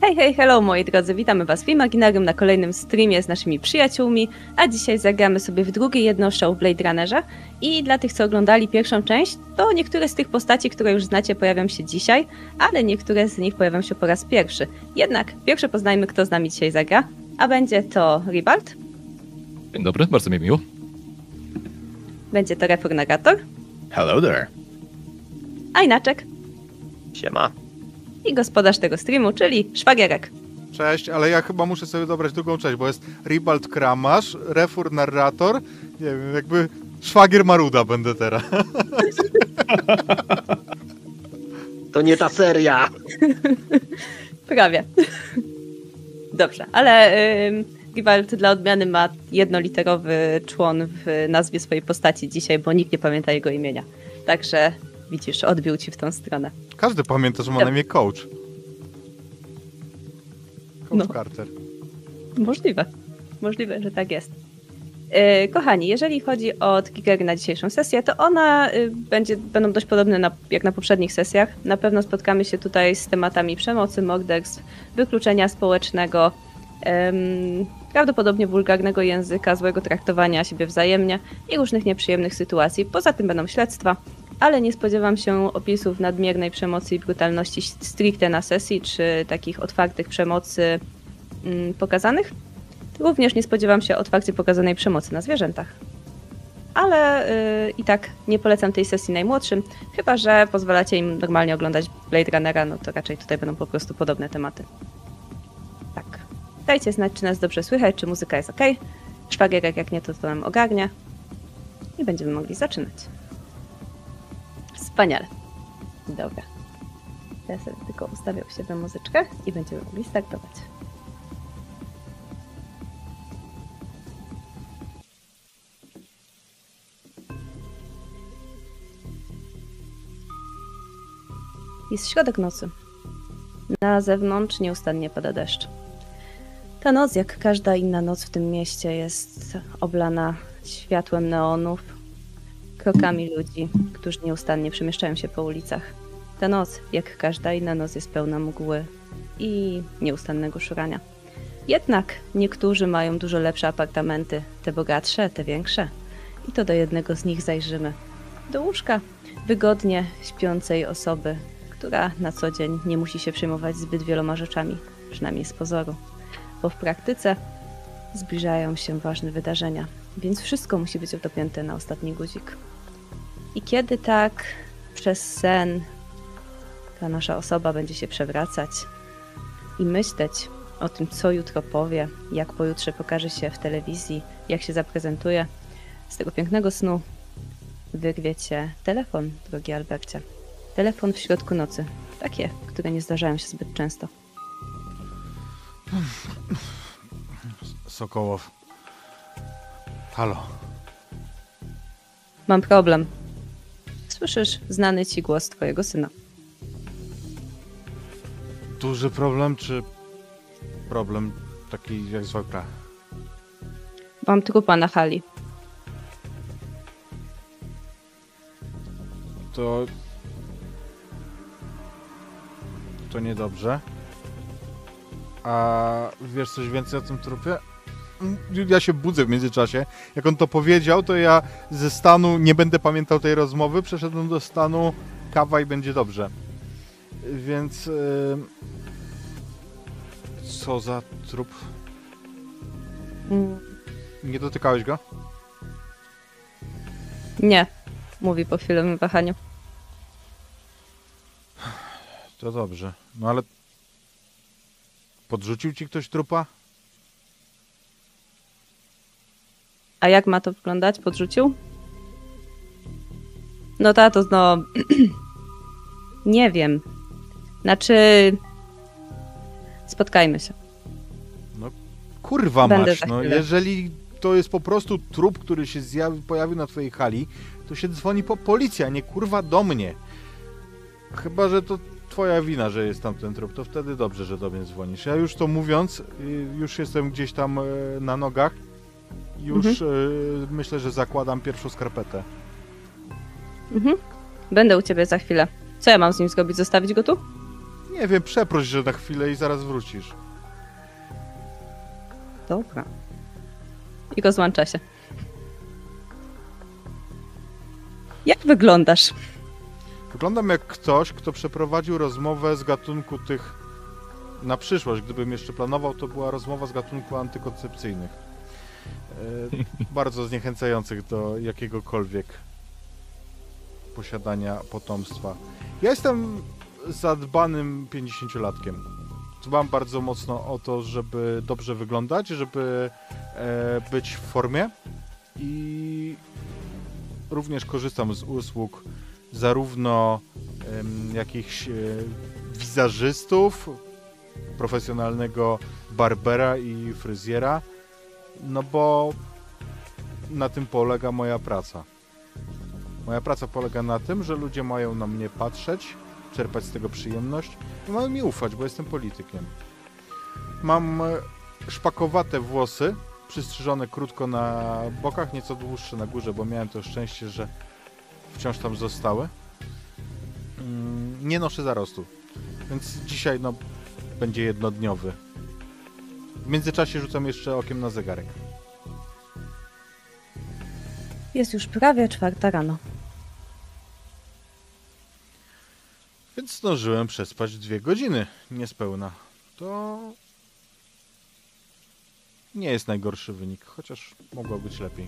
Hej, hej, hello moi drodzy, witamy was w Imaginarium na kolejnym streamie z naszymi przyjaciółmi, a dzisiaj zagramy sobie w drugie jedno show w Blade Runnerze i dla tych, co oglądali pierwszą część, to niektóre z tych postaci, które już znacie, pojawią się dzisiaj, ale niektóre z nich pojawią się po raz pierwszy. Jednak pierwsze poznajmy, kto z nami dzisiaj zagra, a będzie to Ribald, Dzień dobry, bardzo mi miło. będzie to Refornagator, Hello there. a inaczek Siema. I gospodarz tego streamu, czyli Szwagierek. Cześć, ale ja chyba muszę sobie dobrać drugą część, bo jest Ribald Kramasz, Refur Narrator, nie wiem, jakby szwagier Maruda będę teraz. To nie ta seria. Prawie. Dobrze, ale Ribald dla odmiany ma jednoliterowy człon w nazwie swojej postaci dzisiaj, bo nikt nie pamięta jego imienia. Także widzisz, odbił ci w tą stronę. Każdy pamięta, że ma na imię Coach. Coach No. Carter. Możliwe. Możliwe, że tak jest. Yy, kochani, jeżeli chodzi o triggery na dzisiejszą sesję, to one y, będzie, będą dość podobne na, jak na poprzednich sesjach. Na pewno spotkamy się tutaj z tematami przemocy, morderstw, wykluczenia społecznego, prawdopodobnie wulgarnego języka, złego traktowania siebie wzajemnie i różnych nieprzyjemnych sytuacji. Poza tym będą śledztwa, ale nie spodziewam się opisów nadmiernej przemocy i brutalności stricte na sesji, czy takich otwartych przemocy mm, pokazanych. Również nie spodziewam się otwarcie pokazanej przemocy na zwierzętach. Ale y, i tak nie polecam tej sesji najmłodszym, chyba że pozwalacie im normalnie oglądać Blade Runnera, no to raczej tutaj będą po prostu podobne tematy. Tak. Dajcie znać, czy nas dobrze słychać, czy muzyka jest ok. Szwagierek jak nie, to to nam ogarnia. I będziemy mogli zaczynać. Wspaniale. Dobra. Ja sobie tylko ustawię u siebie muzyczkę i będziemy mogli startować. Jest środek nocy. Na zewnątrz nieustannie pada deszcz. Ta noc, jak każda inna noc w tym mieście, jest oblana światłem neonów, krokami ludzi, którzy nieustannie przemieszczają się po ulicach. Ta noc, jak każda inna noc, jest pełna mgły i nieustannego szurania. Jednak niektórzy mają dużo lepsze apartamenty, te bogatsze, te większe. I to do jednego z nich zajrzymy. Do łóżka wygodnie śpiącej osoby, która na co dzień nie musi się przejmować zbyt wieloma rzeczami, przynajmniej z pozoru, bo w praktyce zbliżają się ważne wydarzenia, więc wszystko musi być dopięte na ostatni guzik. I kiedy tak przez sen ta nasza osoba będzie się przewracać i myśleć o tym, co jutro powie, jak pojutrze pokaże się w telewizji, jak się zaprezentuje, z tego pięknego snu wyrwie cię telefon, drogi Albercie. Telefon w środku nocy. Takie, które nie zdarzają się zbyt często. Sokołow. Halo. Mam problem. Słyszysz znany ci głos twojego syna. Duży problem, czy problem taki jak zwykle? Mam trupa na hali. To... To niedobrze. A wiesz coś więcej o tym trupie? Ja się budzę w międzyczasie. Jak on to powiedział, to ja ze stanu, nie będę pamiętał tej rozmowy, przeszedłem do stanu kawa i będzie dobrze. Więc... ym, Co za trup? Nie dotykałeś go? Nie, mówi po chwilowym wahaniu. To dobrze. No ale... Podrzucił ci ktoś trupa? A jak ma to wyglądać? Podrzucił? No tato, no... nie wiem. Znaczy... Spotkajmy się. Kurwa Będę mać, za no jeżeli to jest po prostu trup, który się zjawi, pojawił na twojej hali, to się dzwoni po policję, a nie kurwa do mnie. Chyba, że to twoja wina, że jest tam ten trup, to wtedy dobrze, że do mnie dzwonisz. Ja już to mówiąc, y, już jestem gdzieś tam e, na nogach, już e, myślę, że zakładam pierwszą skarpetę. Mhm. Będę u ciebie za chwilę. Co ja mam z nim zrobić? Zostawić go tu? Nie wiem, przeproś, że na chwilę i zaraz wrócisz. Dobra. I rozłącza się. Jak wyglądasz? Wyglądam jak ktoś, kto przeprowadził rozmowę z gatunku tych na przyszłość. Gdybym jeszcze planował, to była rozmowa z gatunku antykoncepcyjnych. E, bardzo zniechęcających do jakiegokolwiek posiadania potomstwa. Ja jestem zadbanym 50-latkiem. Dbam bardzo mocno o to, żeby dobrze wyglądać, żeby e, być w formie i również korzystam z usług zarówno em, jakichś e, wizażystów, profesjonalnego barbera i fryzjera, no bo na tym polega moja praca. Moja praca polega na tym, że ludzie mają na mnie patrzeć, czerpać z tego przyjemność i mają mi ufać, bo jestem politykiem. Mam e, szpakowate włosy, przystrzyżone krótko na bokach, nieco dłuższe na górze, bo miałem to szczęście, że wciąż tam zostały. Mm, Nie noszę zarostu, więc dzisiaj no, będzie jednodniowy. W międzyczasie rzucam jeszcze okiem na zegarek. Jest już prawie czwarta rano. Więc zdążyłem przespać dwie godziny niespełna. To nie jest najgorszy wynik, chociaż mogło być lepiej.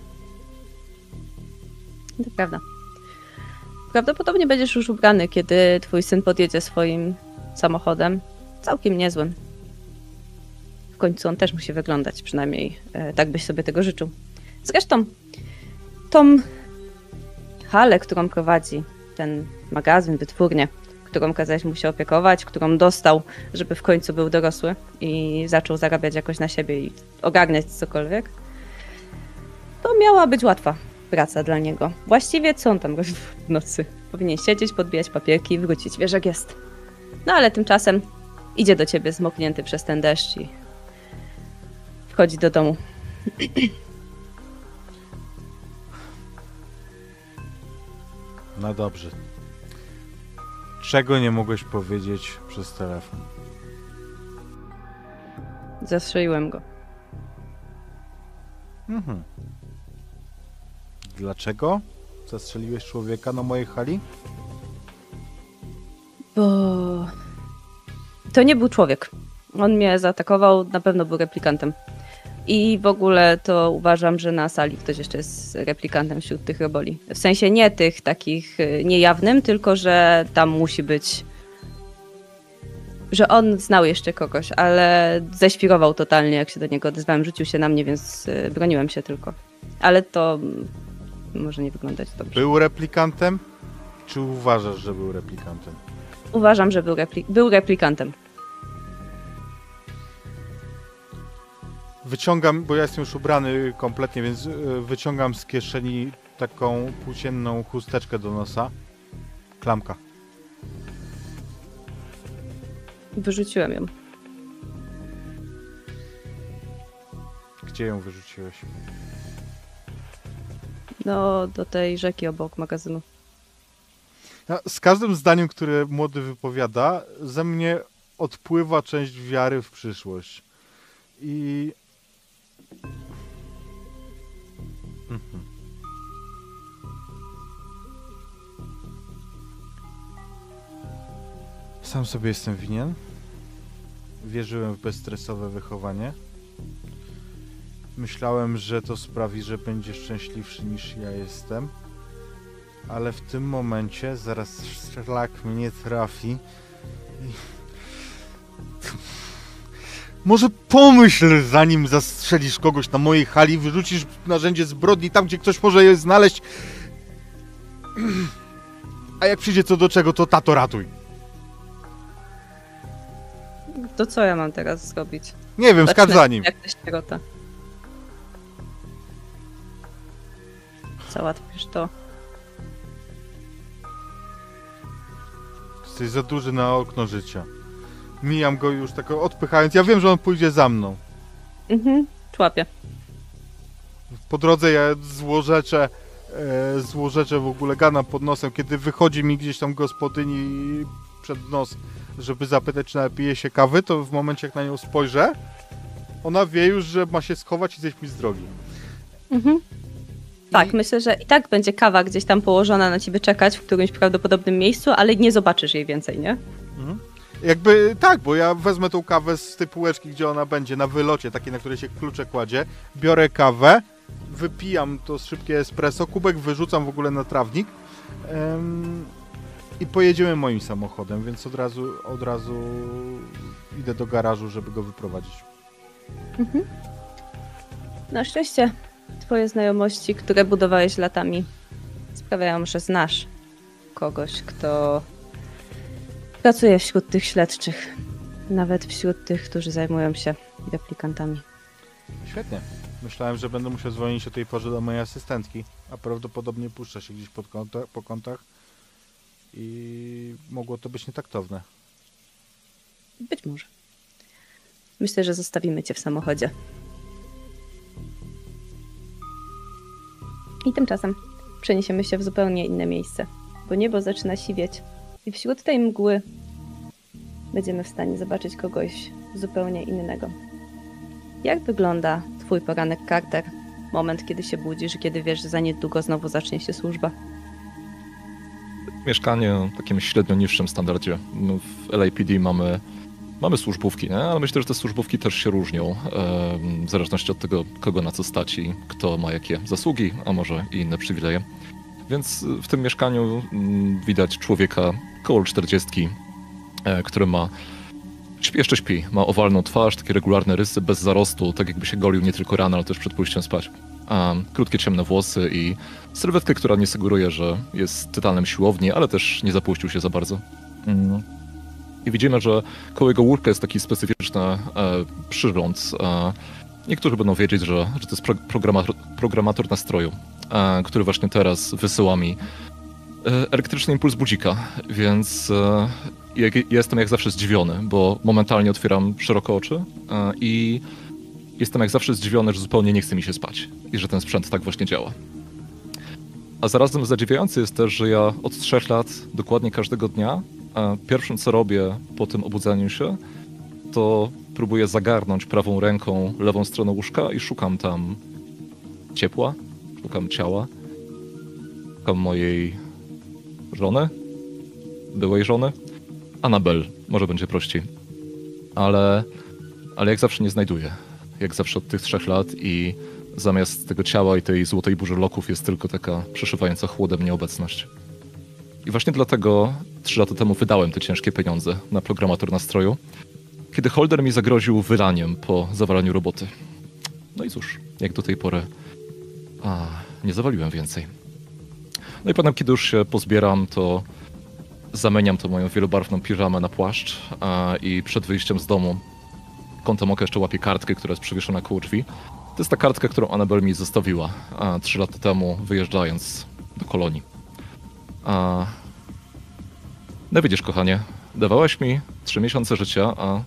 To prawda. Prawdopodobnie będziesz już ubrany, kiedy twój syn podjedzie swoim samochodem. Całkiem niezłym. Końcu on też musi wyglądać, przynajmniej e, tak byś sobie tego życzył. Zresztą, tą halę, którą prowadzi, ten magazyn, wytwórnię, którą kazałeś mu się opiekować, którą dostał, żeby w końcu był dorosły i zaczął zarabiać jakoś na siebie i ogarniać cokolwiek, to miała być łatwa praca dla niego. Właściwie co on tam robi w nocy? Powinien siedzieć, podbijać papierki i wrócić, wiesz jak jest. No ale tymczasem idzie do ciebie zmoknięty przez ten deszcz i wchodzi do domu. No dobrze. Czego nie mogłeś powiedzieć przez telefon? Zastrzeliłem go. Mhm. Dlaczego zastrzeliłeś człowieka na mojej hali? Bo to nie był człowiek. On mnie zaatakował, na pewno był replikantem. I w ogóle to uważam, że na sali ktoś jeszcze jest replikantem wśród tych roboli. W sensie nie tych takich y, niejawnym, tylko że tam musi być. Że on znał jeszcze kogoś, ale ześwirował totalnie, jak się do niego odezwałem. Rzucił się na mnie, więc y, broniłem się tylko. Ale to mm, może nie wyglądać dobrze. Był replikantem? Czy uważasz, że był replikantem? Uważam, że był, repli- był replikantem. Wyciągam, bo ja jestem już ubrany kompletnie, więc e, wyciągam z kieszeni taką płócienną chusteczkę do nosa. Klamka. Wyrzuciłem ją. Gdzie ją wyrzuciłeś? No, do tej rzeki obok magazynu. Z każdym zdaniem, które młody wypowiada, ze mnie odpływa część wiary w przyszłość. I. Sam sobie jestem winien. Wierzyłem w bezstresowe wychowanie. Myślałem, że to sprawi, że będzie szczęśliwszy niż ja jestem ale w tym momencie zaraz szlak mnie trafi. I... Może pomyśl, zanim zastrzelisz kogoś na mojej hali, wyrzucisz narzędzie zbrodni tam, gdzie ktoś może je znaleźć. A jak przyjdzie co do czego, to tato ratuj. To co ja mam teraz zrobić? Nie wiem, skacz za nim. Jak ta sierota. Załatwisz to. Jesteś za duży na okno życia. Mijam go już tak odpychając. Ja wiem, że on pójdzie za mną. Mhm, człapię. Po drodze ja złorzeczę, e, złorzeczę w ogóle gana pod nosem, kiedy wychodzi mi gdzieś tam gospodyni przed nos, żeby zapytać, czy napije się kawy, to w momencie, jak na nią spojrzę, ona wie już, że ma się schować i zejść mi z drogi. Mhm. Tak, I- myślę, że i tak będzie kawa gdzieś tam położona na ciebie czekać w którymś prawdopodobnym miejscu, ale nie zobaczysz jej więcej, nie? Jakby tak, bo ja wezmę tą kawę z tej półeczki, gdzie ona będzie, na wylocie, takiej, na której się klucze kładzie, biorę kawę, wypijam to szybkie espresso, kubek wyrzucam w ogóle na trawnik em, i pojedziemy moim samochodem, więc od razu, od razu idę do garażu, żeby go wyprowadzić. Na szczęście twoje znajomości, które budowałeś latami, sprawiają, że znasz kogoś, kto pracuje wśród tych śledczych. Nawet wśród tych, którzy zajmują się replikantami. Świetnie. Myślałem, że będę musiał dzwonić o tej porze do mojej asystentki, a prawdopodobnie puszcza się gdzieś pod kąta, po kątach i mogło to być nietaktowne. Być może. Myślę, że zostawimy cię w samochodzie. I tymczasem przeniesiemy się w zupełnie inne miejsce, bo niebo zaczyna siwieć i wśród tej mgły będziemy w stanie zobaczyć kogoś zupełnie innego. Jak wygląda twój poranek, Carter? Moment, kiedy się budzisz, kiedy wiesz, że za niedługo znowu zacznie się służba. Mieszkanie o takim średnio niższym standardzie. No, w LAPD mamy, mamy służbówki, nie? ale myślę, że te służbówki też się różnią. W zależności od tego, kogo na co stać i kto ma jakie zasługi, a może i inne przywileje. Więc w tym mieszkaniu mm, widać człowieka koło 40, e, który ma jeszcze śpi. Ma owalną twarz, takie regularne rysy, bez zarostu, tak jakby się golił nie tylko rano, ale też przed pójściem spać. A, krótkie, ciemne włosy i sylwetkę, która nie sugeruje, że jest tytanem siłowni, ale też nie zapuścił się za bardzo. Mm. I widzimy, że koło jego łóżka jest taki specyficzny e, przyrząd. E, niektórzy będą wiedzieć, że, że to jest pro, programator, programator nastroju, e, który właśnie teraz wysyła mi e, elektryczny impuls budzika, więc e, jak, jestem jak zawsze zdziwiony, bo momentalnie otwieram szeroko oczy e, i jestem jak zawsze zdziwiony, że zupełnie nie chce mi się spać i że ten sprzęt tak właśnie działa. A zarazem zadziwiające jest też, że ja od trzech lat, dokładnie każdego dnia, pierwszym co robię po tym obudzeniu się, to próbuję zagarnąć prawą ręką lewą stronę łóżka i szukam tam ciepła, szukam ciała, szukam mojej żony, byłej żony, Anabel, może będzie prościej. Ale, ale jak zawsze nie znajduję. Jak zawsze od tych trzech lat i zamiast tego ciała i tej złotej burzy loków jest tylko taka przeszywająca chłodem nieobecność. I właśnie dlatego trzy lata temu wydałem te ciężkie pieniądze na programator nastroju, kiedy Holder mi zagroził wylaniem po zawalaniu roboty. No i cóż, jak do tej pory a, nie zawaliłem więcej. No i potem, kiedy już się pozbieram, to zamieniam tą moją wielobarwną piżamę na płaszcz a, i przed wyjściem z domu kątem oka jeszcze łapię kartkę, która jest przywieszona koło drzwi. To jest ta kartka, którą Annabel mi zostawiła a, trzy lata temu, wyjeżdżając do kolonii. A... No widzisz, kochanie, dawałaś mi trzy miesiące życia, a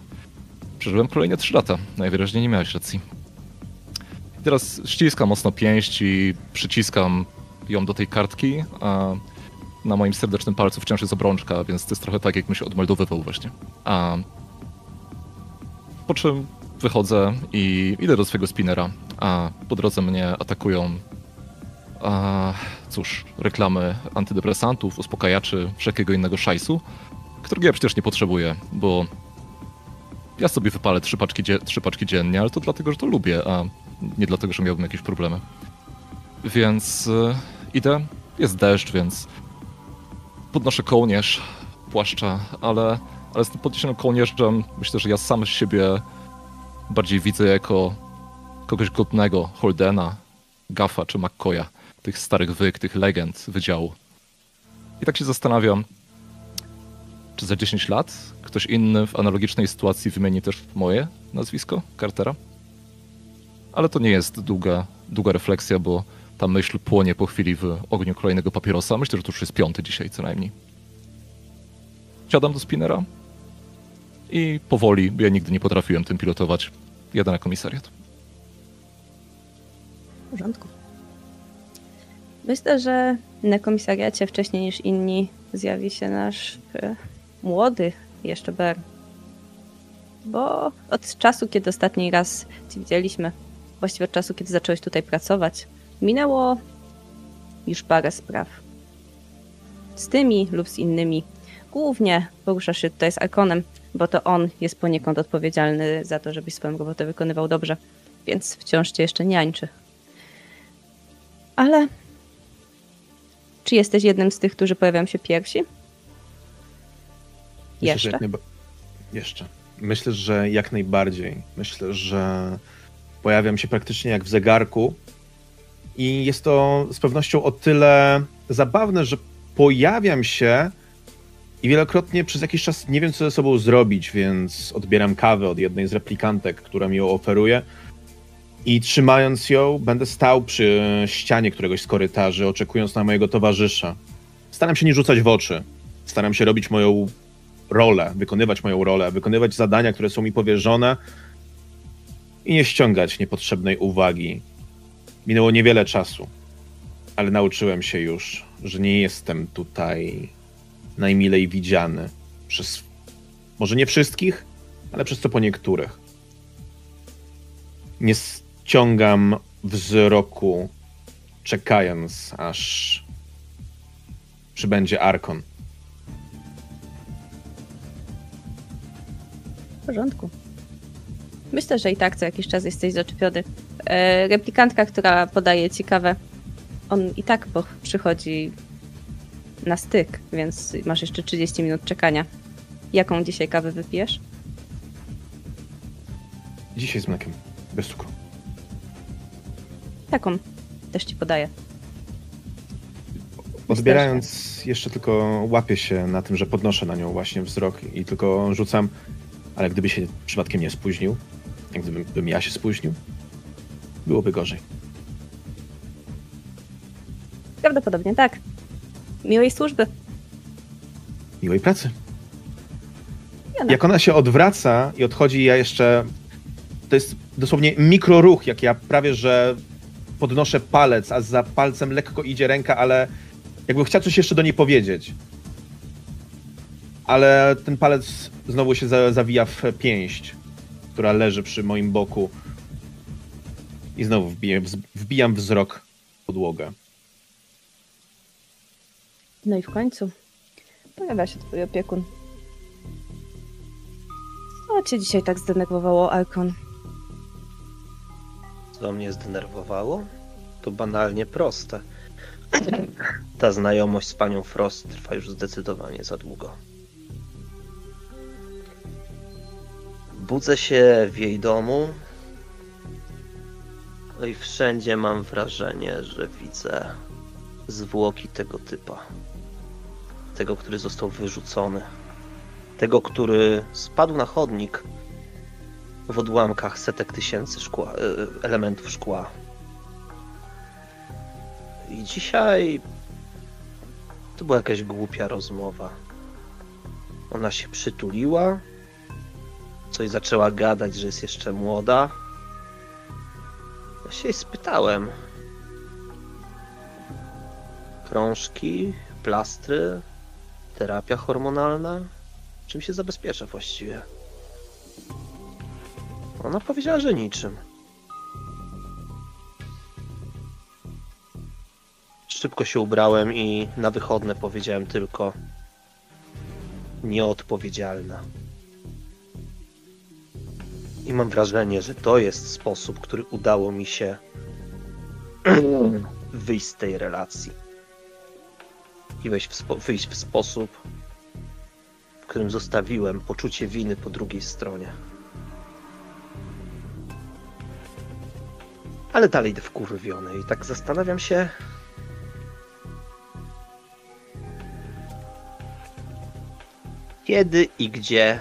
przeżyłem kolejne trzy lata. Najwyraźniej nie miałeś racji. I teraz ściskam mocno pięść i przyciskam ją do tej kartki, na moim serdecznym palcu wciąż jest obrączka, więc to jest trochę tak, jakbym się odmeldowywał właśnie. A po czym wychodzę i idę do swojego spinera, a po drodze mnie atakują a, cóż, reklamy antydepresantów, uspokajaczy, wszelkiego innego szajsu, którego ja przecież nie potrzebuję, bo ja sobie wypalę trzy paczki, trzy paczki dziennie, ale to dlatego, że to lubię, a nie dlatego, że miałbym jakieś problemy. Więc y, idę, jest deszcz, więc podnoszę kołnierz, płaszcza, ale, ale z tym podniesionym kołnierzem myślę, że ja sam siebie bardziej widzę jako kogoś godnego Holdena, Gaffa czy McCoya, tych starych wyk, tych legend wydziału. I tak się zastanawiam, czy za 10 lat ktoś inny w analogicznej sytuacji wymieni też moje nazwisko, Cartera? Ale to nie jest długa, długa refleksja, bo ta myśl płonie po chwili w ogniu kolejnego papierosa. Myślę, że to już jest piąty dzisiaj co najmniej. Siadam do spinera i powoli, ja nigdy nie potrafiłem tym pilotować, jadę na komisariat. W porządku. Myślę, że na komisariacie wcześniej niż inni zjawi się nasz e, młody jeszcze Ber. Bo od czasu, kiedy ostatni raz cię widzieliśmy, właściwie od czasu, kiedy zacząłeś tutaj pracować, minęło już parę spraw. Z tymi lub z innymi. Głównie poruszasz się tutaj z Arkonem, bo to on jest poniekąd odpowiedzialny za to, żebyś swoją robotę wykonywał dobrze, więc wciąż cię jeszcze niańczy. Ale czy jesteś jednym z tych, którzy pojawiają się pierwsi? Myślę, Jeszcze? najba- Jeszcze. Myślę, że jak najbardziej. Myślę, że pojawiam się praktycznie jak w zegarku. I jest to z pewnością o tyle zabawne, że pojawiam się i wielokrotnie przez jakiś czas nie wiem, co ze sobą zrobić, więc odbieram kawę od jednej z replikantek, która mi ją oferuje. I trzymając ją, będę stał przy ścianie któregoś z korytarzy, oczekując na mojego towarzysza. Staram się nie rzucać w oczy. Staram się robić moją rolę, wykonywać moją rolę, wykonywać zadania, które są mi powierzone i nie ściągać niepotrzebnej uwagi. Minęło niewiele czasu, ale nauczyłem się już, że nie jestem tutaj najmilej widziany przez może nie wszystkich, ale przez co po niektórych. Nie ściągam wzroku, czekając, aż przybędzie Arkon. W porządku. Myślę, że i tak co jakiś czas jesteś zaczepiony. E, replikantka, która podaje ci kawę, on i tak po- przychodzi na styk, więc masz jeszcze 30 minut czekania. Jaką dzisiaj kawę wypijesz? Dzisiaj z mlekiem, bez cukru. Taką też ci podaję. Odbierając, jeszcze tylko łapię się na tym, że podnoszę na nią właśnie wzrok i tylko rzucam, ale gdyby się przypadkiem nie spóźnił, jak gdybym bym ja się spóźnił, byłoby gorzej. Prawdopodobnie tak. Miłej służby. Miłej pracy. Jak ona się odwraca i odchodzi, ja jeszcze. To jest dosłownie mikroruch, jak ja prawie że podnoszę palec, a za palcem lekko idzie ręka, ale jakbym chciał coś jeszcze do niej powiedzieć. Ale ten palec znowu się za, zawija w pięść, która leży przy moim boku. I znowu wbijam wzrok w podłogę. No i w końcu pojawia się twój opiekun. Co cię dzisiaj tak zdenerwowało, Arkon? Co mnie zdenerwowało? To banalnie proste. Ta znajomość z panią Frost trwa już zdecydowanie za długo. Budzę się w jej domu. No i wszędzie mam wrażenie, że widzę zwłoki tego typa. Tego, który został wyrzucony. Tego, który spadł na chodnik w odłamkach setek tysięcy szkła, e, elementów szkła. I dzisiaj to była jakaś głupia rozmowa. Ona się przytuliła, coś zaczęła gadać, że jest jeszcze młoda. Ja się jej spytałem. Krążki, plastry, terapia hormonalna. Czym się zabezpiecza właściwie? Ona powiedziała, że niczym. Szybko się ubrałem i na wychodne powiedziałem tylko nieodpowiedzialna. I mam wrażenie, że to jest sposób, który udało mi się wyjść z tej relacji. Wejść w, wyjść w sposób, w którym zostawiłem poczucie winy po drugiej stronie. Ale dalej idę wkurwiony i tak zastanawiam się. Kiedy i gdzie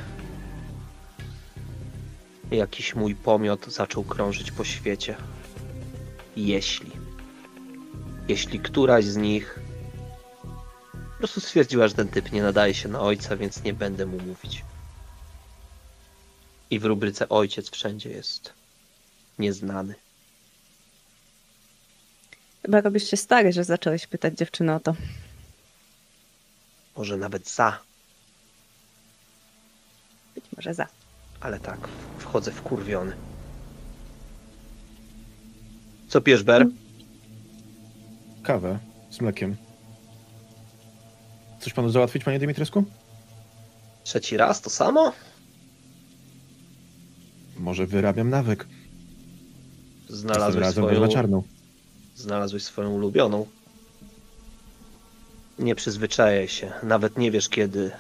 jakiś mój pomiot zaczął krążyć po świecie. Jeśli. Jeśli któraś z nich po prostu stwierdziła, że ten typ nie nadaje się na ojca, więc nie będę mu mówić. I w rubryce ojciec wszędzie jest nieznany. Chyba robisz się stary, że zacząłeś pytać dziewczynę o to. Może nawet za. Może za. Ale tak, wchodzę wkurwiony. Co pijesz, Ber? Kawę z mlekiem. Coś panu załatwić, panie Dimitrescu? Trzeci raz to samo? Może wyrabiam nawyk. Znalazłeś swoją, wezmę czarną. znalazłeś swoją ulubioną. Nie przyzwyczajaj się. Nawet nie wiesz, kiedy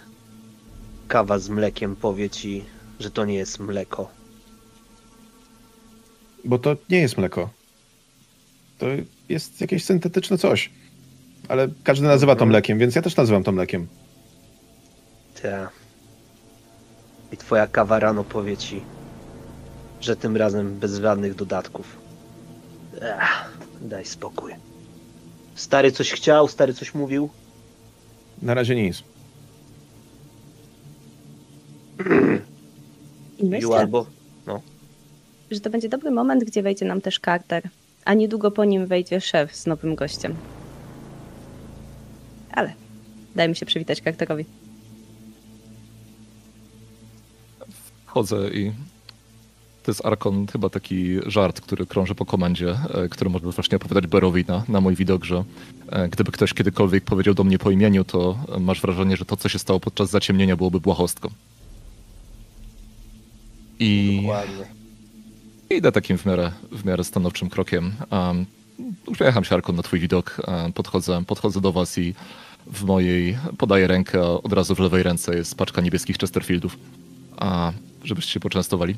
kawa z mlekiem powie ci, że to nie jest mleko. Bo to nie jest mleko. To jest jakieś syntetyczne coś. Ale każdy nazywa to mlekiem, więc ja też nazywam to mlekiem. Te. I twoja kawa rano powie ci, że tym razem bez żadnych dodatków. Ech, daj spokój. Stary coś chciał, stary coś mówił? Na razie nic. I myślę, albo... że to będzie dobry moment, gdzie wejdzie nam też Carter, a niedługo po nim wejdzie szef z nowym gościem. Ale dajmy się przywitać Carterowi. Chodzę i to jest Arkon chyba taki żart, który krąży po komendzie, e, który można właśnie opowiadać Berowi na, na mój widok, że e, gdyby ktoś kiedykolwiek powiedział do mnie po imieniu, to masz wrażenie, że to, co się stało podczas zaciemnienia, byłoby błahostką. I Dokładnie. idę takim w miarę, w miarę stanowczym krokiem. Um, uśmiecham się, Arkon, na twój widok. Um, podchodzę, podchodzę do was i w mojej podaję rękę, a od razu w lewej ręce jest paczka niebieskich Chesterfieldów. A żebyście się poczęstowali.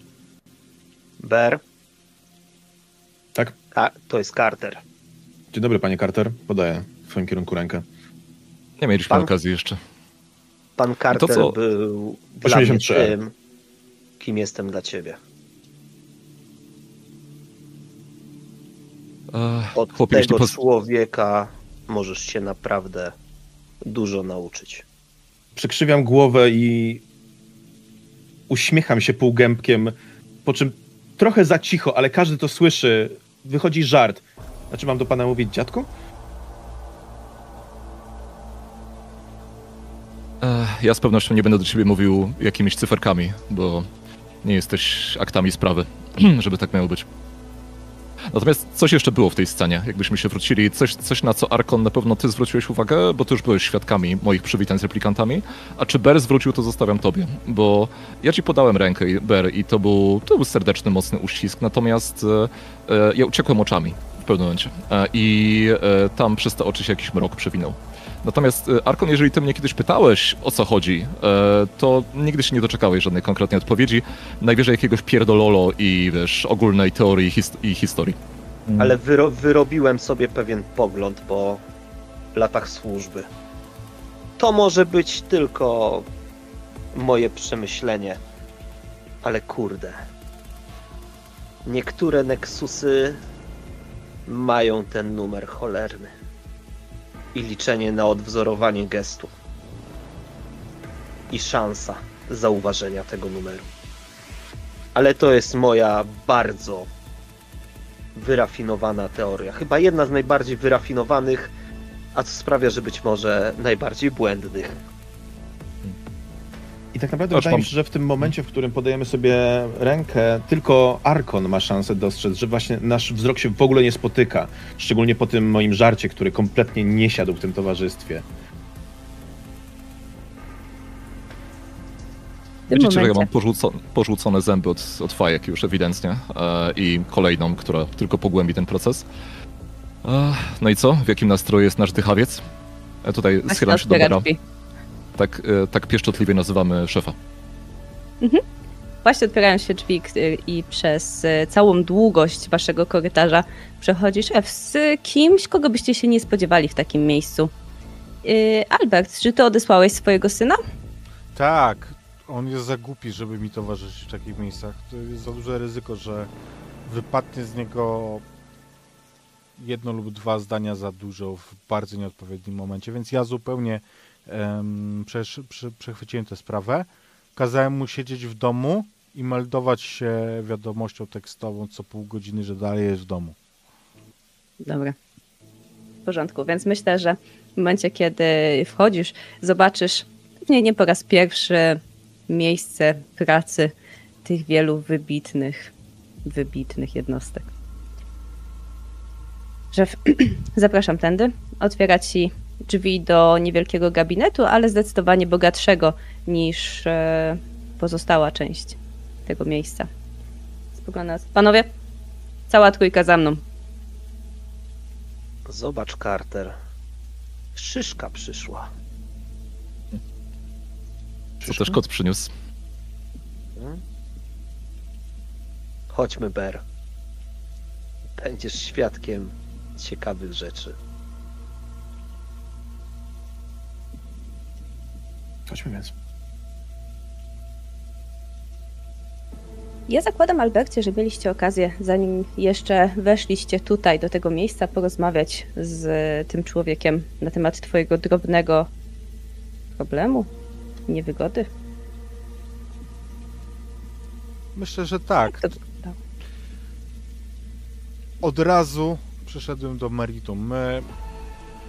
Ber, Tak? Ka- to jest Carter. Dzień dobry, panie Carter. Podaję w swoim kierunku rękę. Nie mieliśmy Pan- okazji jeszcze. Pan Carter co? był dla mnie 83. tym, kim jestem dla ciebie. Od chłopie, tego człowieka możesz się naprawdę dużo nauczyć. Przekrzywiam głowę i uśmiecham się półgębkiem, po czym trochę za cicho, ale każdy to słyszy. Wychodzi żart. Znaczy mam do pana mówić dziadku? Ja z pewnością nie będę do ciebie mówił jakimiś cyferkami, bo nie jesteś aktami sprawy, żeby tak miało być. Natomiast coś jeszcze było w tej scenie, jakbyśmy się wrócili. Coś, coś na co Arkon na pewno ty zwróciłeś uwagę, bo ty już byłeś świadkami moich przywitań z replikantami. A czy Ber zwrócił, to zostawiam tobie, bo ja ci podałem rękę, Ber, i to był, to był serdeczny, mocny uścisk. Natomiast e, e, ja uciekłem oczami w pewnym momencie e, i e, tam przez te oczy się jakiś mrok przewinął. Natomiast e, Arkon, jeżeli ty mnie kiedyś pytałeś, o co chodzi, e, to nigdy się nie doczekałeś żadnej konkretnej odpowiedzi. Najwyżej jakiegoś pierdololo i wiesz, ogólnej teorii hist- i historii. Ale wyro- wyrobiłem sobie pewien pogląd po latach służby. To może być tylko moje przemyślenie, ale kurde. Niektóre Nexusy mają ten numer cholerny. I liczenie na odwzorowanie gestu. I szansa zauważenia tego numeru. Ale to jest moja bardzo wyrafinowana teoria. Chyba jedna z najbardziej wyrafinowanych, a co sprawia, że być może najbardziej błędnych. I tak naprawdę wydaje mi się, że w tym momencie, w którym podajemy sobie rękę, tylko Arkon ma szansę dostrzec, że właśnie nasz wzrok się w ogóle nie spotyka. Szczególnie po tym moim żarcie, który kompletnie nie siadł w tym towarzystwie. Widzicie, że ja momencie. mam porzuco- porzucone zęby od, od fajek już ewidentnie e, i kolejną, która tylko pogłębi ten proces. E, no i co? W jakim nastroju jest nasz dychawiec? Ja tutaj schylam się do Bera. Tak, e, tak pieszczotliwie nazywamy szefa. Właśnie otwierają się drzwi i przez e, całą długość waszego korytarza przechodzi szef z kimś, kogo byście się nie spodziewali w takim miejscu. Yy, Albert, czy ty odesłałeś swojego syna? Tak, on jest za głupi, żeby mi towarzyszyć w takich miejscach. To jest za duże ryzyko, że wypadnie z niego jedno lub dwa zdania za dużo w bardzo nieodpowiednim momencie, więc ja zupełnie przy, przechwyciłem tę sprawę. Kazałem mu siedzieć w domu i meldować się wiadomością tekstową co pół godziny, że dalej jest w domu. Dobra. W porządku, więc myślę, że w momencie, kiedy wchodzisz, zobaczysz, pewnie nie po raz pierwszy, miejsce pracy tych wielu wybitnych, wybitnych jednostek. Szef, zapraszam tędy. Otwiera ci drzwi do niewielkiego gabinetu, ale zdecydowanie bogatszego niż e, pozostała część tego miejsca. Spogląda nas. Panowie, cała trójka za mną. Zobacz, Carter. Szyszka przyszła. Co też kot przyniósł. Hmm? Chodźmy, Ber. Będziesz świadkiem ciekawych rzeczy. Chodźmy więc. Ja zakładam, Albercie, że mieliście okazję, zanim jeszcze weszliście tutaj, do tego miejsca, porozmawiać z tym człowiekiem na temat twojego drobnego problemu, niewygody. Myślę, że tak. Wyglądało? Od razu przeszedłem do meritum. My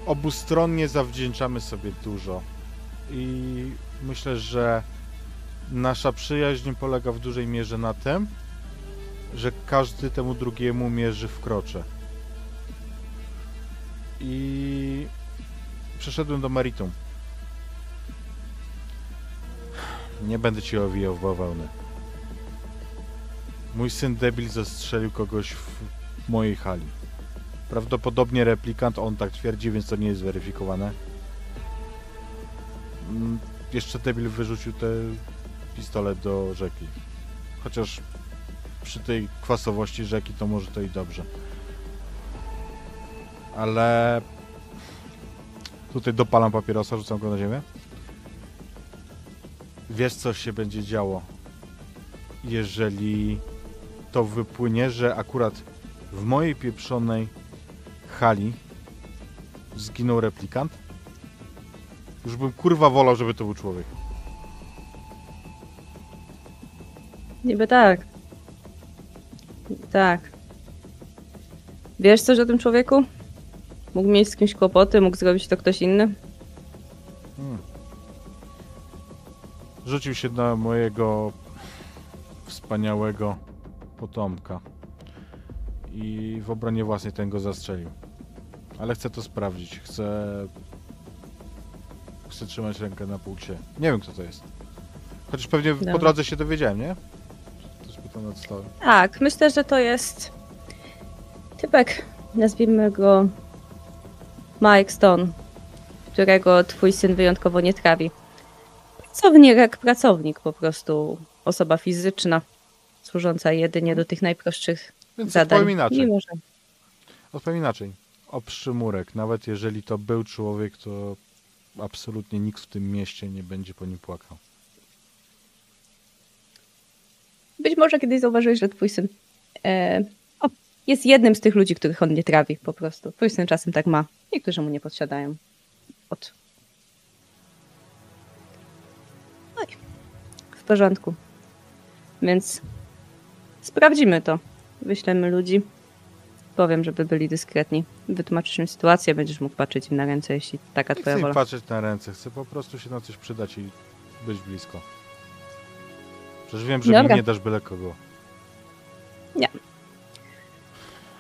obustronnie zawdzięczamy sobie dużo. I myślę, że nasza przyjaźń polega w dużej mierze na tym, że każdy temu drugiemu mierzy w krocze. I przeszedłem do meritum. Nie będę ci owijał w bawełnę. Mój syn debil zastrzelił kogoś w mojej hali. Prawdopodobnie replikant, on tak twierdzi, więc to nie jest zweryfikowane. Mm, Jeszcze debil wyrzucił ten pistolet do rzeki. Chociaż przy tej kwasowości rzeki to może to i dobrze. Ale tutaj dopalam papierosa, rzucam go na ziemię. Wiesz co się będzie działo, jeżeli to wypłynie, że akurat w mojej pieprzonej hali zginął replikant? Już bym kurwa wolał, żeby to był człowiek. Niby tak. Tak. Wiesz coś o tym człowieku? Mógł mieć z kimś kłopoty, mógł zrobić to ktoś inny? Hmm. Rzucił się na mojego wspaniałego potomka. I w obronie własnej ten go zastrzelił. Ale chcę to sprawdzić. Chcę. Chcę trzymać rękę na pulsie. Nie wiem kto to jest. Chociaż pewnie po drodze się dowiedziałem, nie? To jest pytanie nad stołem. Tak, myślę, że to jest typek, nazwijmy go Mike Stone, którego twój syn wyjątkowo nie trawi. Pracownik jak pracownik, po prostu osoba fizyczna, służąca jedynie do tych najprostszych Więc zadań. inaczej. Mimo, że Odpowiem inaczej. O przymurek. Nawet jeżeli to był człowiek, to absolutnie nikt w tym mieście nie będzie po nim płakał. być może kiedyś zauważyłeś, że twój syn e, o, jest jednym z tych ludzi, których on nie trawi po prostu. Twój syn czasem tak ma. Niektórzy mu nie podsiadają. Od. Oj. W porządku. Więc sprawdzimy to. Wyślemy ludzi. Powiem, żeby byli dyskretni. Wytłumaczysz im sytuację, będziesz mógł patrzeć im na ręce, jeśli taka Nie twoja chcę im wola. patrzeć na ręce, chcę po prostu się na coś przydać i być blisko. Przecież wiem, że Dobra. mi nie dasz byle kogo.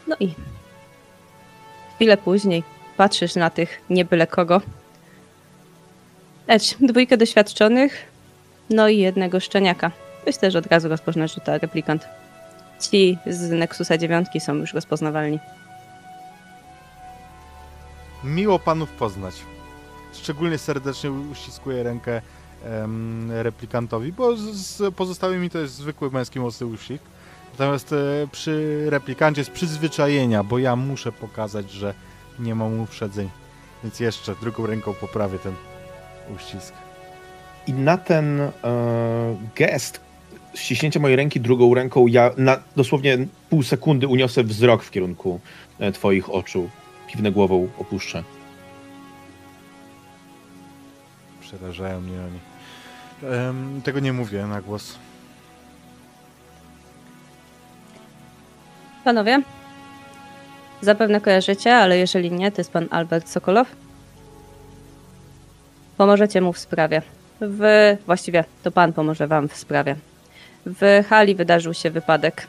No i chwilę później patrzysz na tych nie byle kogo. Lecz dwójkę doświadczonych, no i jednego szczeniaka. Myślę, że od razu rozpoznasz, że to replikant. Ci z Nexusa 9 są już rozpoznawalni. Miło panów poznać. Szczególnie serdecznie uściskuję rękę em, replikantowi, bo z, z pozostałymi to jest zwykły męski mocny uścisk. Natomiast e, przy replikancie z przyzwyczajenia, bo ja muszę pokazać, że nie mam uprzedzeń. Więc jeszcze drugą ręką poprawię ten uścisk. I na ten e, gest, ściśnięcie mojej ręki drugą ręką, ja na dosłownie pół sekundy uniosę wzrok w kierunku e, twoich oczu. Kiwnę głową, opuszczę. Przerażają mnie oni. Tego nie mówię na głos. Panowie, zapewne kojarzycie, ale jeżeli nie, to jest pan Albert Sokolow. Pomożecie mu w sprawie. W, właściwie to pan pomoże wam w sprawie. W hali wydarzył się wypadek,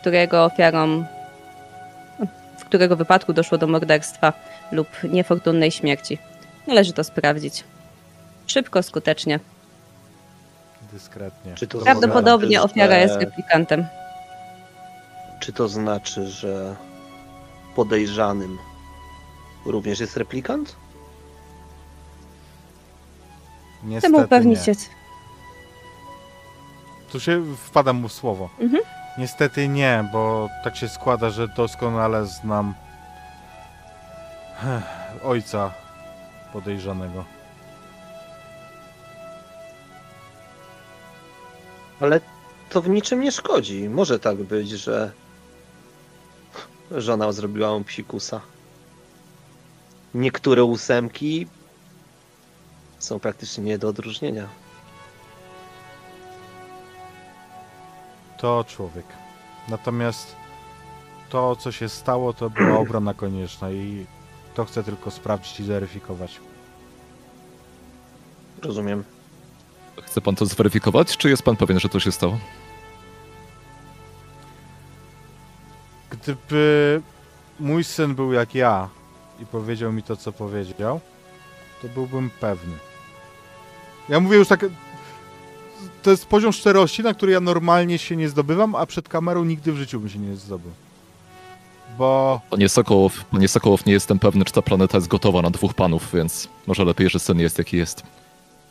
którego ofiarą, w którego wypadku doszło do morderstwa lub niefortunnej śmierci. Należy to sprawdzić. Szybko, skutecznie. Dyskretnie. Czy to Prawdopodobnie znaczy, ofiara że- jest replikantem. Czy to znaczy, że podejrzanym również jest replikant? Niestety Chcę upewnić nie. się. Tu się wpadam mu w słowo. Mhm. Niestety nie, bo tak się składa, że doskonale znam ech, ojca podejrzanego. Ale to w niczym nie szkodzi. Może tak być, że żona zrobiła mu psikusa. Niektóre ósemki są praktycznie nie do odróżnienia. To człowiek. Natomiast to, co się stało, to była obrona konieczna i to chcę tylko sprawdzić i zweryfikować. Rozumiem. Chce pan to zweryfikować, czy jest pan pewien, że to się stało? Gdyby mój syn był jak ja i powiedział mi to, co powiedział, to byłbym pewny. Ja mówię już tak. To jest poziom szczerości, na który ja normalnie się nie zdobywam, a przed kamerą nigdy w życiu bym się nie zdobył. Bo Panie Sokołow, panie Sokołow, nie jestem pewny, czy ta planeta jest gotowa na dwóch panów, więc może lepiej, że syn jest jaki jest.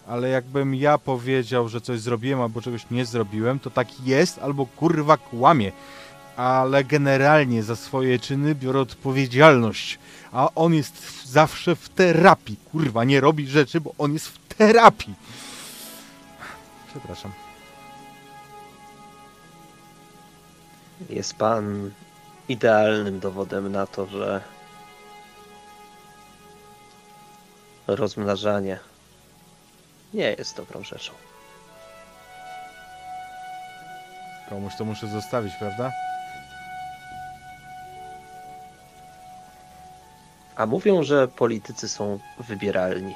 Ale jakbym ja powiedział, że coś zrobiłem albo czegoś nie zrobiłem, to tak jest albo kurwa kłamie. Ale generalnie za swoje czyny biorę odpowiedzialność. A on jest zawsze w terapii. Kurwa, nie robi rzeczy, bo on jest w terapii. Przepraszam. Jest pan idealnym dowodem na to, że rozmnażanie nie jest dobrą rzeczą. Komuś to muszę zostawić, prawda? A mówią, że politycy są wybieralni.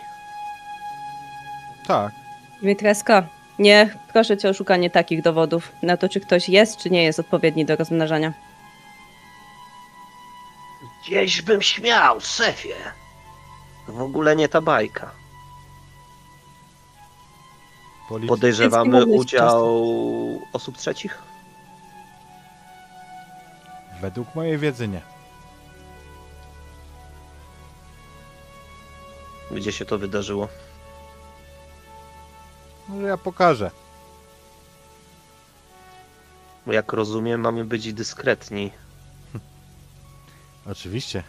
Tak. Dmitresko, nie proszę cię o szukanie takich dowodów na to, czy ktoś jest, czy nie jest odpowiedni do rozmnażania. Gdzieś bym śmiał, szefie. To w ogóle nie ta bajka. Podejrzewamy Więc nie mogę udział osób trzecich? Według mojej wiedzy nie. Gdzie się to wydarzyło? Może ja pokażę. Bo jak rozumiem, mamy być dyskretni. Oczywiście.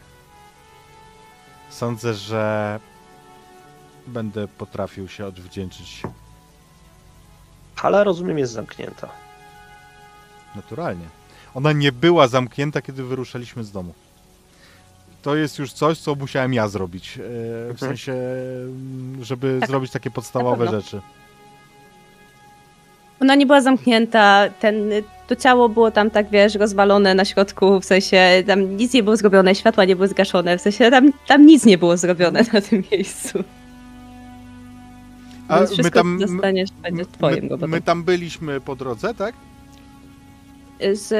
Sądzę, że będę potrafił się odwdzięczyć Hala, rozumiem, jest zamknięta. naturalnie. Ona nie była zamknięta, kiedy wyruszaliśmy z domu. To jest już coś, co musiałem ja zrobić. e, W Mhm. sensie, mm, żeby Tak. zrobić takie podstawowe rzeczy. Ona nie była zamknięta, ten, to ciało było tam tak, wiesz, rozwalone na środku, w sensie tam nic nie było zrobione, światła nie były zgaszone, w sensie tam, tam nic nie było zrobione na tym miejscu. A Więc my tam, dostaniesz, będzie twoim my, my tam byliśmy po drodze, tak? Z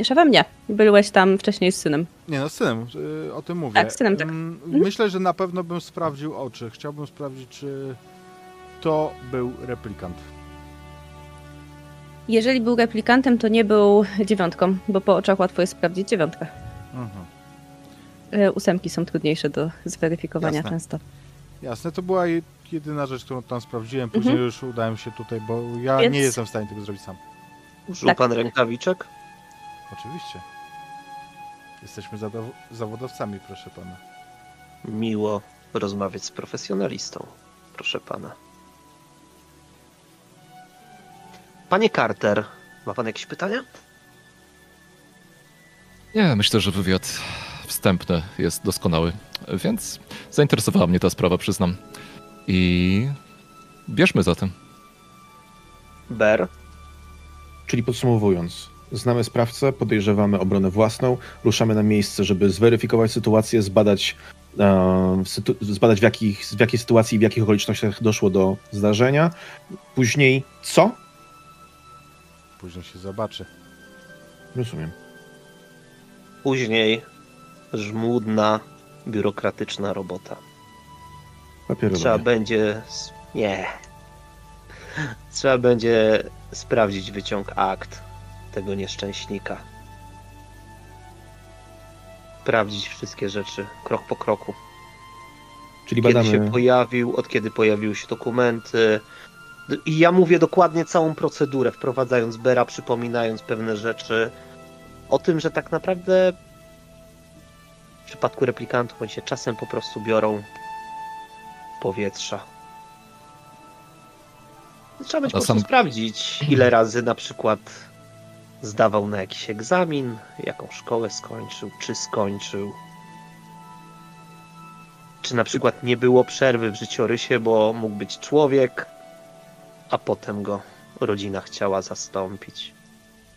y, szefem nie. Byłeś tam wcześniej z synem. Nie no, z synem, y, o tym mówię. Tak, z synem, tak. Mm, Myślę, że na pewno bym sprawdził oczy. Chciałbym sprawdzić, czy to był replikant. Jeżeli był replikantem, to nie był dziewiątką, bo po oczach łatwo jest sprawdzić dziewiątkę. Mhm. Y, Ósemki są trudniejsze do zweryfikowania Jasne. często. Jasne, to była je- jedyna rzecz, którą tam sprawdziłem. Później już udałem się tutaj, bo ja Więc- nie jestem w stanie tego zrobić sam. Użył Tak. pan rękawiczek? Oczywiście. Jesteśmy zawodowcami, proszę pana. Miło rozmawiać z profesjonalistą, proszę pana. Panie Carter, ma pan jakieś pytania? Nie, myślę, że wywiad wstępny jest doskonały, więc zainteresowała mnie ta sprawa, przyznam. I bierzmy za tym. Ber, Czyli podsumowując, znamy sprawcę, podejrzewamy obronę własną, ruszamy na miejsce, żeby zweryfikować sytuację, zbadać e, sytu- zbadać w, jakich, w jakiej sytuacji, w jakich okolicznościach doszło do zdarzenia. Później co? Później się zobaczy. Rozumiem. Później żmudna, biurokratyczna robota. Trzeba Papierowe. będzie. Nie. Trzeba będzie sprawdzić wyciąg akt tego nieszczęśnika. Sprawdzić wszystkie rzeczy krok po kroku. Czyli Kiedy badamy. się pojawił, od kiedy pojawiły się dokumenty. I ja mówię dokładnie całą procedurę, wprowadzając Bera, przypominając pewne rzeczy. O tym, że tak naprawdę w przypadku replikantów oni się czasem po prostu biorą powietrza. Trzeba będzie A po prostu sam- sprawdzić, ile razy na przykład zdawał na jakiś egzamin, jaką szkołę skończył, czy skończył. Czy na przykład nie było przerwy w życiorysie, bo mógł być człowiek, a potem go rodzina chciała zastąpić.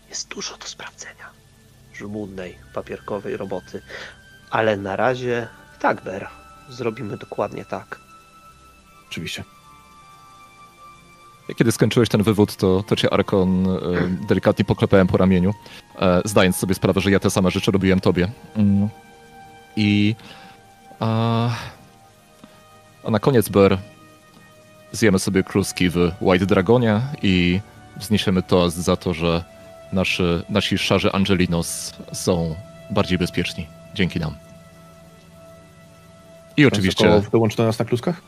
Jest dużo do sprawdzenia. Żmudnej, papierkowej roboty. Ale na razie tak, Ber. Zrobimy dokładnie tak. Oczywiście. Kiedy skończyłeś ten wywód, to, to cię Arkon e, delikatnie poklepałem po ramieniu, e, zdając sobie sprawę, że ja te same rzeczy robiłem tobie. Mm. I a, a na koniec, Ber, zjemy sobie kluski w White Dragonie i wzniesiemy toast za to, że naszy, nasi szarzy Angelinos są bardziej bezpieczni dzięki nam. I oczywiście... Dołączy do nas na kluskach?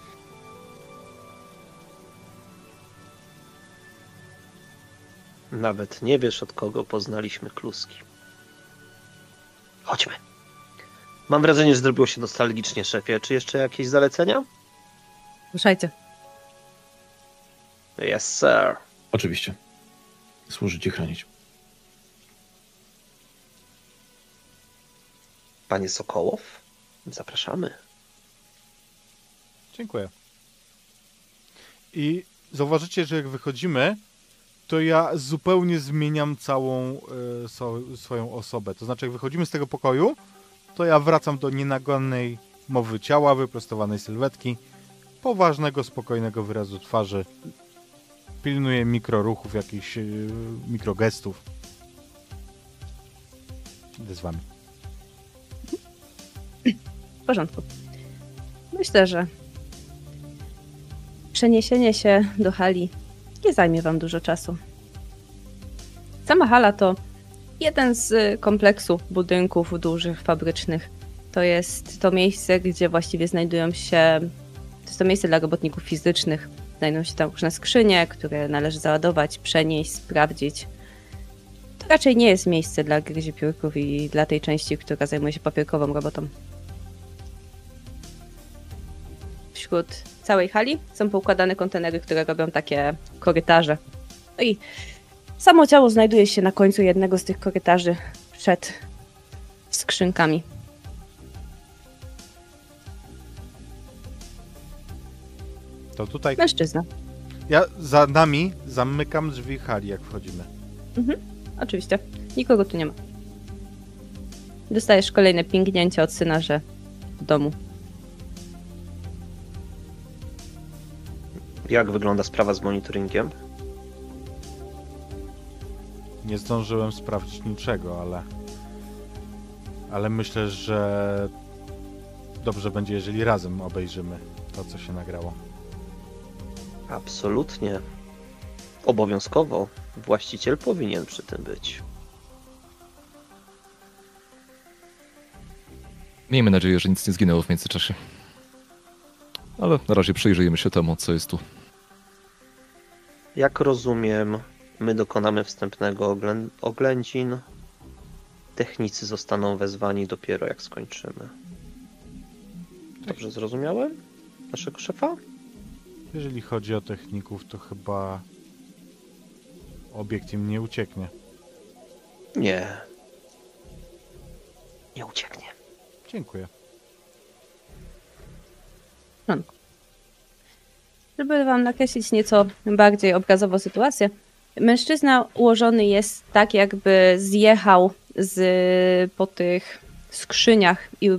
Nawet nie wiesz, od kogo poznaliśmy kluski. Chodźmy. Mam wrażenie, że zrobiło się nostalgicznie, szefie. Czy jeszcze jakieś zalecenia? Ruszajcie. Yes, sir. Oczywiście. Służy ci chronić. Panie Sokołow, zapraszamy. Dziękuję. I zauważycie, że jak wychodzimy, to ja zupełnie zmieniam całą e, so, swoją osobę. To znaczy, jak wychodzimy z tego pokoju, to ja wracam do nienagannej mowy ciała, wyprostowanej sylwetki, poważnego, spokojnego wyrazu twarzy. Pilnuję mikroruchów, jakichś e, mikrogestów. Idę z wami. W porządku. Myślę, że przeniesienie się do hali nie zajmie wam dużo czasu. Sama hala to jeden z y, kompleksu budynków dużych, fabrycznych. To jest to miejsce, gdzie właściwie znajdują się. To jest to miejsce dla robotników fizycznych. Znajdują się tam różne skrzynie, które należy załadować, przenieść, sprawdzić. To raczej nie jest miejsce dla gryziopiórków i dla tej części, która zajmuje się papierkową robotą. wśród całej hali są poukładane kontenery, które robią takie korytarze. No i samo ciało znajduje się na końcu jednego z tych korytarzy przed skrzynkami. To tutaj Mężczyzna. ja za nami zamykam drzwi hali, jak wchodzimy. Oczywiście. Nikogo tu nie ma. Dostajesz kolejne pingnięcie od syna, że w domu. Jak wygląda sprawa z monitoringiem? Nie zdążyłem sprawdzić niczego, ale. Ale myślę, że dobrze będzie, jeżeli razem obejrzymy to, co się nagrało. Absolutnie. Obowiązkowo właściciel powinien przy tym być. Miejmy nadzieję, że nic nie zginęło w międzyczasie. Ale na razie przyjrzyjmy się temu, co jest tu. Jak rozumiem, my dokonamy wstępnego oglę- oględzin. Technicy zostaną wezwani dopiero jak skończymy. Dobrze zrozumiałem? Naszego szefa? Jeżeli chodzi o techników, to chyba obiekt im nie ucieknie. Nie. Nie ucieknie. Dziękuję. Żeby wam nakreślić nieco bardziej obrazowo sytuację, mężczyzna ułożony jest tak, jakby zjechał z po tych skrzyniach i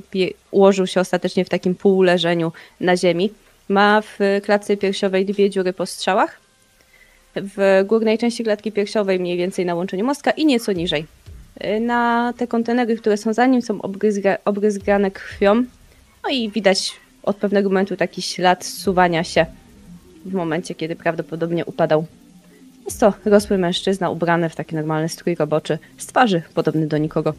ułożył się ostatecznie w takim półleżeniu na ziemi. Ma w klatce piersiowej dwie dziury po strzałach. W górnej części klatki piersiowej mniej więcej na łączeniu mostka i nieco niżej. Na te kontenery, które są za nim, są obryzga, obryzgane krwią. No i widać od pewnego momentu taki ślad zsuwania się w momencie, kiedy prawdopodobnie upadał. Jest to rosły mężczyzna ubrany w taki normalny strój roboczy, z twarzy podobny do nikogo.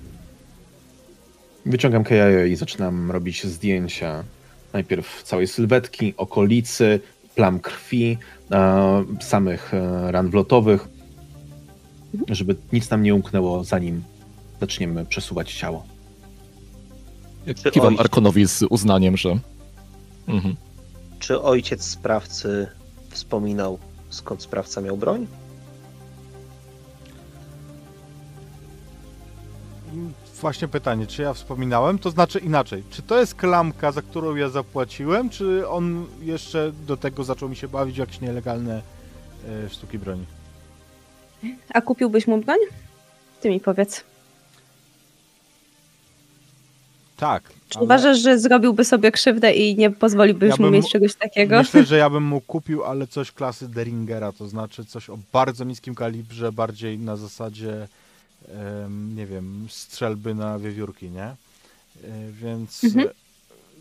Wyciągam kejajo i zaczynam robić zdjęcia. Najpierw całej sylwetki, okolicy, plam krwi, e, samych e, ran wlotowych, żeby nic nam nie umknęło, zanim zaczniemy przesuwać ciało. Kiwam Arkonowi z uznaniem, że... Mhm. Czy ojciec sprawcy wspominał, skąd sprawca miał broń? Właśnie pytanie, czy ja wspominałem? To znaczy inaczej, czy to jest klamka, za którą ja zapłaciłem, czy on jeszcze do tego zaczął mi się bawić jakieś nielegalne e, sztuki broni? A kupiłbyś mu broń? Ty mi powiedz. Tak. Czy ale uważasz, że zrobiłby sobie krzywdę i nie pozwoliłbyś Ja mu bym- mieć czegoś takiego? Myślę, że ja bym mu kupił, ale coś klasy Deringera, to znaczy coś o bardzo niskim kalibrze, bardziej na zasadzie, nie wiem, strzelby na wiewiórki, nie? E, Więc, Mhm.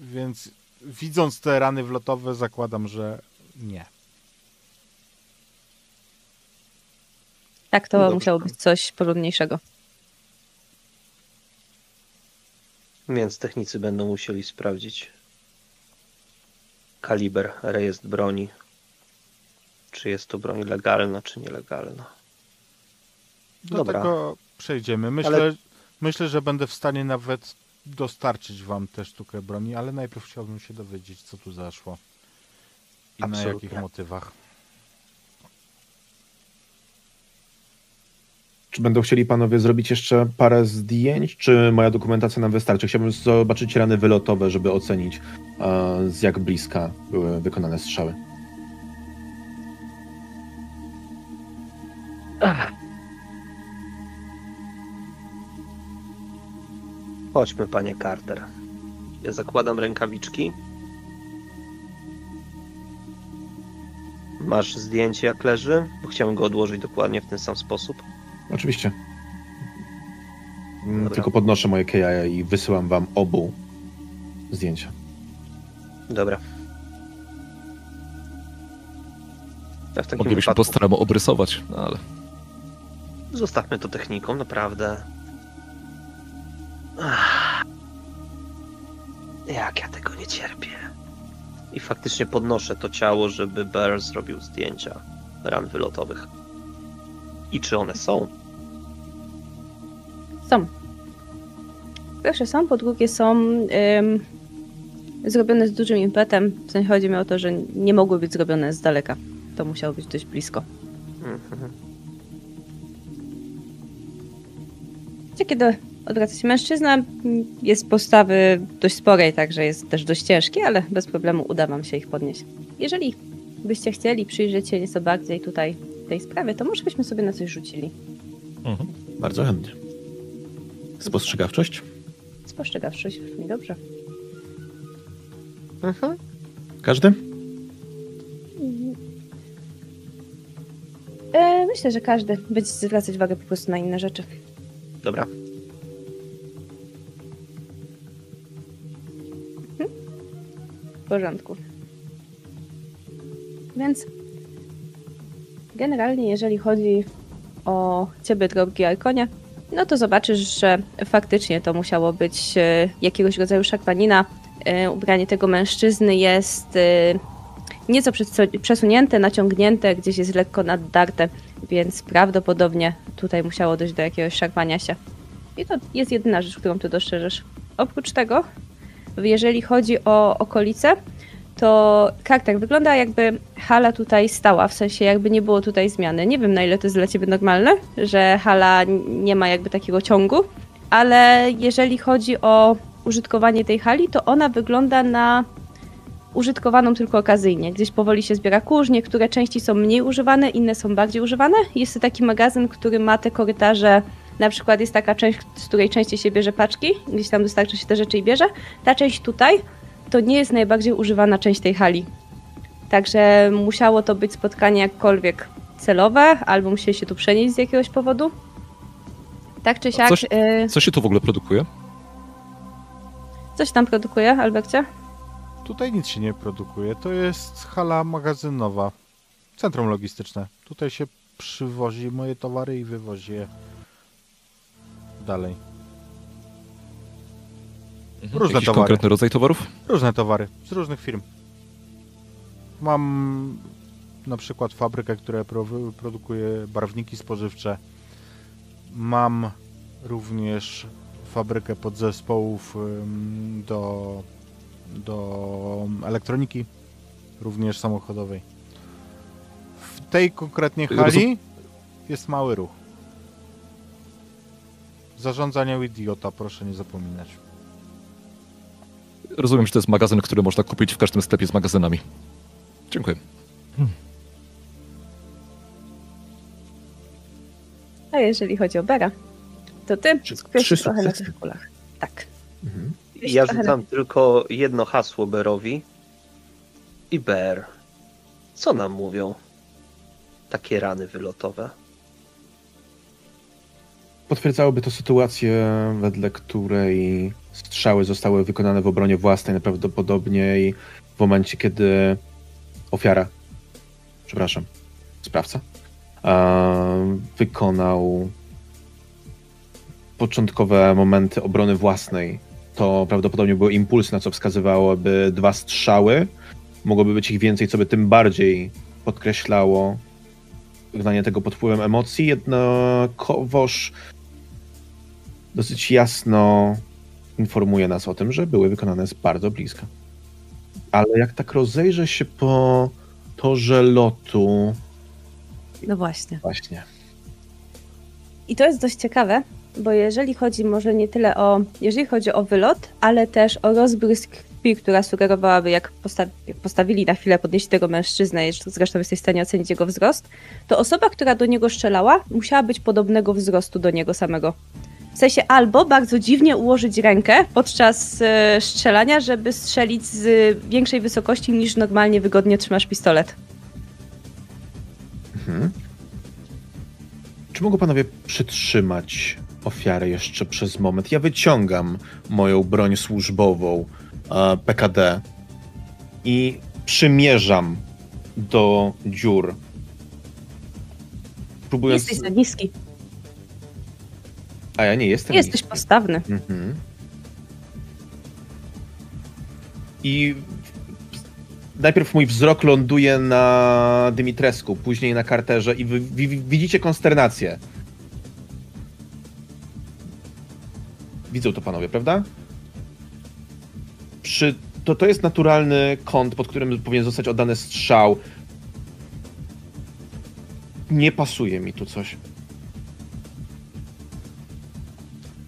więc widząc te rany wlotowe, zakładam, że nie. Tak, to Dobrze. musiało być coś porządniejszego. Więc technicy będą musieli sprawdzić kaliber, rejestr broni. Czy jest to broń legalna, czy nielegalna. Do Dobra. tego przejdziemy. Myślę, Ale- myślę, że będę w stanie nawet dostarczyć wam tę sztukę broni, ale najpierw chciałbym się dowiedzieć, co tu zaszło. I na Absolutnie. jakich motywach. Czy będą chcieli panowie zrobić jeszcze parę zdjęć, czy moja dokumentacja nam wystarczy? Chciałbym zobaczyć rany wylotowe, żeby ocenić, e, z jak bliska były wykonane strzały. Chodźmy, panie Carter. Ja zakładam rękawiczki. Masz zdjęcie jak leży? Bo chciałem go odłożyć dokładnie w ten sam sposób. Oczywiście. Mm, Dobra. Tylko podnoszę moje KI i wysyłam wam obu zdjęcia. Dobra. Ja w takim Moglibyśmy wypadku po staremu obrysować, no ale... zostawmy to techniką, naprawdę. Ach. Jak ja tego nie cierpię. I faktycznie podnoszę to ciało, żeby Bear zrobił zdjęcia ran wylotowych. I czy one są? Są. Pierwsze są, po drugie są ym, zrobione z dużym impetem. W sensie chodzi mi o to, że nie mogły być zrobione z daleka. To musiało być dość blisko. Mhm. Gdzie kiedy odwraca się mężczyzna, jest postawy dość sporej, także jest też dość ciężki, ale bez problemu uda wam się ich podnieść. Jeżeli byście chcieli przyjrzeć się nieco bardziej tutaj tej sprawie, to może byśmy sobie na coś rzucili. Mhm. Bardzo chętnie. Spostrzegawczość? Spostrzegawczość brzmi dobrze. Mhm. Każdy? E, myślę, że każdy będzie zwracać uwagę po prostu na inne rzeczy. Dobra. Porządku. Więc generalnie, jeżeli chodzi o ciebie, drogi Arkonie, no to zobaczysz, że faktycznie to musiało być e, jakiegoś rodzaju szarpanina. E, Ubranie tego mężczyzny jest e, nieco przesu- przesunięte, naciągnięte, gdzieś jest lekko naddarte, więc prawdopodobnie tutaj musiało dojść do jakiegoś szarpania się. I to jest jedyna rzecz, którą ty dostrzeżesz. Oprócz tego, jeżeli chodzi o okolice, to Carter wygląda jakby hala tutaj stała, w sensie jakby nie było tutaj zmiany. Nie wiem na ile to jest dla ciebie normalne, że hala nie ma jakby takiego ciągu, ale jeżeli chodzi o użytkowanie tej hali, to ona wygląda na użytkowaną tylko okazyjnie. Gdzieś powoli się zbiera kurz, niektóre części są mniej używane, inne są bardziej używane. Jest to taki magazyn, który ma te korytarze na przykład jest taka część, z której częściej się bierze paczki, gdzieś tam dostarcza się te rzeczy i bierze. Ta część tutaj to nie jest najbardziej używana część tej hali. Także musiało to być spotkanie jakkolwiek celowe, albo musieli się tu przenieść z jakiegoś powodu. Tak czy siak, coś- y, Co się tu w ogóle produkuje? coś tam produkuje, Albercie? Tutaj nic się nie produkuje. To jest hala magazynowa. Centrum logistyczne. Tutaj się przywozi moje towary i wywozi je dalej. Mhm. Różne Jakiś towary. konkretny rodzaj towarów? Różne towary z różnych firm. Mam na przykład fabrykę, która pro- produkuje barwniki spożywcze. Mam również fabrykę podzespołów do, do elektroniki, również samochodowej. W tej konkretnie hali jest mały ruch. Zarządzanie idiota, proszę nie zapominać. Rozumiem, że to jest magazyn, który można kupić w każdym sklepie z magazynami. Dziękuję. A jeżeli chodzi o Bera, to ty Trzy- skupiasz się trochę na tych kulach. Tak. Mhm. Ja trochę na- rzucam tylko jedno hasło Berowi. I Ber. Co nam mówią? Takie rany wylotowe. Potwierdzałoby to sytuację, wedle której strzały zostały wykonane w obronie własnej, najprawdopodobniej w momencie, kiedy ofiara, przepraszam, sprawca, wykonał początkowe momenty obrony własnej. To prawdopodobnie były impulsy, na co wskazywałoby dwa strzały. Mogłoby być ich więcej, co by tym bardziej podkreślało wygnanie tego pod wpływem emocji, jednakowoż dosyć jasno informuje nas o tym, że były wykonane z bardzo bliska. Ale jak tak rozejrzę się po torze lotu, No właśnie. właśnie. I to jest dość ciekawe, bo jeżeli chodzi może nie tyle o, jeżeli chodzi o wylot, ale też o rozbrysk krwi, która sugerowałaby, jak posta- jak postawili na chwilę, podnieśli tego mężczyznę, zresztą jesteś w stanie ocenić jego wzrost, to osoba, która do niego strzelała, musiała być podobnego wzrostu do niego samego. W sensie albo bardzo dziwnie ułożyć rękę podczas e, strzelania, żeby strzelić z większej wysokości niż normalnie wygodnie trzymasz pistolet. Mhm. Czy mogą panowie przytrzymać ofiarę jeszcze przez moment? Ja wyciągam moją broń służbową e, PKD i przymierzam do dziur. Próbując. Jesteś za niski. A ja nie jestem. Jesteś niski. postawny. Mhm. I najpierw mój wzrok ląduje na Dymitresku, później na Carterze i wy, wi- widzicie konsternację. Widzą to panowie, prawda? Przy, to, to jest naturalny kąt, pod którym powinien zostać oddany strzał. Nie pasuje mi tu coś.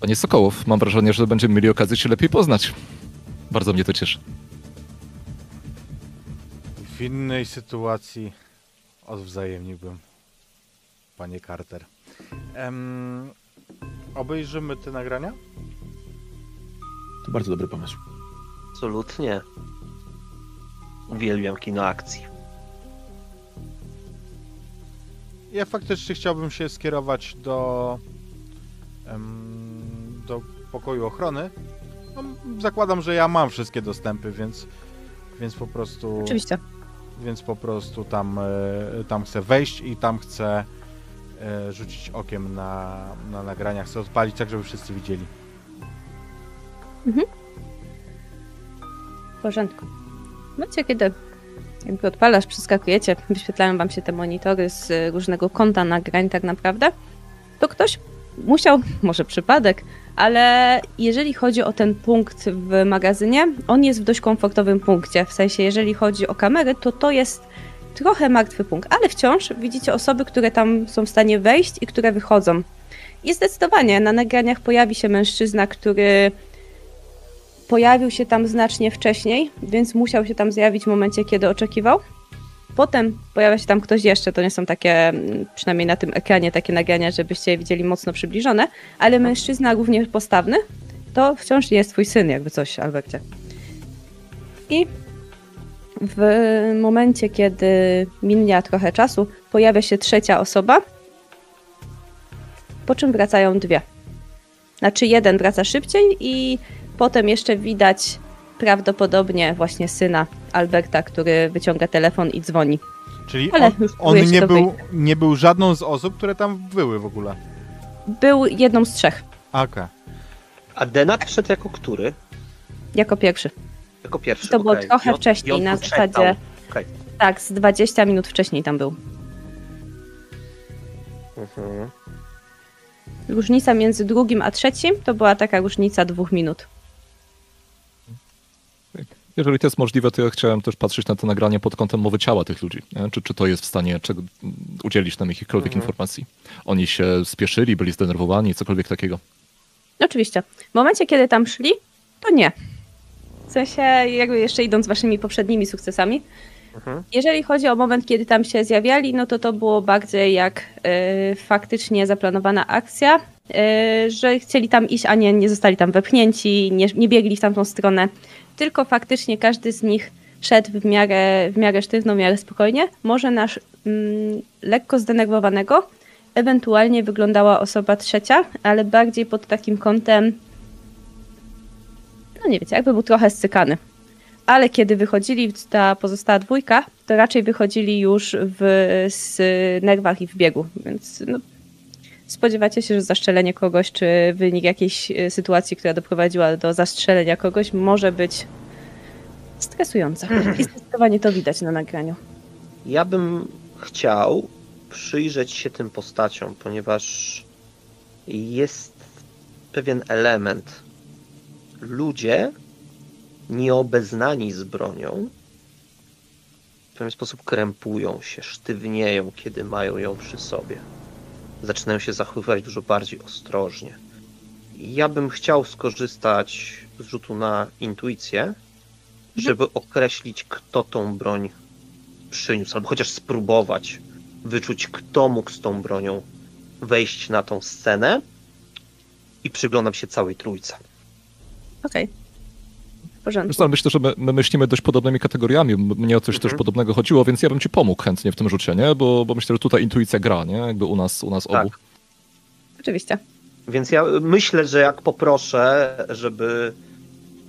Panie Sokołow, mam wrażenie, że będziemy mieli okazję się lepiej poznać. Bardzo mnie to cieszy. W innej sytuacji odwzajemniłbym, panie Carter. Em, obejrzymy te nagrania? To bardzo dobry pomysł. Absolutnie. Uwielbiam kino akcji. Ja faktycznie chciałbym się skierować do, em, do pokoju ochrony. No, zakładam, że ja mam wszystkie dostępy, więc, więc po prostu. Oczywiście. Więc po prostu tam, e, tam chcę wejść i tam chcę e, rzucić okiem na, na nagrania. Chcę odpalić tak, żeby wszyscy widzieli. W porządku. W momencie, kiedy jakby odpalasz, przeskakujecie, wyświetlają wam się te monitory z y, różnego kąta nagrań tak naprawdę, to ktoś musiał, może przypadek, ale jeżeli chodzi o ten punkt w magazynie, on jest w dość komfortowym punkcie. W sensie, jeżeli chodzi o kamery, to to jest trochę martwy punkt, ale wciąż widzicie osoby, które tam są w stanie wejść i które wychodzą. I zdecydowanie na nagraniach pojawi się mężczyzna, który pojawił się tam znacznie wcześniej, więc musiał się tam zjawić w momencie, kiedy oczekiwał. Potem pojawia się tam ktoś jeszcze, to nie są takie, mm, przynajmniej na tym ekranie, takie nagrania, żebyście je widzieli mocno przybliżone, ale mężczyzna równie postawny, to wciąż jest twój syn, jakby coś, Albercie. I w momencie, kiedy minia trochę czasu, pojawia się trzecia osoba, po czym wracają dwie. Znaczy jeden wraca szybciej i potem jeszcze widać prawdopodobnie właśnie syna Alberta, który wyciąga telefon i dzwoni. Czyli Ale on, on nie, był, nie był żadną z osób, które tam były w ogóle. Był jedną z trzech, Okej. A Denat wszedł jako który? jako pierwszy. Jako pierwszy. To było okej. trochę on- wcześniej, na zasadzie- Okej. Tak, z 20 minut wcześniej tam był. Mhm. Różnica między drugim a trzecim to była taka różnica dwóch minut. Jeżeli to jest możliwe, to ja chciałem też patrzeć na to nagranie pod kątem mowy ciała tych ludzi. Nie? Czy, czy to jest w stanie czego, udzielić nam jakichkolwiek Mhm. informacji? Oni się spieszyli, byli zdenerwowani, cokolwiek takiego. Oczywiście. W momencie, kiedy tam szli, to nie. W sensie, jakby jeszcze idąc waszymi poprzednimi sukcesami, Mhm. jeżeli chodzi o moment, kiedy tam się zjawiali, no to to było bardziej jak y, faktycznie zaplanowana akcja, y, że chcieli tam iść, a nie, nie zostali tam wepchnięci, nie, nie biegli w tamtą stronę, tylko faktycznie każdy z nich szedł w miarę, w miarę sztywno, w miarę spokojnie. Może nasz mm, lekko zdenerwowanego ewentualnie wyglądała osoba trzecia, ale bardziej pod takim kątem, no nie wiecie, jakby był trochę scykany. Ale kiedy wychodzili ta pozostała dwójka, to raczej wychodzili już w z nerwach i w biegu, więc no, spodziewacie się, że zastrzelenie kogoś, czy wynik jakiejś e, sytuacji, która doprowadziła do zastrzelenia kogoś, może być stresujące. I zdecydowanie to widać na nagraniu. Ja bym chciał przyjrzeć się tym postaciom, ponieważ jest pewien element. Ludzie nieobeznani z bronią w pewien sposób krępują się, sztywnieją, kiedy mają ją przy sobie. Zaczynają się zachowywać dużo bardziej ostrożnie. Ja bym chciał skorzystać z rzutu na intuicję, żeby określić, kto tą broń przyniósł, albo chociaż spróbować wyczuć, kto mógł z tą bronią wejść na tą scenę i przyglądam się całej trójce. Okej. W porządku. Zresztą myślę, że my, my myślimy dość podobnymi kategoriami. Mnie o coś Mhm. też podobnego chodziło, więc ja bym ci pomógł chętnie w tym rzucie, nie? Bo, bo myślę, że tutaj intuicja gra, nie? Jakby u nas, u nas Tak. obu. Oczywiście. Więc ja myślę, że jak poproszę, żeby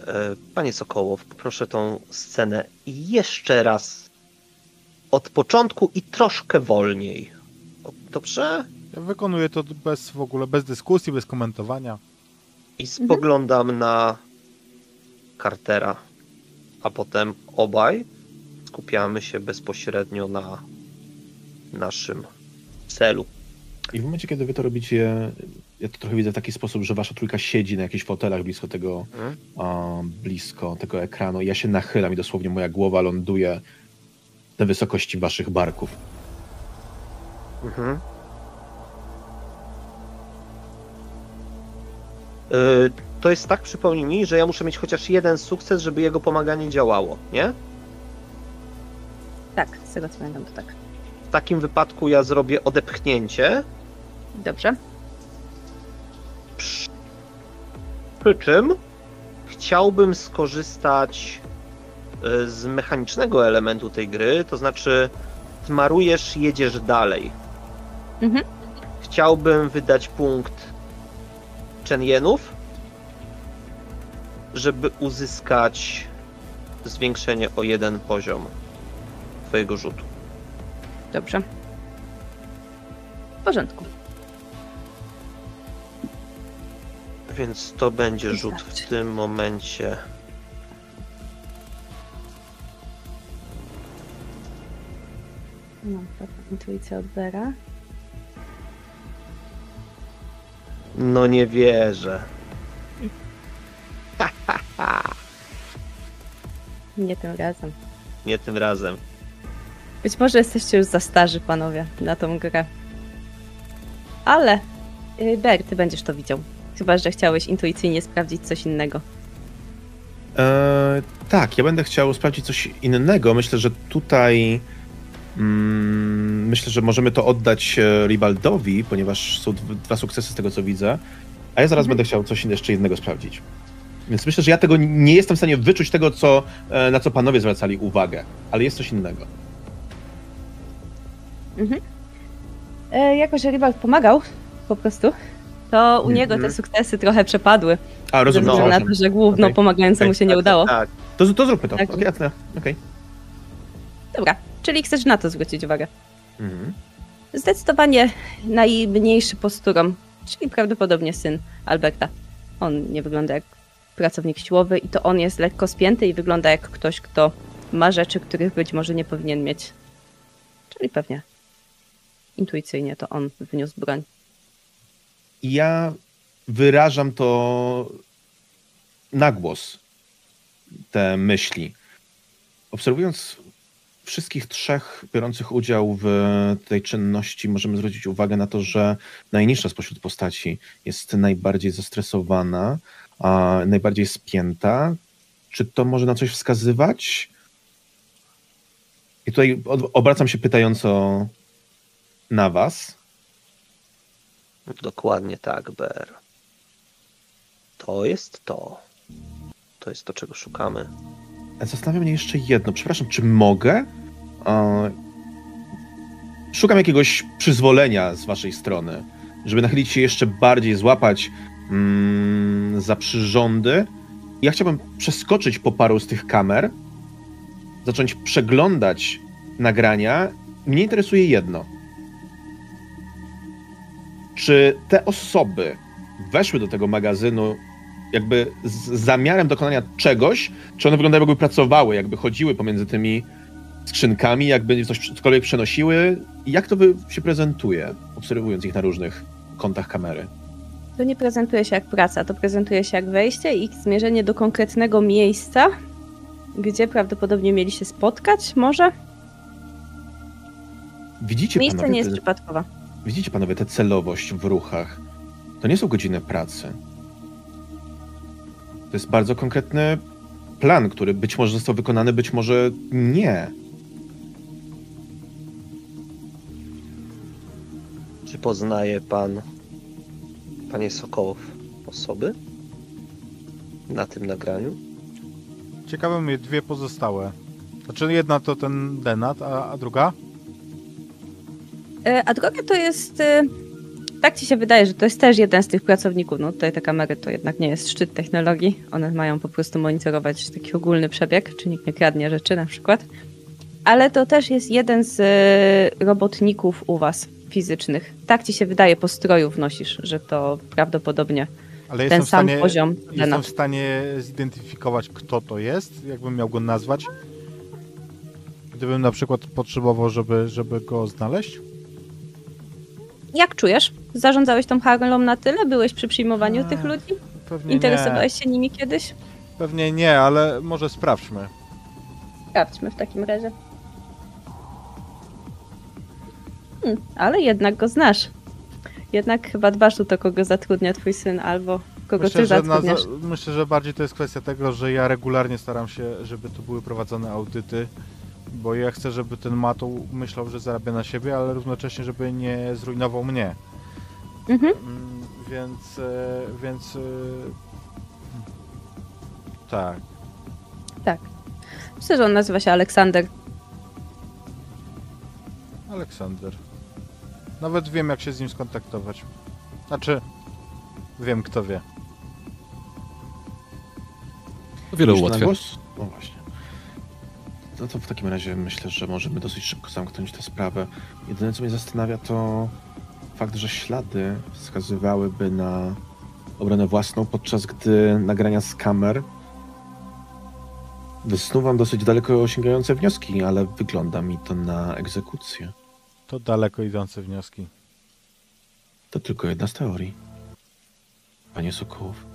e, panie Sokołow, poproszę tą scenę jeszcze raz od początku i troszkę wolniej. Dobrze? Ja wykonuję to bez w ogóle, bez dyskusji, bez komentowania. I spoglądam na Cartera, a potem obaj skupiamy się bezpośrednio na naszym celu. I w momencie, kiedy wy to robicie, ja to trochę widzę w taki sposób, że wasza trójka siedzi na jakichś fotelach blisko tego, Mhm. a, blisko tego ekranu i ja się nachylam i dosłownie moja głowa ląduje na wysokości waszych barków. Mhm. Y, To jest tak, przypomnij mi, że ja muszę mieć chociaż jeden sukces, żeby jego pomaganie działało, nie? Tak, z tego co pamiętam, to tak. W takim wypadku ja zrobię odepchnięcie, Dobrze. przy, przy czym chciałbym skorzystać y, z mechanicznego elementu tej gry, to znaczy smarujesz, jedziesz dalej. Mhm. Chciałbym wydać punkt Chenienów, żeby uzyskać zwiększenie o jeden poziom twojego rzutu. Dobrze. W porządku. Więc to będzie rzut w tym momencie. Mam pewną intuicję od Bera. No nie wierzę. Nie tym razem. Nie tym razem. Być może jesteście już za starzy, panowie, na tą grę. Ale, y, Ber, ty będziesz to widział. Chyba, że chciałeś intuicyjnie sprawdzić coś innego. E, tak, ja będę chciał sprawdzić coś innego. Myślę, że tutaj Mm, myślę, że możemy to oddać e, Rivaldowi, ponieważ są dw- dwa sukcesy z tego, co widzę. A ja zaraz Mhm. będę chciał coś jeszcze innego sprawdzić. Więc myślę, że ja tego nie jestem w stanie wyczuć tego, co, e, na co panowie zwracali uwagę, ale jest coś innego. E, jako, że Ribald pomagał po prostu, to u Mhm. niego te sukcesy trochę przepadły. A, Ze rozumiem. względu na to, że główno Okej. pomagającemu Okej. się nie udało. Tak, To, to zróbmy to. Tak. Okej, jasne. Okej. Dobra, czyli chcesz na to zwrócić uwagę. Mhm. Zdecydowanie najmniejszy posturą, czyli prawdopodobnie syn Alberta. On nie wygląda jak pracownik siłowy i to on jest lekko spięty i wygląda jak ktoś, kto ma rzeczy, których być może nie powinien mieć. Czyli pewnie intuicyjnie to on wyniósł broń. Ja wyrażam to na głos, te myśli. Obserwując wszystkich trzech biorących udział w tej czynności, możemy zwrócić uwagę na to, że najniższa spośród postaci jest najbardziej zestresowana, najbardziej spięta. Czy to może na coś wskazywać? I tutaj obracam się pytająco na was. dokładnie tak, Ber. To jest to. To jest to, czego szukamy. Zastanawia mnie jeszcze jedno. Przepraszam, czy mogę? E, Szukam jakiegoś przyzwolenia z waszej strony, żeby nachylić się jeszcze bardziej, złapać za przyrządy. Ja chciałbym przeskoczyć po paru z tych kamer, zacząć przeglądać nagrania. Mnie interesuje jedno. Czy te osoby weszły do tego magazynu jakby z zamiarem dokonania czegoś, czy one wyglądają jakby pracowały, jakby chodziły pomiędzy tymi skrzynkami, jakby coś cokolwiek przenosiły. Jak to się prezentuje, obserwując ich na różnych kątach kamery? To nie prezentuje się jak praca, to prezentuje się jak wejście i zmierzenie do konkretnego miejsca, gdzie prawdopodobnie mieli się spotkać, może? Widzicie Miejsce panowie, nie jest te, przypadkowe. widzicie panowie tę celowość w ruchach. To nie są godziny pracy. To jest bardzo konkretny plan, który być może został wykonany, być może nie. Czy poznaje pan, panie Sokołow, osoby na tym nagraniu? Ciekawe mnie dwie pozostałe. Znaczy jedna to ten Denat, a, a druga? E, A droga to jest. e, Tak ci się wydaje, że to jest też jeden z tych pracowników. No tutaj te kamery to jednak nie jest szczyt technologii. One mają po prostu monitorować taki ogólny przebieg, czy nikt nie kradnie rzeczy na przykład. Ale to też jest jeden z e, robotników u was fizycznych. Tak ci się wydaje, po stroju wnosisz, że to prawdopodobnie Ale ten sam stanie, poziom. jestem Denat. w stanie zidentyfikować, kto to jest, jakbym miał go nazwać. Gdybym na przykład potrzebował, żeby, żeby go znaleźć. Jak czujesz? Zarządzałeś tą Harlą na tyle? Byłeś przy przyjmowaniu tych ludzi? Interesowałeś się nimi kiedyś? nie. Pewnie nie, ale może sprawdźmy. Sprawdźmy w takim razie. Hmm, ale jednak go znasz. Jednak chyba dbasz o to, kogo zatrudnia twój syn, albo kogo Myślę ty że, na, zatrudniasz. za- myślę, że bardziej to jest kwestia tego, że ja regularnie staram się, żeby tu były prowadzone audyty, bo ja chcę, żeby ten Matu myślał, że zarabia na siebie, ale równocześnie, żeby nie zrujnował mnie. Mhm. Mm, Więc, e, więc e, tak. Tak. Myślę, że on nazywa się Aleksander. Aleksander. Nawet wiem, jak się z nim skontaktować. Znaczy, wiem, kto wie. To wiele na ułatwia. głos? No właśnie. No to w takim razie myślę, że możemy dosyć szybko zamknąć tę sprawę. Jedyne, co mnie zastanawia, to fakt, że ślady wskazywałyby na obronę własną, podczas gdy nagrania z kamer wysnuwam dosyć daleko sięgające wnioski, ale wygląda mi to na egzekucję. To daleko idące wnioski. To tylko jedna z teorii. Panie Sokołów.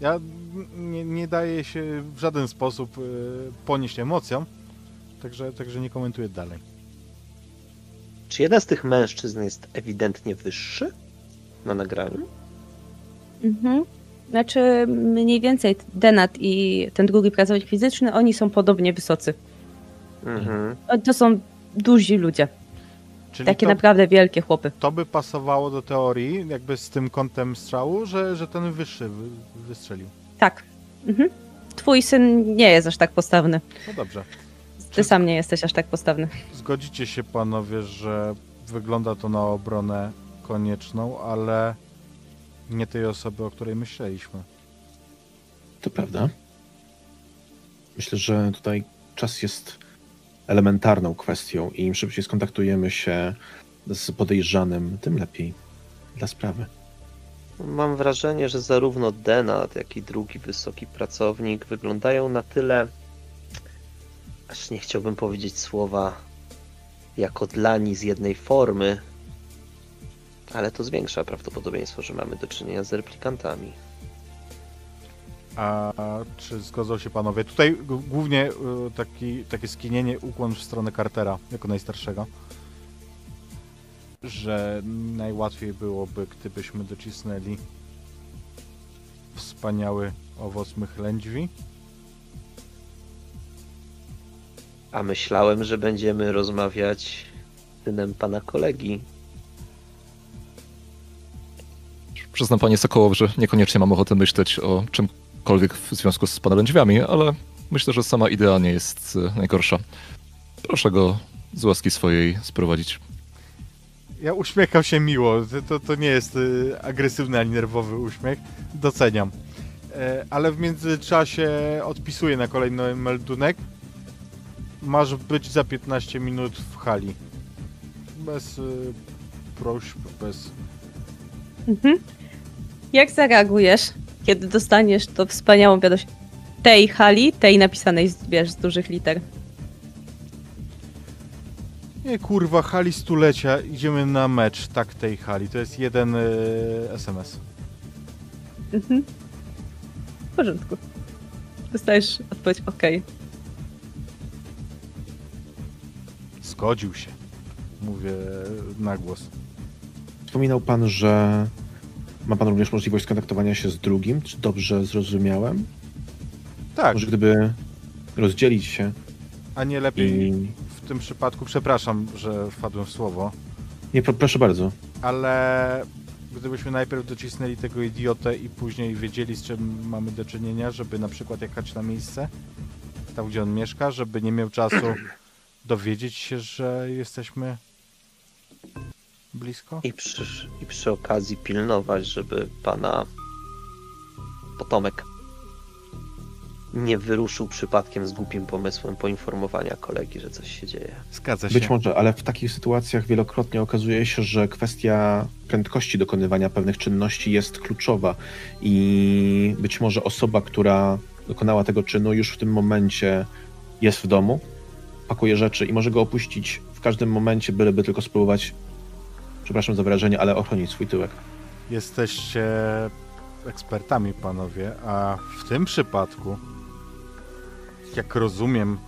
Ja nie, nie daję się w żaden sposób y, ponieść emocjom, także, także nie komentuję dalej. Czy jeden z tych mężczyzn jest ewidentnie wyższy na nagraniu? Mhm. Znaczy, mniej więcej Denat i ten drugi pracownik fizyczny, oni są podobnie wysocy. Mhm. To są duzi ludzie. Czyli Takie to, naprawdę wielkie chłopy. to by pasowało do teorii, jakby z tym kątem strzału, że, że ten wyższy wy, wystrzelił. Tak. Mhm. Twój syn nie jest aż tak postawny. No dobrze. Ty Czy- sam nie jesteś aż tak postawny. Zgodzicie się panowie, że wygląda to na obronę konieczną, ale nie tej osoby, o której myśleliśmy. To prawda. Myślę, że tutaj czas jest elementarną kwestią i im szybciej skontaktujemy się z podejrzanym, tym lepiej dla sprawy. Mam wrażenie, że zarówno Denat, jak i drugi wysoki pracownik wyglądają na tyle, aż nie chciałbym powiedzieć słowa jako dlani z jednej formy, ale to zwiększa prawdopodobieństwo, że mamy do czynienia z replikantami. A czy zgodzą się panowie? Tutaj głównie y, taki, takie skinienie, ukłon w stronę Cartera, jako najstarszego. Że najłatwiej byłoby, gdybyśmy docisnęli wspaniały owoc mych lędźwi. A myślałem, że będziemy rozmawiać z synem pana kolegi. Przyznam panie Sokołow, że niekoniecznie mam ochotę myśleć o czymkolwiek w związku z lędźwiami, ale myślę, że sama idea nie jest e, najgorsza. Proszę go z łaski swojej sprowadzić. Ja uśmiecham się miło. To- To, to nie jest y, agresywny ani nerwowy uśmiech. Doceniam. E, ale w międzyczasie odpisuję na kolejny meldunek. Masz być za 15 minut w hali. Bez y, prośb, bez. Mhm. Jak zareagujesz, kiedy dostaniesz to wspaniałą wiadomość tej hali, tej napisanej z, wiesz, z dużych liter? Nie kurwa, hali stulecia. Idziemy na mecz. Tak, tej hali. To jest jeden y, SMS. Mhm. W porządku. Dostajesz odpowiedź OK. Zgodził się. Mówię na głos. Wspominał pan, że ma pan również możliwość skontaktowania się z drugim. Czy dobrze zrozumiałem? Tak, Może gdyby rozdzielić się a nie lepiej i... w tym przypadku, przepraszam, że wpadłem w słowo, Nie, pro, proszę bardzo. ale gdybyśmy najpierw docisnęli tego idiotę i później wiedzieli, z czym mamy do czynienia, żeby na przykład jechać na miejsce, tam gdzie on mieszka, żeby nie miał czasu dowiedzieć się, że jesteśmy blisko. I przy, I przy okazji pilnować, żeby pana potomek nie wyruszył przypadkiem z głupim pomysłem poinformowania kolegi, że coś się dzieje. Zgadza się. Być może, ale w takich sytuacjach wielokrotnie okazuje się, że kwestia prędkości dokonywania pewnych czynności jest kluczowa i być może osoba, która dokonała tego czynu, już w tym momencie jest w domu, pakuje rzeczy i może go opuścić w każdym momencie, byleby tylko spróbować, przepraszam za wyrażenie, ale ochronić swój tyłek. Jesteście ekspertami, panowie, a w tym przypadku, jak rozumiem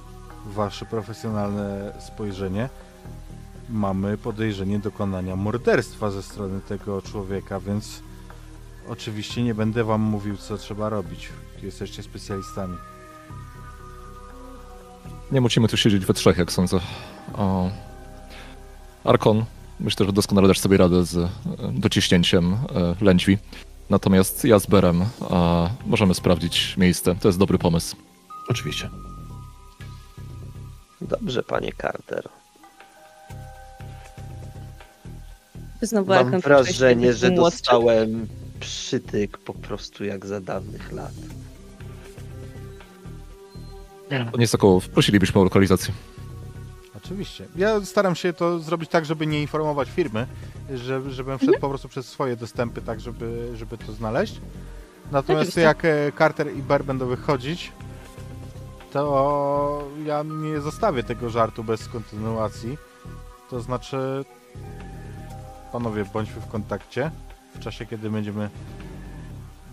wasze profesjonalne spojrzenie, mamy podejrzenie dokonania morderstwa ze strony tego człowieka, więc oczywiście nie będę wam mówił, co trzeba robić. Jesteście specjalistami. Nie musimy tu siedzieć we trzech, jak sądzę. O... Arkon, myślę, że doskonale dasz sobie radę z e, dociśnięciem e, lędźwi. Natomiast ja z Berem a, możemy sprawdzić miejsce. To jest dobry pomysł. Oczywiście. Dobrze, panie Carter. Znowu Mam wrażenie, że młodszy. dostałem przytyk po prostu jak za dawnych lat. Panie Sokołow, prosilibyśmy o lokalizację. Oczywiście. Ja staram się to zrobić tak, żeby nie informować firmy, że, żebym wszedł po prostu przez swoje dostępy, tak żeby, żeby to znaleźć. Natomiast Oczywiście. jak e, Carter i Bear będą wychodzić, to ja nie zostawię tego żartu bez kontynuacji. To znaczy, panowie, bądźmy w kontakcie w czasie, kiedy będziemy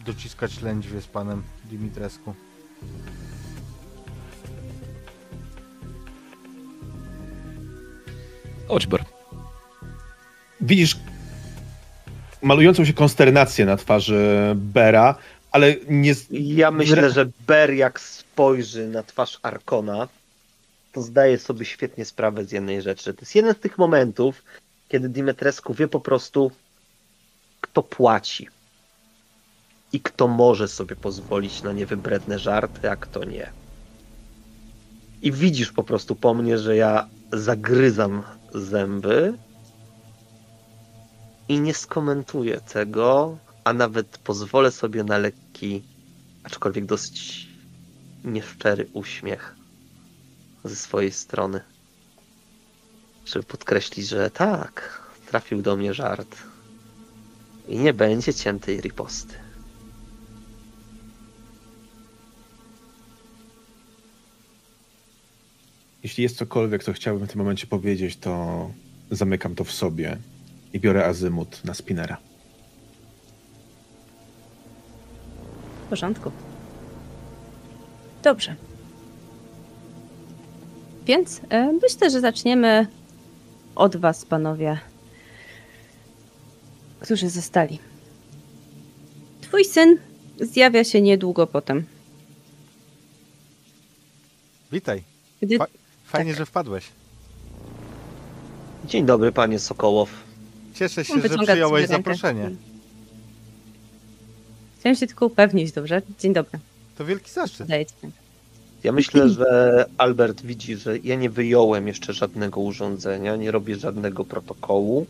dociskać lędźwie z panem Dimitrescu. Ber. Widzisz malującą się konsternację na twarzy Bera, ale nie... Ja myślę, że Ber jak spojrzy na twarz Arkona, to zdaje sobie świetnie sprawę z jednej rzeczy. To jest jeden z tych momentów, kiedy Dimetrescu wie po prostu, kto płaci i kto może sobie pozwolić na niewybredne żarty, a kto nie. I widzisz po prostu po mnie, że ja zagryzam zęby i nie skomentuję tego, a nawet pozwolę sobie na lekki, aczkolwiek dosyć nieszczery uśmiech ze swojej strony. Żeby podkreślić, że tak, trafił do mnie żart. I nie będzie ciętej riposty. Jeśli jest cokolwiek, co chciałbym w tym momencie powiedzieć, to zamykam to w sobie i biorę azymut na spinera. W porządku. Dobrze. Więc e, myślę, że zaczniemy od Was, panowie, którzy zostali. Twój syn zjawia się niedługo potem. Witaj. Gdy... Fa- Fajnie, Tak. że wpadłeś. Dzień dobry, panie Sokołow. Cieszę się, że wyciąga przyjąłeś rękę. zaproszenie. Chciałem się tylko upewnić, dobrze? Dzień dobry. To wielki zaszczyt. Daję ci rękę. Ja myślę, że Albert widzi, że ja nie wyjąłem jeszcze żadnego urządzenia, nie robię żadnego protokołu.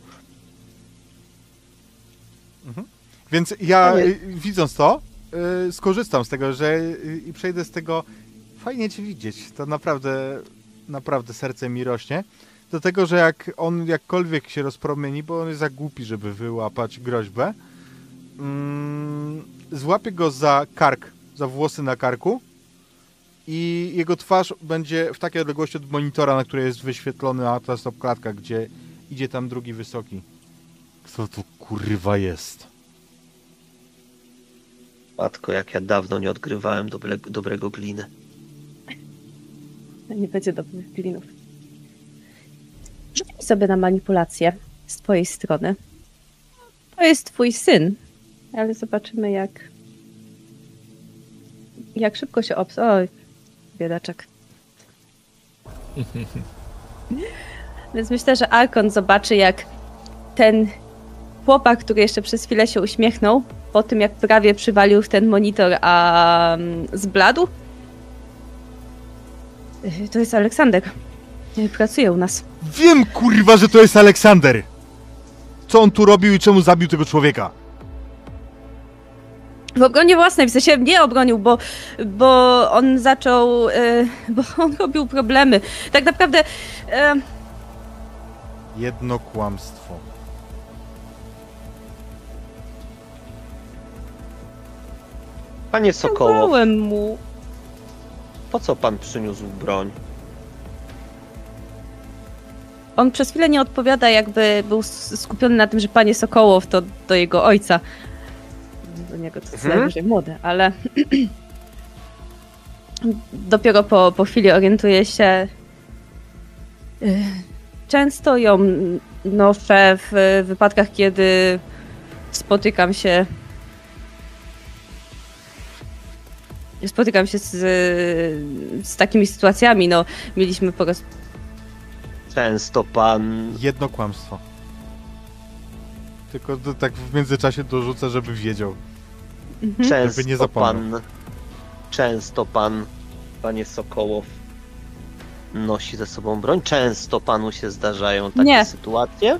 Więc ja, y, widząc to, y, skorzystam z tego, że y, i przejdę z tego. Fajnie cię widzieć. To naprawdę, naprawdę serce mi rośnie. Do tego, że jak on jakkolwiek się rozpromieni, bo on jest za głupi, żeby wyłapać groźbę, mm, złapię go za kark, za włosy na karku i jego twarz będzie w takiej odległości od monitora, na której jest wyświetlony atlas obkładka, gdzie idzie tam drugi wysoki. Kto to kurwa jest? Matko, jak ja dawno nie odgrywałem dobre, dobrego gliny. Nie będzie dobrych glinów. Rzuć mi sobie na manipulację z twojej strony. To jest twój syn, ale zobaczymy jak jak szybko się obs... Oj, biedaczek. Więc myślę, że Arkon zobaczy jak ten chłopak, który jeszcze przez chwilę się uśmiechnął, po tym jak prawie przywalił w ten monitor, a mm, zbladł, To jest Aleksander. Y, Pracuje u nas. Wiem kurwa, że to jest Aleksander! Co on tu robił i czemu zabił tego człowieka? W obronie własnej, w sensie mnie obronił, bo, bo on zaczął, y, bo on robił problemy. Tak naprawdę y, Jedno kłamstwo. Panie Sokołow, kazałem mu. Po co pan przyniósł broń? On przez chwilę nie odpowiada, jakby był skupiony na tym, że panie Sokołow to do jego ojca. Do niego to jest Mhm. najwyżej młody, ale dopiero po, po chwili orientuje się. Y, Często ją noszę w wypadkach, kiedy spotykam się. Spotykam się z, z takimi sytuacjami. No, mieliśmy po raz Często pan Jedno kłamstwo. Tylko to, tak w międzyczasie dorzucę, żeby wiedział. Mhm. Często nie zapomniał. pan, często pan, panie Sokołow, nosi ze sobą broń. Często panu się zdarzają takie Nie. sytuacje.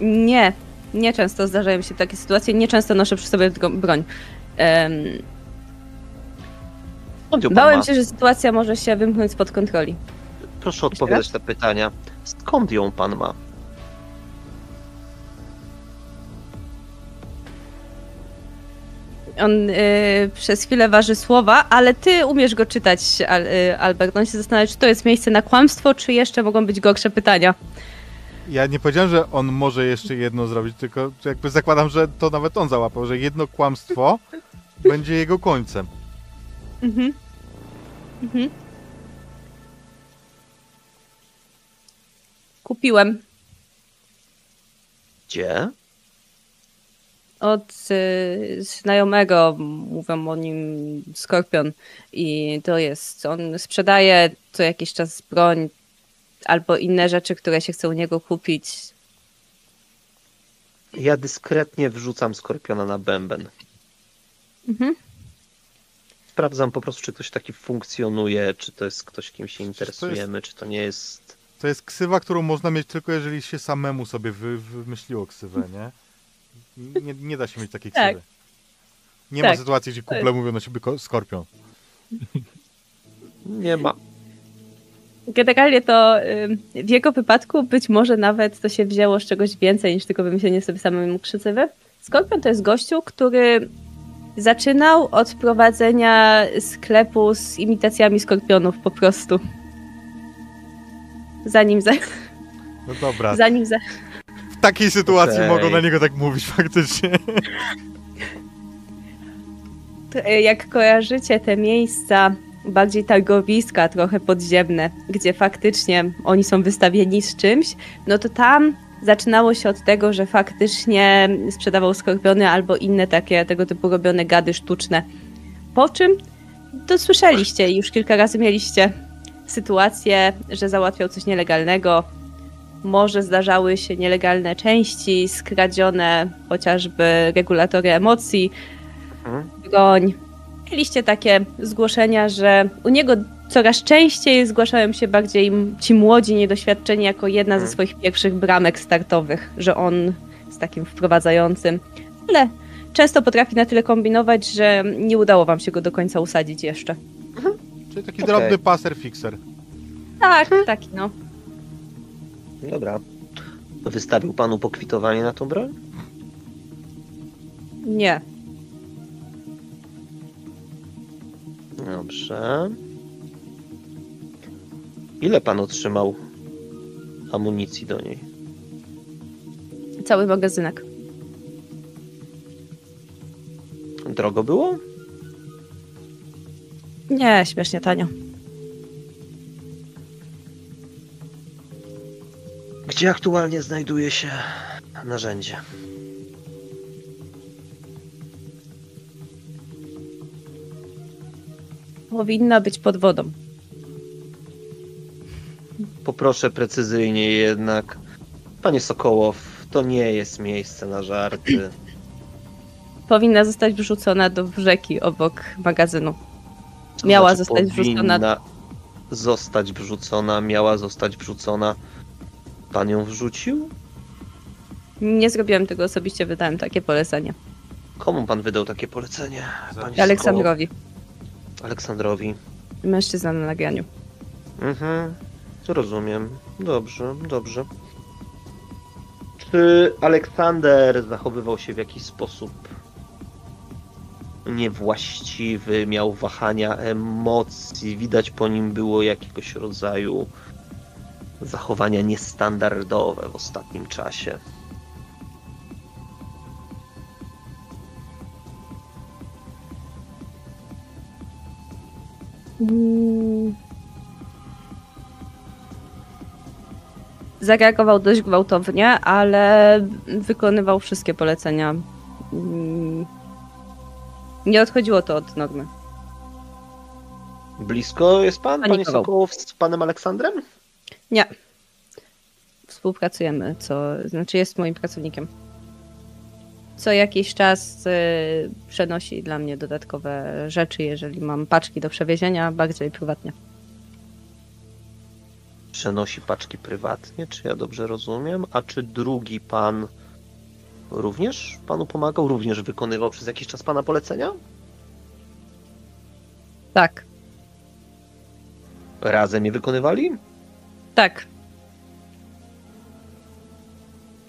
Nie, nie często zdarzają się takie sytuacje, nie często noszę przy sobie broń. Em, Skąd bałem ma? się, że sytuacja może się wymknąć spod kontroli. Proszę odpowiadać na pytania. Skąd ją pan ma? On y, przez chwilę waży słowa, ale ty umiesz go czytać, Al, y, Albert. On się zastanawia, czy to jest miejsce na kłamstwo, czy jeszcze mogą być gorsze pytania. Ja nie powiedziałem, że on może jeszcze jedno zrobić, tylko jakby zakładam, że to nawet on załapał, że jedno kłamstwo będzie jego końcem. Mhm. Mhm. Kupiłem. Gdzie? Od y, znajomego mówią o nim Skorpion i to jest, on sprzedaje co jakiś czas broń albo inne rzeczy, które się chce u niego kupić. Ja dyskretnie wrzucam skorpiona na bęben. Mhm. Sprawdzam po prostu, czy ktoś taki funkcjonuje, czy to jest ktoś, kim się interesujemy, czy to nie jest. To jest ksywa, którą można mieć tylko jeżeli się samemu sobie wy, wymyśliło ksywę, nie? Nie, nie da się mieć takiej Tak. ksywy. Nie ma Tak. sytuacji, gdzie kuple mówią na siebie ko- skorpion. Nie ma. Generalnie to w jego wypadku być może nawet to się wzięło z czegoś więcej niż tylko wymyślenie sobie samemu krzycywy. Skorpion to jest gościu, który zaczynał od prowadzenia sklepu z imitacjami skorpionów po prostu. Zanim, za, No dobra, zanim za, w takiej sytuacji Okej. mogą na niego tak mówić faktycznie. To, e, jak kojarzycie te miejsca, bardziej targowiska, trochę podziemne, gdzie faktycznie oni są wystawieni z czymś, no to tam zaczynało się od tego, że faktycznie sprzedawał skorpiony albo inne takie tego typu robione gady sztuczne. Po czym to słyszeliście i już kilka razy mieliście sytuację, że załatwiał coś nielegalnego. Może zdarzały się nielegalne części, skradzione chociażby regulatory emocji, Mhm. broń. Mieliście takie zgłoszenia, że u niego coraz częściej zgłaszają się bardziej ci młodzi, niedoświadczeni jako jedna ze Mhm. swoich pierwszych bramek startowych, że on jest takim wprowadzającym. Ale często potrafi na tyle kombinować, że nie udało wam się go do końca usadzić jeszcze. Czyli taki Okej. drobny paser fixer. Tak, taki no. Dobra. Wystawił panu pokwitowanie na tą broń? Nie. Dobrze. Ile pan otrzymał amunicji do niej? Cały magazynek. Drogo było? Nie, śmiesznie tanio. Gdzie aktualnie znajduje się narzędzie? Powinna być pod wodą. Poproszę precyzyjnie jednak. Panie Sokołow, to nie jest miejsce na żarty. Powinna zostać wrzucona do rzeki obok magazynu. Miała Znaczy, zostać wrzucona powinna zostać wrzucona, miała zostać wrzucona. Pan ją wrzucił? Nie zrobiłam tego osobiście, wydałem takie polecenie. Komu pan wydał takie polecenie? Panie Aleksandrowi, Sokołow? Aleksandrowi. mężczyzna na nagraniu. Mhm, rozumiem. Dobrze, dobrze. Czy Aleksander zachowywał się w jakiś sposób niewłaściwy, miał wahania emocji, widać po nim było jakiegoś rodzaju zachowania niestandardowe w ostatnim czasie? Mm. Zareagował dość gwałtownie, ale wykonywał wszystkie polecenia. Mm. Nie odchodziło to od normy. Blisko jest pan, panie Panikował. Sokołow, z panem Aleksandrem? Nie. Współpracujemy, co znaczy jest moim pracownikiem. Co jakiś czas y, przenosi dla mnie dodatkowe rzeczy, jeżeli mam paczki do przewiezienia, bardziej prywatnie. Przenosi paczki prywatnie, czy ja dobrze rozumiem? A czy drugi pan również panu pomagał? Również wykonywał przez jakiś czas pana polecenia? Tak, Razem je wykonywali? tak.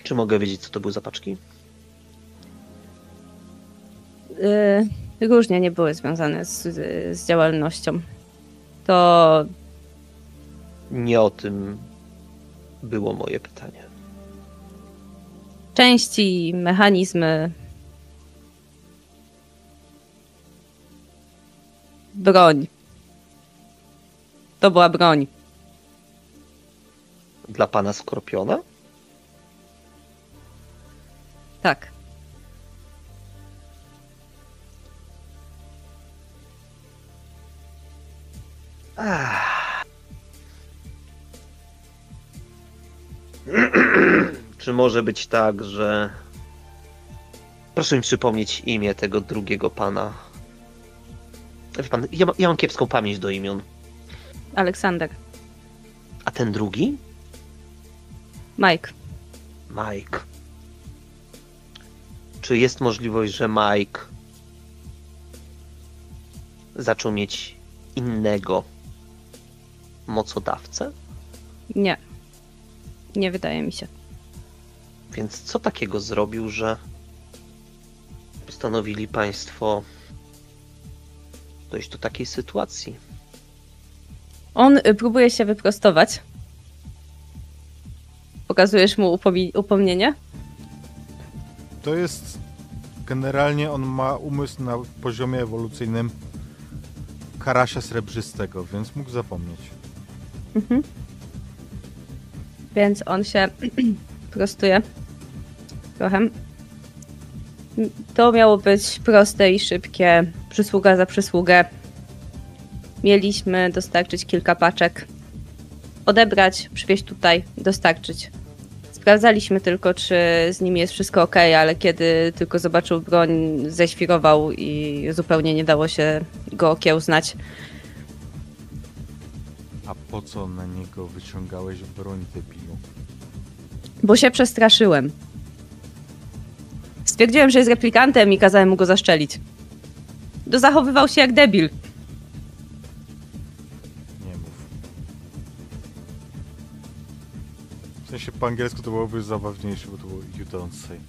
Czy mogę wiedzieć, co to były za paczki? Y, różnie nie były związane z, z działalnością. To nie o tym było moje pytanie. Części, mechanizmy, broń. To była broń. Dla pana Skorpiona? Tak. Ah. Czy może być tak, że. Proszę mi przypomnieć imię tego drugiego pana. Wie pan, ja, ja mam kiepską pamięć do imion. Aleksander. A ten drugi? Mike. Mike. Czy jest możliwość, że Mike zaczął mieć innego mocodawcę? Nie. Nie wydaje mi się. Więc co takiego zrobił, że postanowili Państwo dojść do takiej sytuacji? On y, próbuje się wyprostować. Pokazujesz mu upomi- upomnienie? To jest... Generalnie on ma umysł na poziomie ewolucyjnym karasia srebrzystego, więc mógł zapomnieć. Mhm. Więc on się prostuje trochę. To miało być proste i szybkie, przysługa za przysługę. Mieliśmy dostarczyć kilka paczek, odebrać, przywieźć tutaj, dostarczyć. Sprawdzaliśmy tylko, czy z nim jest wszystko ok, ale kiedy tylko zobaczył broń, ześwirował i zupełnie nie dało się go okiełznać. A po co na niego wyciągałeś broń, debilu? Bo się przestraszyłem. Stwierdziłem, że jest replikantem i kazałem mu go zaszczelić. Do zachowywał się jak debil. Nie mów. W sensie po angielsku to byłoby zabawniejsze, bo to było you don't say.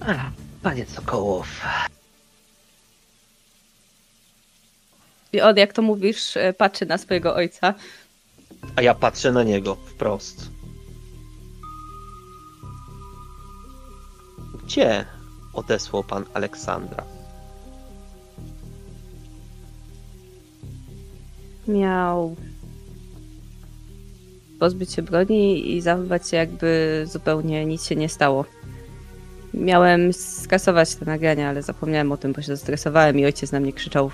Ach, Panie Sokołow, I on, jak to mówisz, e, patrzy na swojego ojca. a ja patrzę na niego wprost. Gdzie odesłał Pan Aleksandra? Miał pozbyć się broni i zachowywać się, jakby zupełnie nic się nie stało. Miałem skasować te nagrania, ale zapomniałem o tym, bo się zestresowałem i ojciec na mnie krzyczał.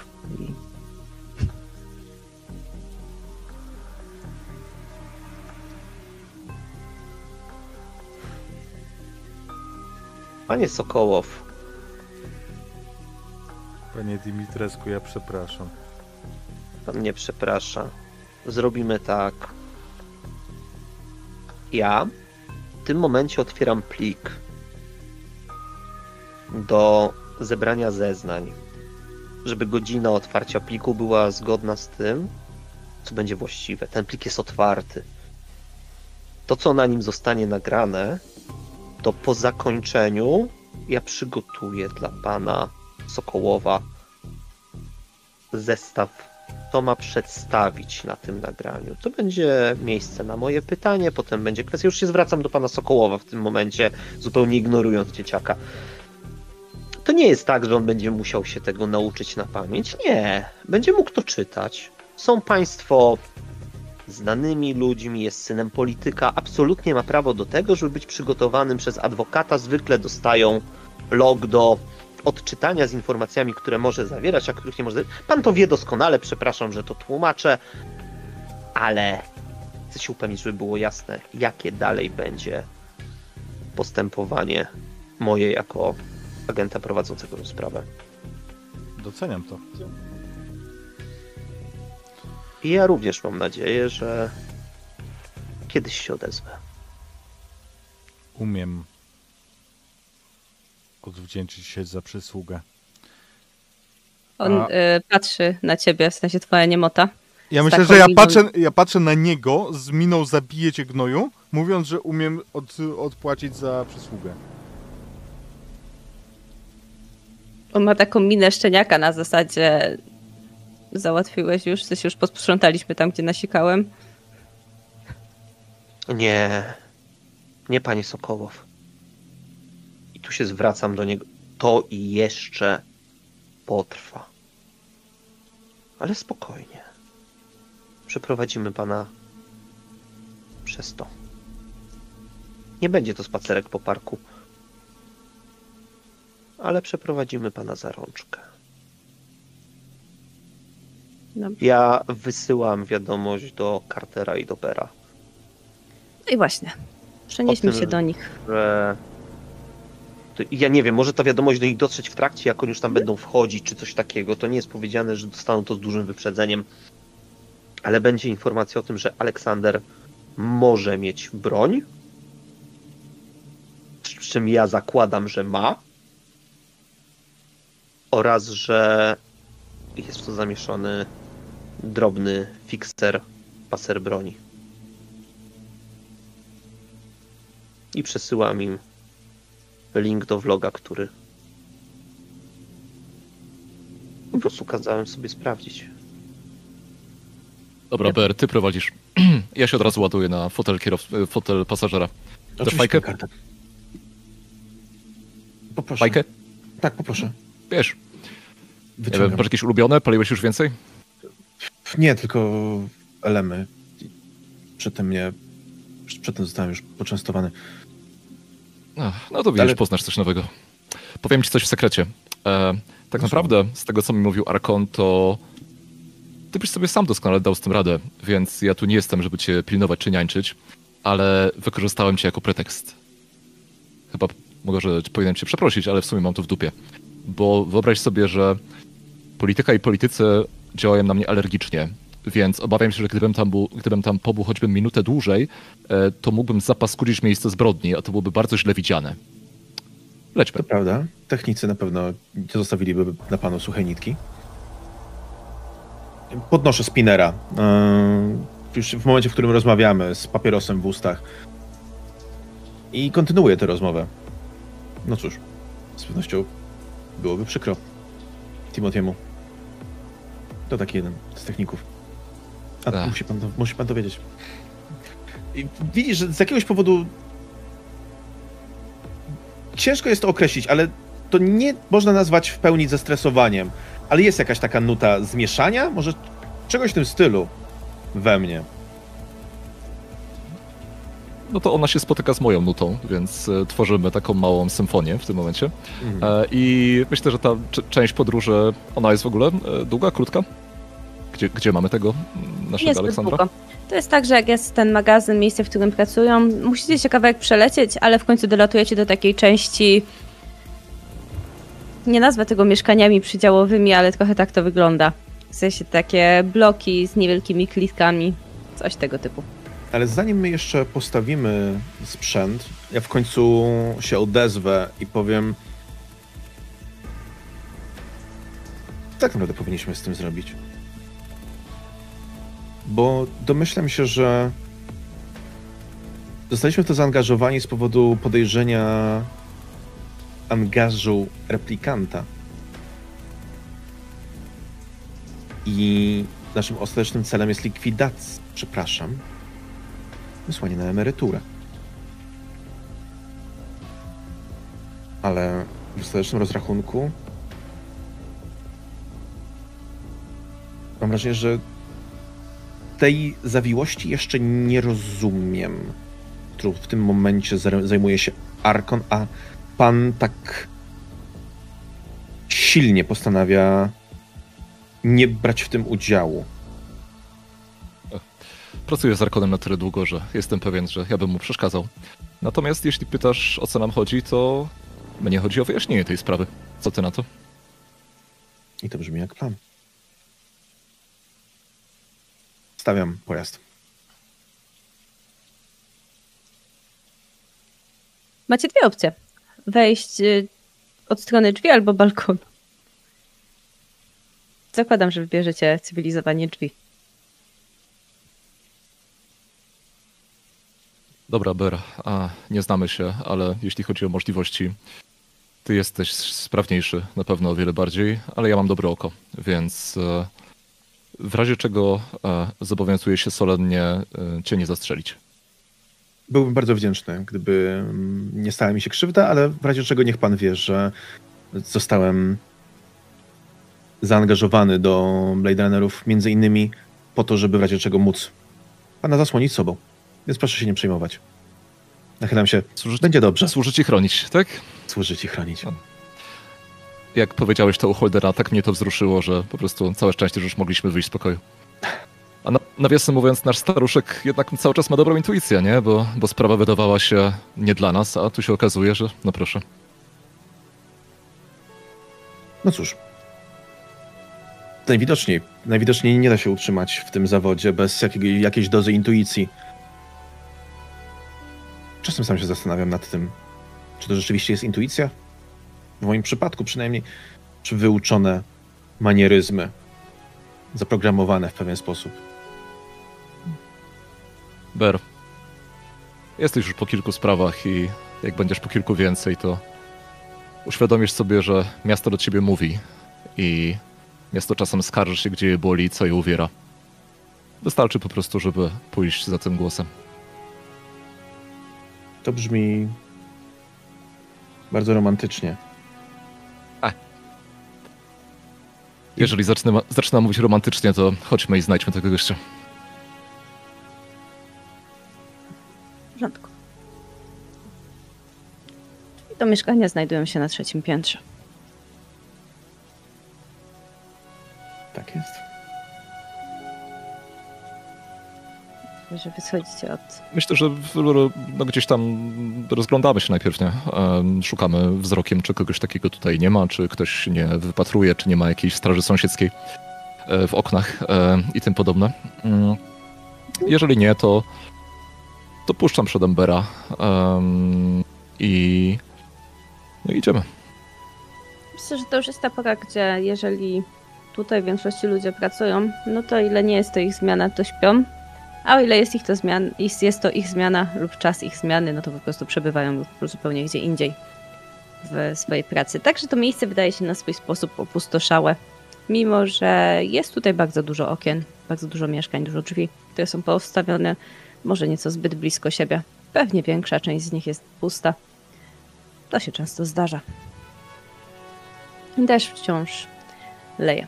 Panie Sokołow, panie Dimitrescu, ja przepraszam. Pan mnie przeprasza. Zrobimy tak. Ja w tym momencie otwieram plik do zebrania zeznań, żeby godzina otwarcia pliku była zgodna z tym, co będzie właściwe. Ten plik jest otwarty. To, co na nim zostanie nagrane, to po zakończeniu ja przygotuję dla pana Sokołowa zestaw to ma przedstawić na tym nagraniu. To będzie miejsce na moje pytanie, potem będzie kwestia. Już się zwracam do pana Sokołowa w tym momencie, zupełnie ignorując dzieciaka. To nie jest tak, że on będzie musiał się tego nauczyć na pamięć. Nie, będzie mógł to czytać. Są państwo znanymi ludźmi, jest synem polityka, absolutnie ma prawo do tego, żeby być przygotowanym przez adwokata. Zwykle dostają log do odczytania z informacjami, które może zawierać, a których nie może. Pan to wie doskonale, przepraszam, że to tłumaczę, ale chcę się upewnić, żeby było jasne, jakie dalej będzie postępowanie moje jako agenta prowadzącego sprawę. Doceniam to. I ja również mam nadzieję, że kiedyś się odezwę. Umiem odwdzięczyć się za przysługę. On A- y, patrzy na ciebie, w sensie twoja niemota. Ja myślę, że ja patrzę, ja patrzę na niego z miną zabiję cię gnoju, mówiąc, że umiem od, odpłacić za przysługę. On ma taką minę szczeniaka na zasadzie załatwiłeś już, coś już posprzątaliśmy tam, gdzie nasikałem. Nie, nie panie Sokołow. I tu się zwracam do niego. To i jeszcze potrwa. Ale spokojnie. Przeprowadzimy pana przez to. Nie będzie to spacerek po parku. ale przeprowadzimy pana za rączkę. Dobrze. Ja wysyłam wiadomość do Cartera i do Bera, No i właśnie. Przenieśmy tym- się do nich. że to, ja nie wiem, może ta wiadomość do nich dotrzeć w trakcie, jak oni już tam będą wchodzić, czy coś takiego. To nie jest powiedziane, że dostaną to z dużym wyprzedzeniem, ale będzie informacja o tym, że Aleksander może mieć broń, z czym ja zakładam, że ma, oraz że jest w to zamieszany drobny fixer, paser broni. I przesyłam im link do vloga, który po prostu kazałem sobie sprawdzić. Dobra, BR, ty prowadzisz. Ja się od razu ładuję na fotel, kierow... fotel pasażera. Oczywiście, fajkę? kartę. Poproszę. Fajkę? Tak, poproszę. Wiesz, nie Wyciągam. masz jakieś ulubione? Paliłeś już więcej? Nie, tylko elemy. Przedtem mnie... Przedtem zostałem już poczęstowany. Ach, no to widzisz, Ale- poznasz coś nowego. Powiem ci coś w sekrecie. E, tak No naprawdę, z tego co mi mówił Arkon, to ty byś sobie sam doskonale dał z tym radę, więc ja tu nie jestem, żeby cię pilnować czy niańczyć, ale wykorzystałem cię jako pretekst. Chyba może powinienem cię przeprosić, ale w sumie mam to w dupie. Bo wyobraź sobie, że polityka i politycy działają na mnie alergicznie, więc obawiam się, że gdybym tam, był, gdybym tam pobył choćby minutę dłużej, e, to mógłbym zapaskudzić miejsce zbrodni, a to byłoby bardzo źle widziane. Lećmy. To prawda. Technicy na pewno nie zostawiliby na panu suchej nitki. Podnoszę spinera. Yy, Już w momencie, w którym rozmawiamy z papierosem w ustach. I kontynuuję tę rozmowę. No cóż, z pewnością byłoby przykro Timotiemu. To taki jeden z techników. A Tak. musi pan, to, musi pan to wiedzieć. I widzisz, że z jakiegoś powodu ciężko jest to określić, ale to nie można nazwać w pełni zestresowaniem. Ale jest jakaś taka nuta zmieszania? Może czegoś w tym stylu we mnie. No to ona się spotyka z moją nutą, więc e, tworzymy taką małą symfonię w tym momencie. E, I myślę, że ta część podróży, ona jest w ogóle e, długa, krótka? Gdzie, gdzie mamy tego naszego Niezbyt Aleksandra? długo. To jest tak, że jak jest ten magazyn, miejsce, w którym pracują, musicie się kawałek przelecieć, ale w końcu dolatujecie do takiej części. Nie nazwę tego mieszkaniami przydziałowymi, ale trochę tak to wygląda. W sensie takie bloki z niewielkimi klitkami, coś tego typu. Ale zanim my jeszcze postawimy sprzęt, ja w końcu się odezwę i powiem. Tak naprawdę powinniśmy z tym zrobić? Bo domyślam się, że zostaliśmy w to zaangażowani z powodu podejrzenia angażu replikanta. I naszym ostatecznym celem jest likwidacja, przepraszam, wysłanie na emeryturę. Ale w ostatecznym rozrachunku mam wrażenie, że tej zawiłości jeszcze nie rozumiem, którą w tym momencie zajmuje się Arkon, a pan tak silnie postanawia nie brać w tym udziału. Pracuję z Arkonem na tyle długo, że jestem pewien, że ja bym mu przeszkadzał. Natomiast jeśli pytasz, o co nam chodzi, to mnie chodzi o wyjaśnienie tej sprawy. Co ty na to? I to brzmi jak plan. Stawiam pojazd. Macie dwie opcje. Wejść y, od strony drzwi albo balkonu. Zakładam, że wybierzecie cywilizowanie drzwi. Dobra, Ber, a, nie znamy się, ale jeśli chodzi o możliwości, ty jesteś sprawniejszy, na pewno o wiele bardziej, ale ja mam dobre oko, więc e, w razie czego e, zobowiązuję się solennie e, cię nie zastrzelić. Byłbym bardzo wdzięczny, gdyby mm, nie stała mi się krzywda, ale w razie czego niech pan wie, że zostałem zaangażowany do Blade Runnerów między innymi po to, żeby w razie czego móc pana zasłonić sobą. Więc proszę się nie przejmować. Nachylam się. Służy, Będzie dobrze. służy ci chronić, tak? Służy ci chronić. jak powiedziałeś to u Holdera, tak mnie to wzruszyło, że po prostu całe szczęście, że już mogliśmy wyjść z pokoju. A na, nawiasem mówiąc, nasz staruszek jednak cały czas ma dobrą intuicję, nie? Bo, bo sprawa wydawała się nie dla nas, a tu się okazuje, że no proszę. No cóż. Najwidoczniej, najwidoczniej nie da się utrzymać w tym zawodzie bez jakiego, jakiejś dozy intuicji. Czasem sam się zastanawiam nad tym, czy to rzeczywiście jest intuicja? W moim przypadku przynajmniej, czy wyuczone manieryzmy, zaprogramowane w pewien sposób. Ber, jesteś już po kilku sprawach i jak będziesz po kilku więcej, to uświadomisz sobie, że miasto do ciebie mówi i miasto czasem skarży się, gdzie je boli, co je uwiera. Wystarczy po prostu, żeby pójść za tym głosem. To brzmi bardzo romantycznie. Jeżeli zacznę, zaczynam mówić romantycznie, to chodźmy i znajdźmy tego gościa. W porządku. Drzwi do mieszkania znajdują się na trzecim piętrze. Tak jest. Że wy schodzicie od Myślę, że w- no, gdzieś tam rozglądamy się najpierw, nie? Szukamy wzrokiem, czy kogoś takiego tutaj nie ma, czy ktoś nie wypatruje, czy nie ma jakiejś straży sąsiedzkiej e, w oknach e, i tym podobne. Mm. Jeżeli nie, to, to puszczam przed Embera em, i no i idziemy. Myślę, że to już jest ta pora, gdzie jeżeli tutaj w większości ludzie pracują, no to ile nie jest to ich zmiana, to śpią. A o ile jest ich to zmian, jest, to ich zmiana lub czas ich zmiany, no to po prostu przebywają zupełnie gdzie indziej w swojej pracy. Także to miejsce wydaje się na swój sposób opustoszałe. Mimo, że jest tutaj bardzo dużo okien, bardzo dużo mieszkań, dużo drzwi, które są postawione może nieco zbyt blisko siebie. Pewnie większa część z nich jest pusta. To się często zdarza. Deszcz wciąż leje.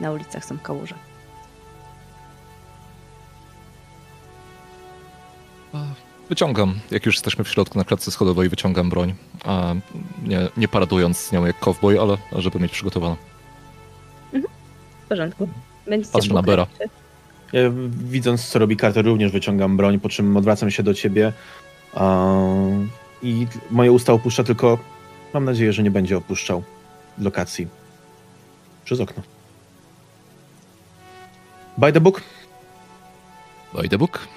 Na ulicach są kałuże. Wyciągam, jak już jesteśmy w środku na klatce schodowej, wyciągam broń. A nie, nie paradując z nią jak cowboy, ale żeby mieć przygotowaną. W porządku. Będziecie Patrzę na Bera. Ja, widząc, co robi Carter, również wyciągam broń, po czym odwracam się do ciebie a, i moje usta opuszcza, tylko mam nadzieję, że nie będzie opuszczał lokacji przez okno. By the book, By the book.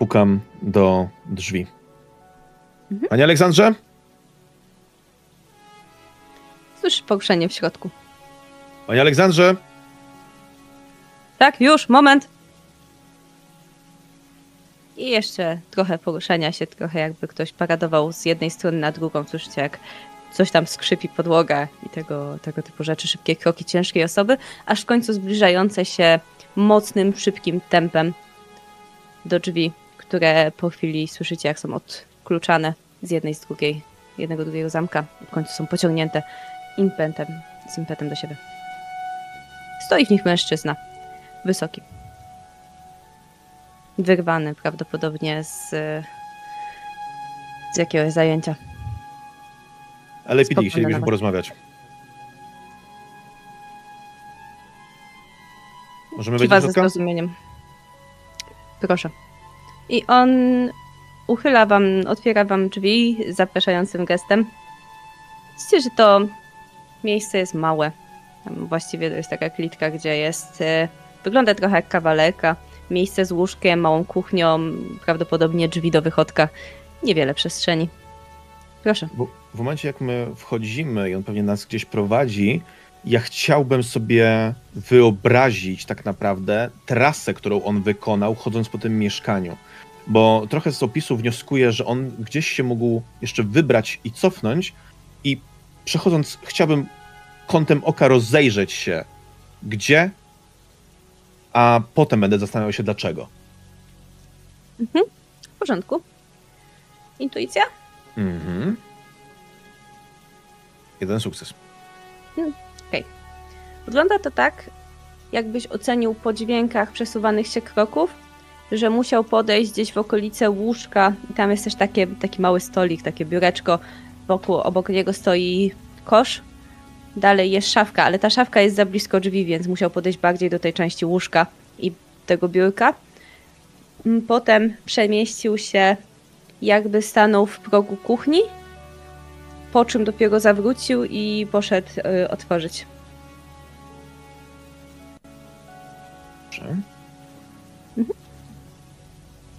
Pukam do drzwi. Mhm. Panie Aleksandrze? Słyszysz poruszenie w środku. Panie Aleksandrze? Tak, już, moment. I jeszcze trochę poruszania się, trochę jakby ktoś paradował z jednej strony na drugą. Słyszycie, jak coś tam skrzypi podłoga i tego, tego typu rzeczy, szybkie kroki ciężkiej osoby, aż w końcu zbliżające się mocnym, szybkim tempem do drzwi, które po chwili słyszycie, jak są odkluczane z jednej, z drugiej, jednego, drugiego zamka. W końcu są pociągnięte impetem, z impetem do siebie. Stoi w nich mężczyzna. Wysoki. Wyrwany prawdopodobnie z, z jakiegoś zajęcia. LAPD, Spokojnie, chcielibyśmy porozmawiać. Możemy Kiwa do ze zrozumieniem. Proszę. I on uchyla wam, otwiera wam drzwi zapraszającym gestem. Widzicie, że to miejsce jest małe. Tam właściwie to jest taka klitka, gdzie jest. e, Wygląda trochę jak kawalerka. Miejsce z łóżkiem, małą kuchnią, prawdopodobnie drzwi do wychodka. Niewiele przestrzeni. Proszę. W, w momencie, jak my wchodzimy i on pewnie nas gdzieś prowadzi, ja chciałbym sobie wyobrazić tak naprawdę trasę, którą on wykonał, chodząc po tym mieszkaniu. Bo trochę z opisu wnioskuję, że on gdzieś się mógł jeszcze wybrać i cofnąć, i przechodząc, chciałbym kątem oka rozejrzeć się, gdzie, a potem będę zastanawiał się, dlaczego. W porządku. Intuicja? Mhm. Jeden sukces. Wygląda to tak, jakbyś ocenił po dźwiękach przesuwanych się kroków, że musiał podejść gdzieś w okolice łóżka i tam jest też takie, taki mały stolik, takie biureczko boku, obok niego stoi kosz. Dalej jest szafka, ale ta szafka jest za blisko drzwi, więc musiał podejść bardziej do tej części łóżka i tego biurka. Mm, Potem przemieścił się, jakby stanął w progu kuchni, po czym dopiero zawrócił i poszedł y, otworzyć. Dobrze.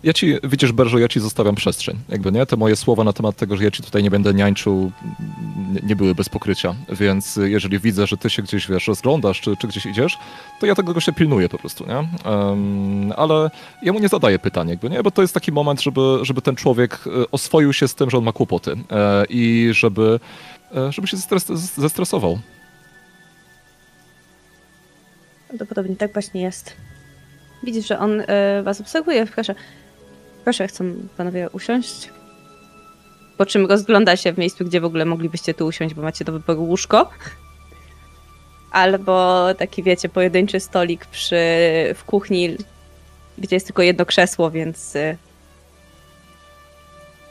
Ja ci, widzisz, Berżo, ja ci zostawiam przestrzeń. Jakby nie, te moje słowa na temat tego, że ja ci tutaj nie będę niańczył, nie, nie były bez pokrycia. Więc jeżeli widzę, że ty się gdzieś, wiesz, rozglądasz, czy, czy gdzieś idziesz, to ja tego gościa pilnuję po prostu, nie? Em, ale ja mu nie zadaję pytań, jakby, nie? Bo to jest taki moment, żeby, żeby ten człowiek e, oswoił się z tym, że on ma kłopoty e, i żeby, e, żeby się zestres, zestresował. Prawdopodobnie tak właśnie jest. Widzisz, że on y, was obserwuje. Proszę, proszę, chcą panowie usiąść. Po czym rozgląda się w miejscu, gdzie w ogóle moglibyście tu usiąść, bo macie do wyboru łóżko. Albo taki, wiecie, pojedynczy stolik przy, w kuchni, gdzie jest tylko jedno krzesło, więc... y,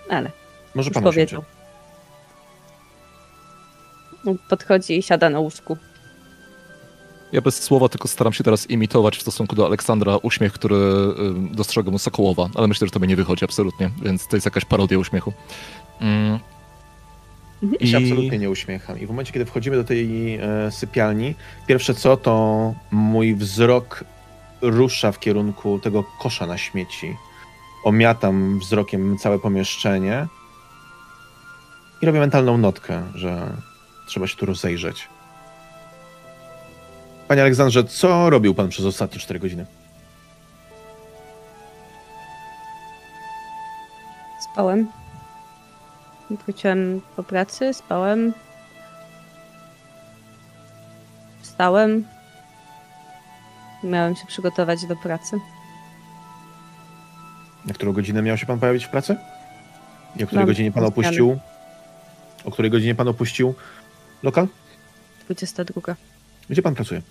Ale Może pan powiedział. Podchodzi i siada na łóżku. Ja bez słowa tylko staram się teraz imitować w stosunku do Aleksandra uśmiech, który y, dostrzegłem u Sokołowa, ale myślę, że to mi nie wychodzi absolutnie, więc to jest jakaś parodia uśmiechu. Mm. Ja się absolutnie nie uśmiecham. I w momencie, kiedy wchodzimy do tej e, sypialni, pierwsze co, to mój wzrok rusza w kierunku tego kosza na śmieci. Omiatam wzrokiem całe pomieszczenie i robię mentalną notkę, że trzeba się tu rozejrzeć. Panie Aleksandrze, co robił pan przez ostatnie 4 godziny? Spałem. Wróciłem po pracy, spałem. Wstałem. Miałem się przygotować do pracy. Na którą godzinę miał się pan pojawić w pracy? I o której Mam godzinie pan zmiany. opuścił? O której godzinie pan opuścił lokal? 22. Gdzie pan pracuje?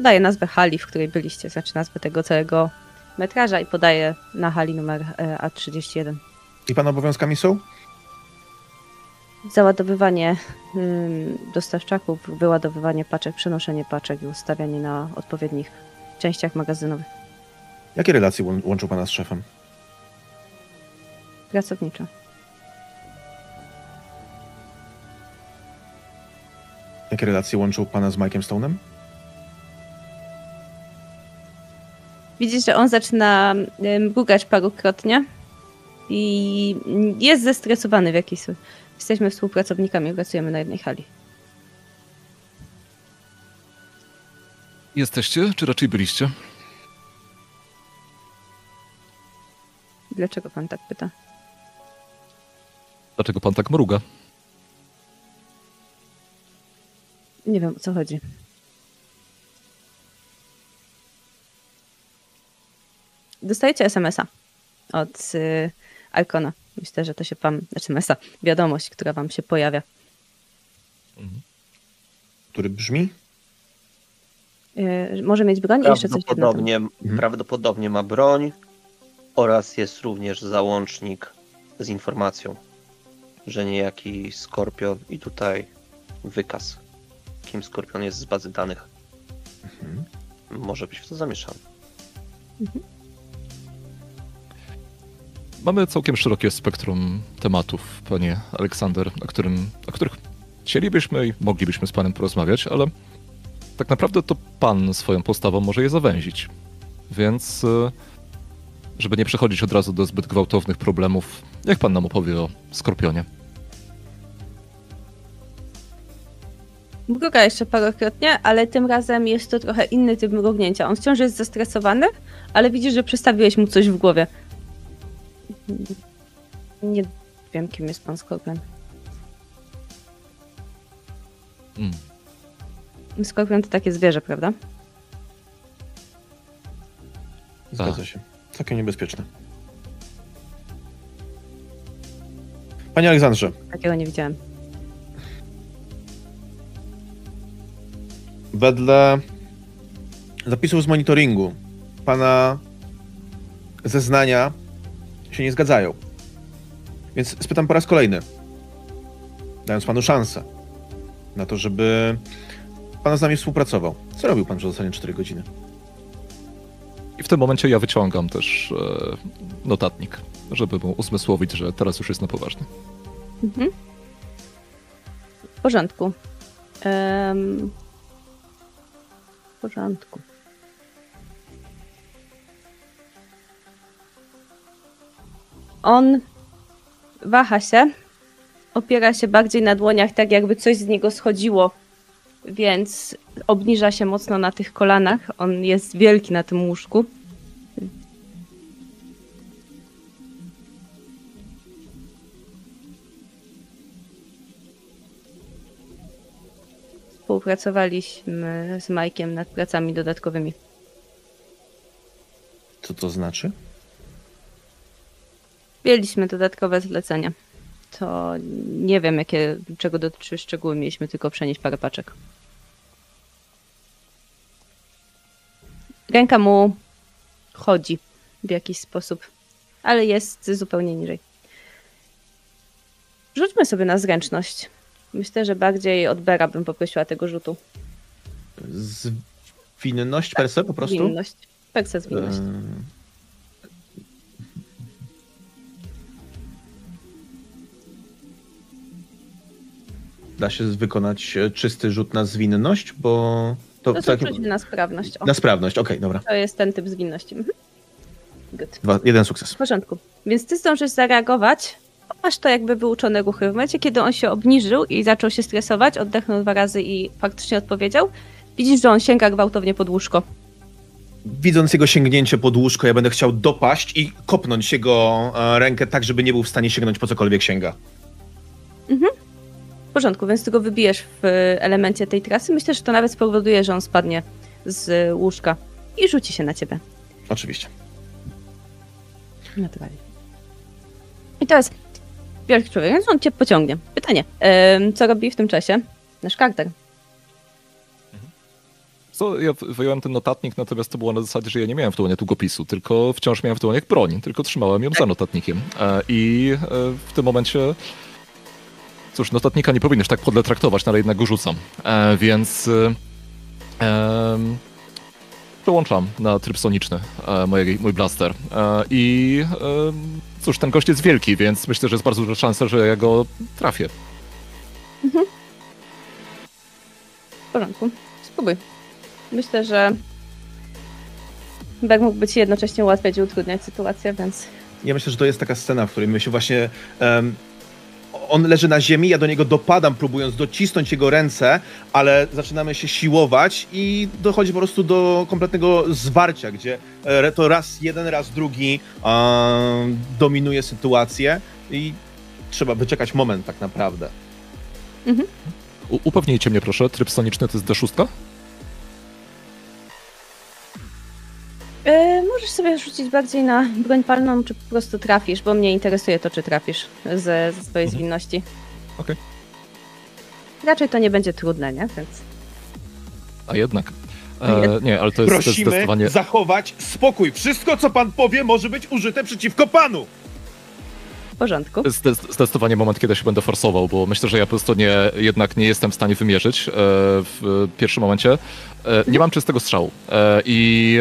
Podaję nazwę hali, w której byliście, znaczy nazwę tego całego metraża i podaję na hali numer e, A31. I pana obowiązkami są? Załadowywanie dostawczaków, wyładowywanie paczek, przenoszenie paczek i ustawianie na odpowiednich częściach magazynowych. Jakie relacje łą- łączą pana z szefem? Pracownicze. Jakie relacje łączą pana z Mike'em Stone'em? Widzisz, że on zaczyna mrugać parukrotnie i jest zestresowany w jakiś sposób. Jesteśmy współpracownikami, pracujemy na jednej hali. Jesteście, czy raczej byliście? Dlaczego pan tak pyta? Dlaczego pan tak mruga? Nie wiem, o co chodzi. Dostajecie SMS-a od y, Alkona. Myślę, że to się wam, znaczy SMS-a, wiadomość, która wam się pojawia. Który brzmi? Y, może mieć broń i jeszcze coś. Prawdopodobnie, Mhm. prawdopodobnie ma broń oraz jest również załącznik z informacją, że niejaki Skorpion i tutaj wykaz, kim Skorpion jest z bazy danych. Mhm. Może być w to zamieszany. Mamy całkiem szerokie spektrum tematów, panie Aleksander, o, którym, o których chcielibyśmy i moglibyśmy z panem porozmawiać, ale tak naprawdę to pan swoją postawą może je zawęzić. Więc, e, żeby nie przechodzić od razu do zbyt gwałtownych problemów, jak pan nam opowie o Skorpionie? Mruga jeszcze parokrotnie, ale tym razem jest to trochę inny typ mrugnięcia. On wciąż jest zestresowany, ale widzisz, że przestawiłeś mu coś w głowie. Nie wiem, kim jest pan Skorpion. Mm. To takie zwierzę, prawda? Zgadza się. Całkiem niebezpieczne. Panie Aleksandrze, Takiego nie widziałem. wedle zapisów z monitoringu pana zeznania się nie zgadzają. Więc spytam po raz kolejny. dając panu szansę na to, żeby pan z nami współpracował. Co robił pan przez ostatnie 4 godziny? I w tym momencie ja wyciągam też e, notatnik, żeby mu uzmysłowić, że teraz już jest na poważnie. Mhm. W porządku. Em, w porządku. On waha się, opiera się bardziej na dłoniach, tak jakby coś z niego schodziło, więc obniża się mocno na tych kolanach. On jest wielki na tym łóżku. Współpracowaliśmy z Majkiem nad pracami dodatkowymi. Co to znaczy? Mieliśmy dodatkowe zlecenia. To nie wiem, jakie, czego dotyczyły szczegóły. Mieliśmy tylko przenieść parę paczek. Ręka mu chodzi w jakiś sposób, ale jest zupełnie niżej. Rzućmy sobie na zręczność. Myślę, że bardziej od Bera bym poprosiła tego rzutu. Zwinność per se po prostu? Zwinność. Persa zwinność. Ehm, Da się wykonać e, czysty rzut na zwinność, bo to, To na sprawność. O, na sprawność. Okej, dobra. to jest ten typ zwinności. Mhm. Good. Dwa, jeden sukces. W porządku. Więc ty zdążysz zareagować. Masz to jakby wyuczone ruchy. W momencie, kiedy on się obniżył i zaczął się stresować, oddechnął dwa razy i faktycznie odpowiedział, widzisz, że on sięga gwałtownie pod łóżko. Widząc jego sięgnięcie pod łóżko, ja będę chciał dopaść i kopnąć jego e, rękę tak, żeby nie był w stanie sięgnąć po cokolwiek sięga. W porządku, więc ty go wybijesz w elemencie tej trasy. Myślę, że to nawet spowoduje, że on spadnie z łóżka i rzuci się na ciebie. Oczywiście. Naturalnie. I teraz wielki człowiek, więc on cię pociągnie. Pytanie, co robi w tym czasie nasz karter? Co, ja wy- wyjąłem ten notatnik, natomiast to było na zasadzie, że ja nie miałem w dłoniach długopisu, tylko wciąż miałem w dłoniach broń, tylko trzymałem ją za notatnikiem. E, I e, w tym momencie, cóż, notatnika nie powinieneś tak podle traktować, no ale jednak go rzucam. E, Więc e, em, przełączam na tryb soniczny e, mojej, mój blaster. E, I em, cóż, ten gość jest wielki, więc myślę, że jest bardzo duża szansa, że ja go trafię. W porządku. Spróbuj. Myślę, że Berg mógłby ci jednocześnie ułatwiać i utrudniać sytuację, więc Ja myślę, że to jest taka scena, w której my się właśnie. em, on leży na ziemi, ja do niego dopadam, próbując docisnąć jego ręce, ale zaczynamy się siłować i dochodzi po prostu do kompletnego zwarcia, gdzie e, to raz jeden, raz drugi em, dominuje sytuację i trzeba wyczekać moment tak naprawdę. U, upewnijcie mnie proszę, tryb soniczny to jest D6? Yy, możesz sobie rzucić bardziej na broń palną, czy po prostu trafisz, bo mnie interesuje to, czy trafisz ze, ze swojej Mhm. zwinności. Okej. Raczej to nie będzie trudne, nie? Więc A jednak. E, nie, ale to jest, to jest Prosimy zdecydowanie... zachować spokój. Wszystko, co pan powie, może być użyte przeciwko panu. Porządku. Zdecydowanie moment, kiedy się będę forsował, bo myślę, że ja po prostu nie, jednak nie jestem w stanie wymierzyć e, w pierwszym momencie. E, nie mam czystego strzału e, i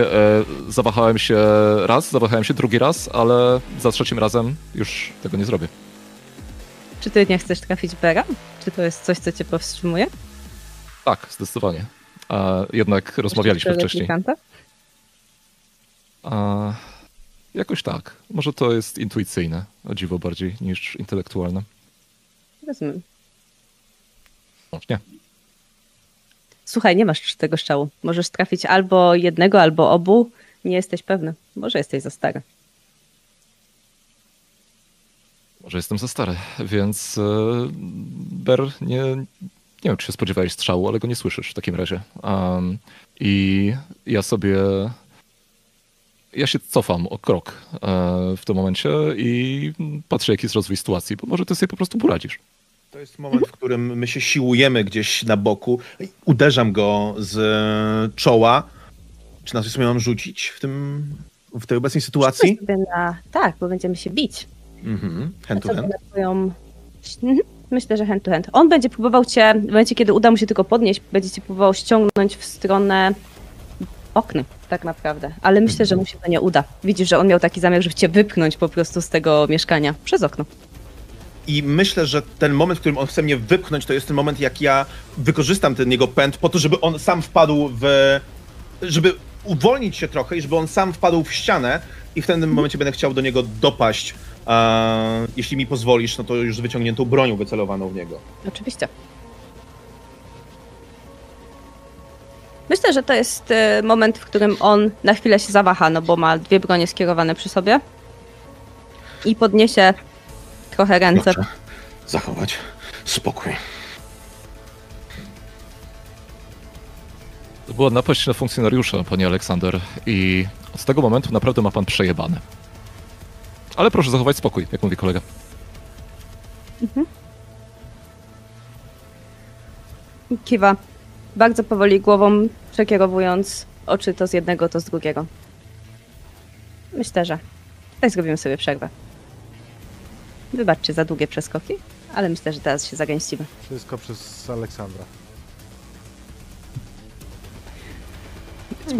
zawahałem się raz, zawahałem się drugi raz, ale za trzecim razem już tego nie zrobię. Czy ty nie chcesz trafić Bera? Czy to jest coś, co cię powstrzymuje? Tak, zdecydowanie. A jednak rozmawialiśmy wcześniej. A, jakoś tak. Może to jest intuicyjne, o dziwo bardziej niż intelektualne. Rozumiem. Bądź nie. Słuchaj, nie masz czystego strzału. Możesz trafić albo jednego, albo obu. Nie jesteś pewny. Może jesteś za stary. Może jestem za stary, więc e, Ber, nie, nie wiem, czy się spodziewałeś strzału, ale go nie słyszysz w takim razie. Um, I ja sobie. Ja się cofam o krok e, w tym momencie i patrzę, jaki jest rozwój sytuacji, bo może ty sobie po prostu poradzisz. To jest moment, w którym my się siłujemy gdzieś na boku. Uderzam go z e, czoła. Czy na coś sobie mam rzucić w, tym, w tej obecnej sytuacji? Na... Tak, bo będziemy się bić. Mhm. Hand to Co hand. twoją... Mhm. Myślę, że hand to hand. On będzie próbował cię, w momencie kiedy uda mu się tylko podnieść, będzie cię próbował ściągnąć w stronę okna, tak naprawdę. Ale myślę, że mu się to nie uda. Widzisz, że on miał taki zamiar, żeby cię wypchnąć po prostu z tego mieszkania przez okno. I myślę, że ten moment, w którym on chce mnie wypchnąć, to jest ten moment, jak ja wykorzystam ten jego pęd po to, żeby on sam wpadł w. żeby uwolnić się trochę i żeby on sam wpadł w ścianę i w tym momencie będę chciał do niego dopaść. Jeśli mi pozwolisz, no to już z wyciągniętą bronią wycelowaną w niego. Oczywiście. Myślę, że to jest e, moment, w którym on na chwilę się zawaha, no bo ma dwie bronie skierowane przy sobie. I podniesie trochę ręce. Dobrze. Zachować spokój. To była napaść na funkcjonariusza, panie Aleksander, i od tego momentu naprawdę ma pan przejebane. Ale proszę zachować spokój, jak mówi kolega. Kiwa. Bardzo powoli głową przekierowując oczy to z jednego, to z drugiego. Myślę, że tutaj zrobimy sobie przerwę. Wybaczcie za długie przeskoki, ale myślę, że teraz się zagęścimy. Wszystko przez Aleksandra.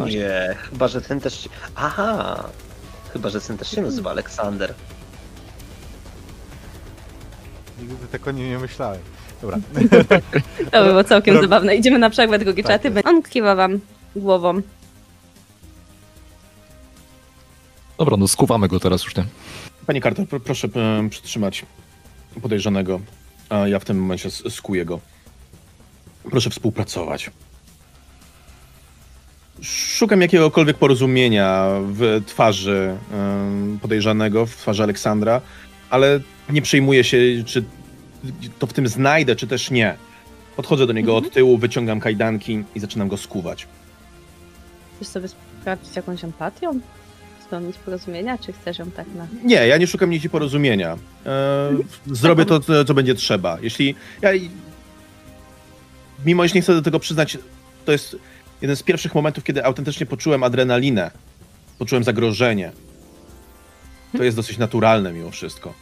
Nie, chyba że ten też. się- Aha! Chyba że ten też się nazywa Aleksander. Nigdy tak o nim nie myślałem. Dobra. To było całkiem Rob- zabawne. Idziemy na przerwę, drogi Tak czaty. On kiwa wam głową. Dobra, no skuwamy go teraz już, nie? Panie Carter, pro, proszę e, przytrzymać podejrzanego, a ja w tym momencie skuję go. Proszę współpracować. Szukam jakiegokolwiek porozumienia w twarzy em, podejrzanego, w twarzy Aleksandra, ale nie przejmuję się, czy to w tym znajdę, czy też nie. Podchodzę do niego od tyłu, wyciągam kajdanki i zaczynam go skuwać. Chcesz sobie sprawdzić jakąś empatią? Spełnić porozumienia, czy chcesz ją tak na... Nie, ja nie szukam nici porozumienia. E, zrobię to, co- co będzie trzeba. Jeśli ja. Mimo, że nie chcę do tego przyznać, to jest jeden z pierwszych momentów, kiedy autentycznie poczułem adrenalinę, poczułem zagrożenie. To jest dosyć naturalne mimo wszystko.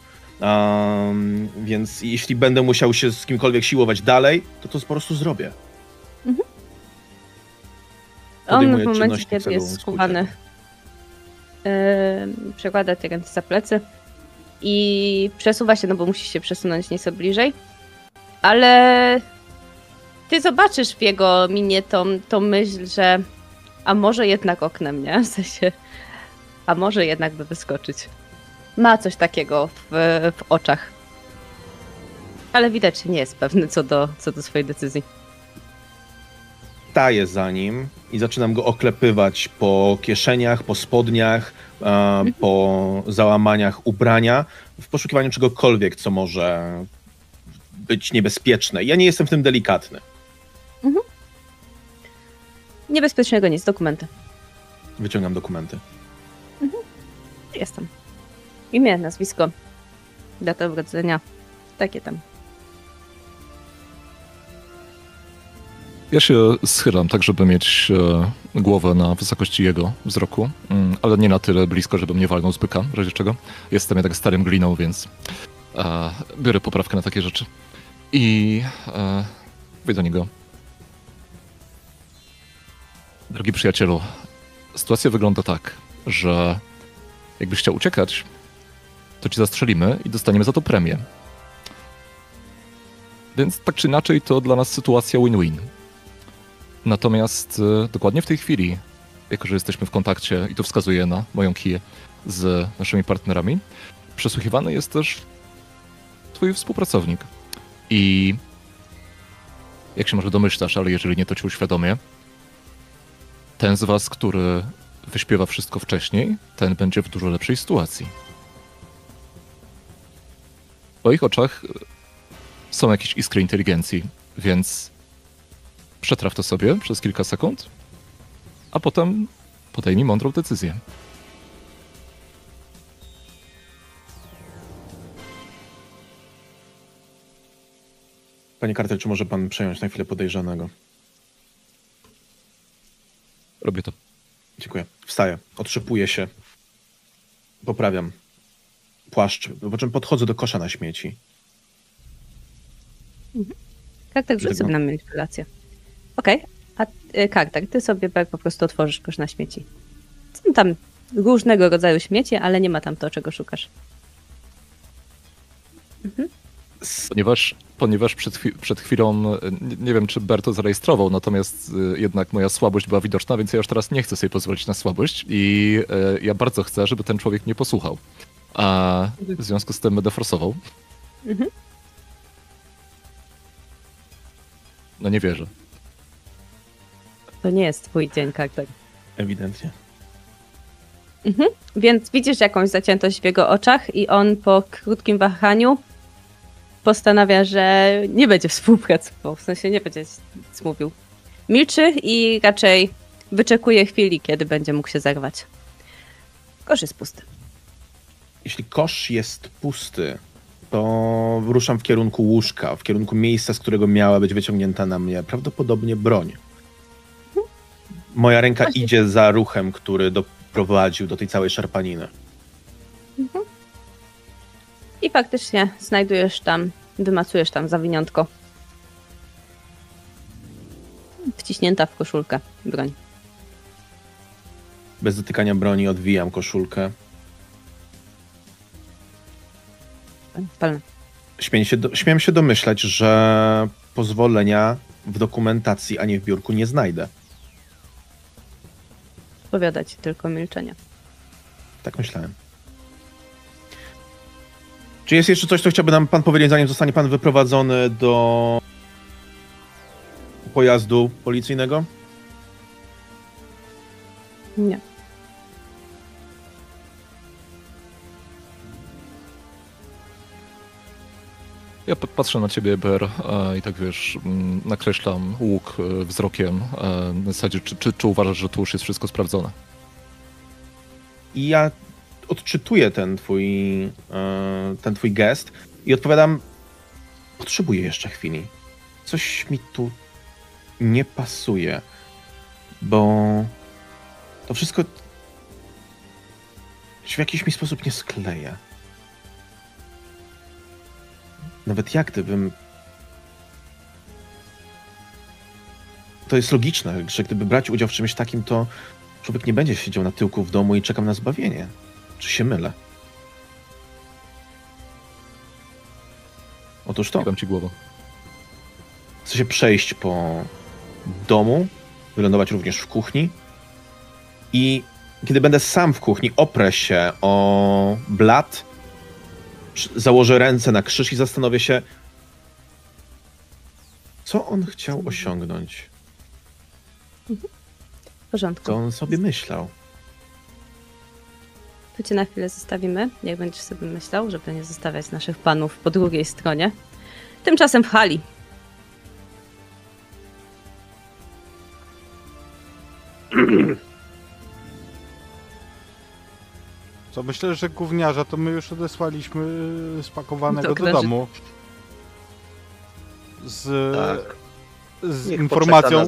Um, więc jeśli będę musiał się z kimkolwiek siłować dalej, to to po prostu zrobię. On Podejmuję w momencie, kiedy jest go. yy, przekłada te ręce za plecy i przesuwa się, no bo musi się przesunąć nieco bliżej. Ale ty zobaczysz w jego minie tą, tą myśl, że a może jednak oknem, nie? W sensie, a może jednak by wyskoczyć. Ma coś takiego w, w oczach. Ale widać, że nie jest pewny co do, co do swojej decyzji. staję za nim i zaczynam go oklepywać po kieszeniach, po spodniach, po załamaniach ubrania, w poszukiwaniu czegokolwiek, co może być niebezpieczne. Ja nie jestem w tym delikatny. Niebezpiecznego nic, dokumenty. Wyciągam dokumenty. Jestem. Imię, nazwisko, data urodzenia, takie tam. Ja się schylam tak, żeby mieć e, głowę na wysokości jego wzroku, mm, ale nie na tyle blisko, żeby mnie walnął z byka, w razie czego. Jestem jednak starym gliną, więc e, biorę poprawkę na takie rzeczy. I e, do niego. Drogi przyjacielu, sytuacja wygląda tak, że jakbyś chciał uciekać, to cię zastrzelimy i dostaniemy za to premię. Więc tak czy inaczej to dla nas sytuacja win-win. Natomiast e, dokładnie w tej chwili, jako że jesteśmy w kontakcie i to wskazuje na moją kiję z naszymi partnerami, przesłuchiwany jest też twój współpracownik. I jak się może domyślasz, ale jeżeli nie, to ci uświadomię, ten z was, który wyśpiewa wszystko wcześniej, ten będzie w dużo lepszej sytuacji. W moich oczach e, są jakieś iskry inteligencji, więc przetraw to sobie przez kilka sekund, a potem podejmij mądrą decyzję. Panie Carter, czy może pan przejąć na chwilę podejrzanego? Robię to. Dziękuję. Wstaję, otrzepuję się, poprawiam płaszcz, po czym podchodzę do kosza na śmieci. Kartek, rzuć Tego. sobie na manipulację. Okej, a y, Kartek, ty sobie po prostu otworzysz kosz na śmieci. Są tam różnego rodzaju śmieci, ale nie ma tam to, czego szukasz. Ponieważ, ponieważ przed, chwi- przed chwilą, e, nie, nie wiem czy Ber to zarejestrował, natomiast e, jednak moja słabość była widoczna, więc ja już teraz nie chcę sobie pozwolić na słabość i e, ja bardzo chcę, żeby ten człowiek mnie posłuchał. A w związku z tym będę forsował. Mhm. No nie wierzę. To nie jest twój dzień, Kartek. Ewidentnie. Więc widzisz jakąś zaciętość w jego oczach i on po krótkim wahaniu postanawia, że nie będzie współpracował, w sensie nie będzie nic mówił. Milczy i raczej wyczekuje chwili, kiedy będzie mógł się zerwać. Kosz jest pusty. Jeśli kosz jest pusty, to ruszam w kierunku łóżka, w kierunku miejsca, z którego miała być wyciągnięta na mnie prawdopodobnie broń. Moja ręka Właśnie. idzie za ruchem, który doprowadził do tej całej szarpaniny. I faktycznie znajdujesz tam, wymacujesz tam zawiniątko. Wciśnięta w koszulkę broń. Bez dotykania broni odwijam koszulkę. Palne. Śmiem się, do, śmiem się domyślać, że pozwolenia w dokumentacji, a nie w biurku nie znajdę. Powiada ci tylko milczenie. Tak myślałem. Czy jest jeszcze coś, co chciałby nam pan powiedzieć, zanim zostanie pan wyprowadzony do pojazdu policyjnego? Nie. Ja patrzę na ciebie, Ber, e, i tak wiesz, mm, nakreślam łuk e, wzrokiem. e, Na zasadzie, czy, czy, czy uważasz, że tu już jest wszystko sprawdzone? I ja odczytuję ten twój, e, ten twój gest i odpowiadam, potrzebuję jeszcze chwili. Coś mi tu nie pasuje, bo to wszystko się w jakiś mi sposób nie skleja. Nawet jak gdybym. To jest logiczne, że gdyby brać udział w czymś takim, to człowiek nie będzie siedział na tyłku w domu i czekał na zbawienie. Czy się mylę? Otóż to. Dam ci głową. Chcę się przejść po domu, wylądować również w kuchni i kiedy będę sam w kuchni, oprę się o blat, założę ręce na krzyż i zastanowię się, co on chciał osiągnąć, W porządku. co on sobie myślał. Tu cię na chwilę zostawimy, jak będziesz sobie myślał, żeby nie zostawiać naszych panów po drugiej stronie. Tymczasem w hali. Co myślę, że gówniarza to my już odesłaliśmy y, spakowanego Do do, kręży- domu. Z, Tak. z Niech informacją,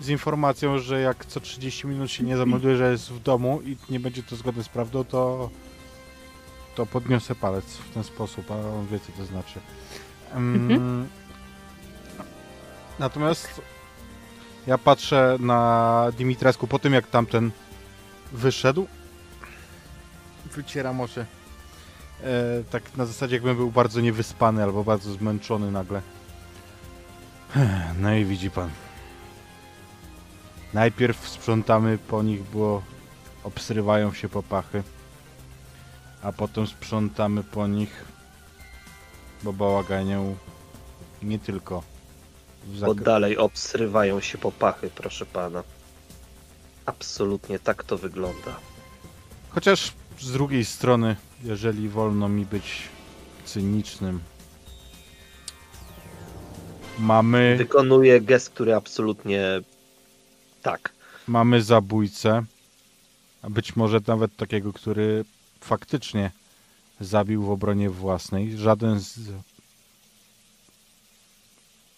z informacją, że jak co 30 minut się nie zamelduje, że jest w domu i nie będzie to zgodne z prawdą, to to podniosę palec w ten sposób, a on wie co to znaczy. Mhm. Natomiast ja patrzę na Dimitresku po tym jak tamten wyszedł. Wycieram oczy. E, tak na zasadzie jakbym był bardzo niewyspany albo bardzo zmęczony nagle. No i widzi pan. Najpierw sprzątamy po nich, bo obsrywają się popachy. A potem sprzątamy po nich, bo bałaganią nie tylko Bo dalej obsrywają się popachy, proszę pana. Absolutnie tak to wygląda. Chociaż z drugiej strony, jeżeli wolno mi być cynicznym, mamy, Wykonuje gest, który absolutnie tak. mamy zabójcę, a być może nawet takiego, który faktycznie zabił w obronie własnej. Żaden z, z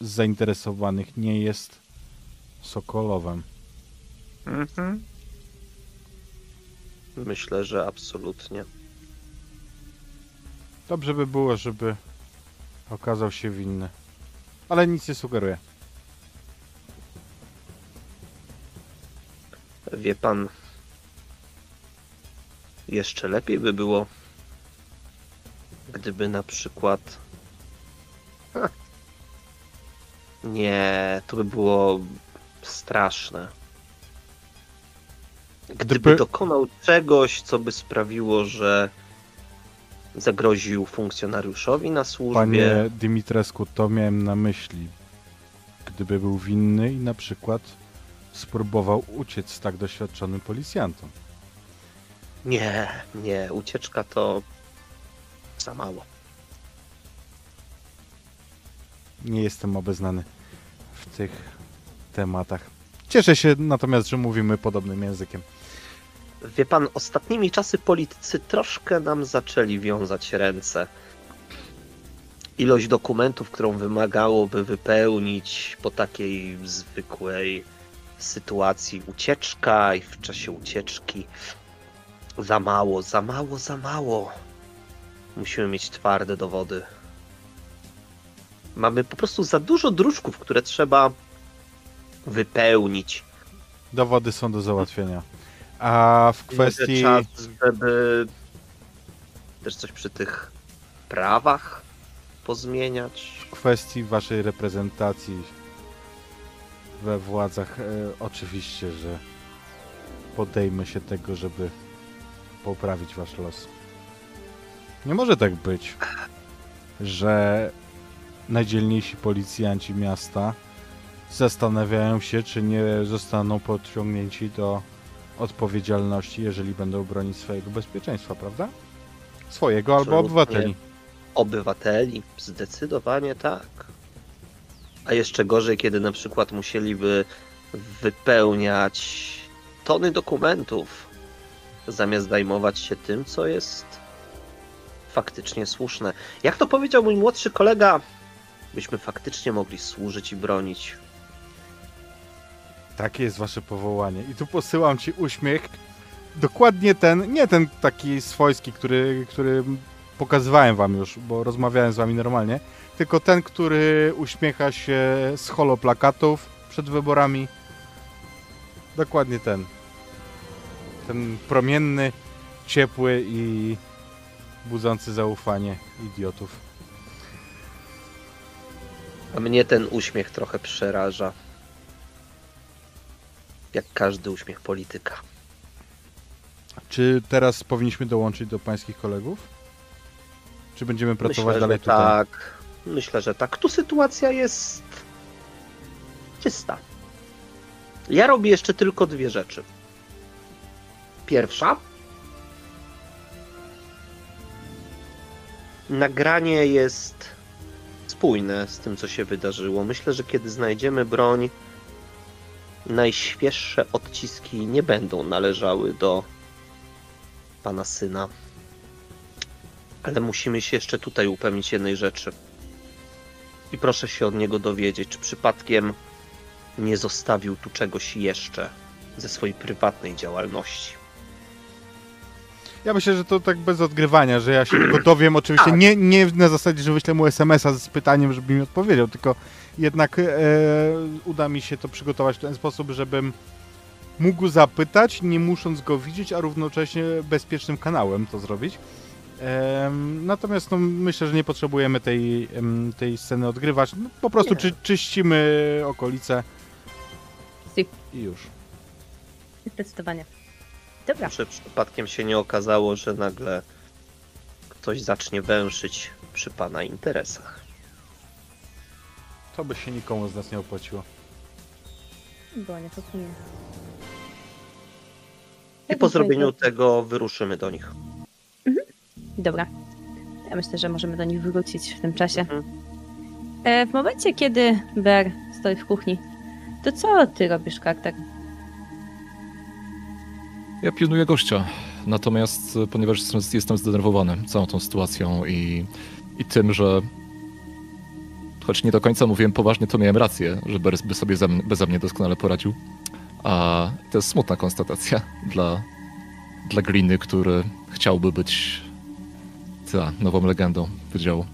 zainteresowanych nie jest Sokolowem. Myślę, że absolutnie. Dobrze by było, żeby okazał się winny. Ale nic nie sugeruję. Wie pan, jeszcze lepiej by było, gdyby na przykład. Ha. Nie, to by było straszne. Gdyby Gdyby- dokonał czegoś, co by sprawiło, że zagroził funkcjonariuszowi na służbie. Panie Dimitrescu, to miałem na myśli. Gdyby był winny i na przykład spróbował uciec z tak doświadczonym policjantem. Nie, nie, ucieczka to za mało. Nie jestem obeznany w tych tematach. Cieszę się natomiast, że mówimy podobnym językiem. Wie pan, ostatnimi czasy politycy troszkę nam zaczęli wiązać ręce. Ilość dokumentów, którą wymagałoby wypełnić po takiej zwykłej sytuacji ucieczka i w czasie ucieczki za mało, za mało, za mało. Musimy mieć twarde dowody. Mamy po prostu za dużo druczków, które trzeba wypełnić. Dowody są do załatwienia. A w kwestii. Czas, żeby też coś przy tych prawach pozmieniać. w kwestii waszej reprezentacji we władzach, e, oczywiście, że podejmę się tego, żeby poprawić wasz los. Nie może tak być, że najdzielniejsi policjanci miasta zastanawiają się, czy nie zostaną podciągnięci do odpowiedzialności, jeżeli będą bronić swojego bezpieczeństwa, prawda? Swojego albo obywateli. Obywateli, zdecydowanie tak. A jeszcze gorzej, kiedy na przykład musieliby wypełniać tony dokumentów, zamiast zajmować się tym, co jest faktycznie słuszne. Jak to powiedział mój młodszy kolega, byśmy faktycznie mogli służyć i bronić. Takie jest wasze powołanie. I tu posyłam ci uśmiech. Dokładnie ten, nie ten taki swojski, który, który pokazywałem wam już, bo rozmawiałem z wami normalnie, tylko ten, który uśmiecha się z holoplakatów przed wyborami. Dokładnie ten. Ten promienny, ciepły i budzący zaufanie idiotów. A mnie ten uśmiech trochę przeraża. Jak każdy uśmiech polityka. Czy teraz powinniśmy dołączyć do pańskich kolegów? Czy będziemy pracować Myślę, dalej tutaj? tak. Myślę, że tak. Tu sytuacja jest czysta. Ja robię jeszcze tylko dwie rzeczy. Pierwsza. Nagranie jest spójne z tym, co się wydarzyło. Myślę, że kiedy znajdziemy broń, najświeższe odciski nie będą należały do pana syna. Ale musimy się jeszcze tutaj upewnić jednej rzeczy. I proszę się od niego dowiedzieć, czy przypadkiem nie zostawił tu czegoś jeszcze ze swojej prywatnej działalności. Ja myślę, że to tak bez odgrywania, że ja się tego dowiem. Oczywiście Tak. nie, nie na zasadzie, że wyślę mu SMS-a z pytaniem, żeby mi odpowiedział, tylko jednak e, uda mi się to przygotować w ten sposób, żebym mógł zapytać, nie musząc go widzieć, a równocześnie bezpiecznym kanałem to zrobić. Em, natomiast no, myślę, że nie potrzebujemy tej, tej sceny odgrywać. No, po prostu czy, czyścimy okolice Si. i już. Zdecydowanie. Dobra. Czy przypadkiem się nie okazało, że nagle ktoś zacznie węszyć przy pana interesach. To by się nikomu z nas nie opłaciło. Było niefortunnie. I po zrobieniu tego wyruszymy do nich. Dobra. Ja myślę, że możemy do nich wrócić w tym czasie. Mhm. E, w momencie, kiedy Ber stoi w kuchni, to co ty robisz, Carter? Ja pilnuję gościa. Natomiast e, ponieważ jestem, jestem zdenerwowany całą tą sytuacją i, i tym, że choć nie do końca mówiłem poważnie, to miałem rację, że Beres by sobie ze beze mnie doskonale poradził. A to jest smutna konstatacja dla, dla Gliny, który chciałby być ta nową legendą wydziału.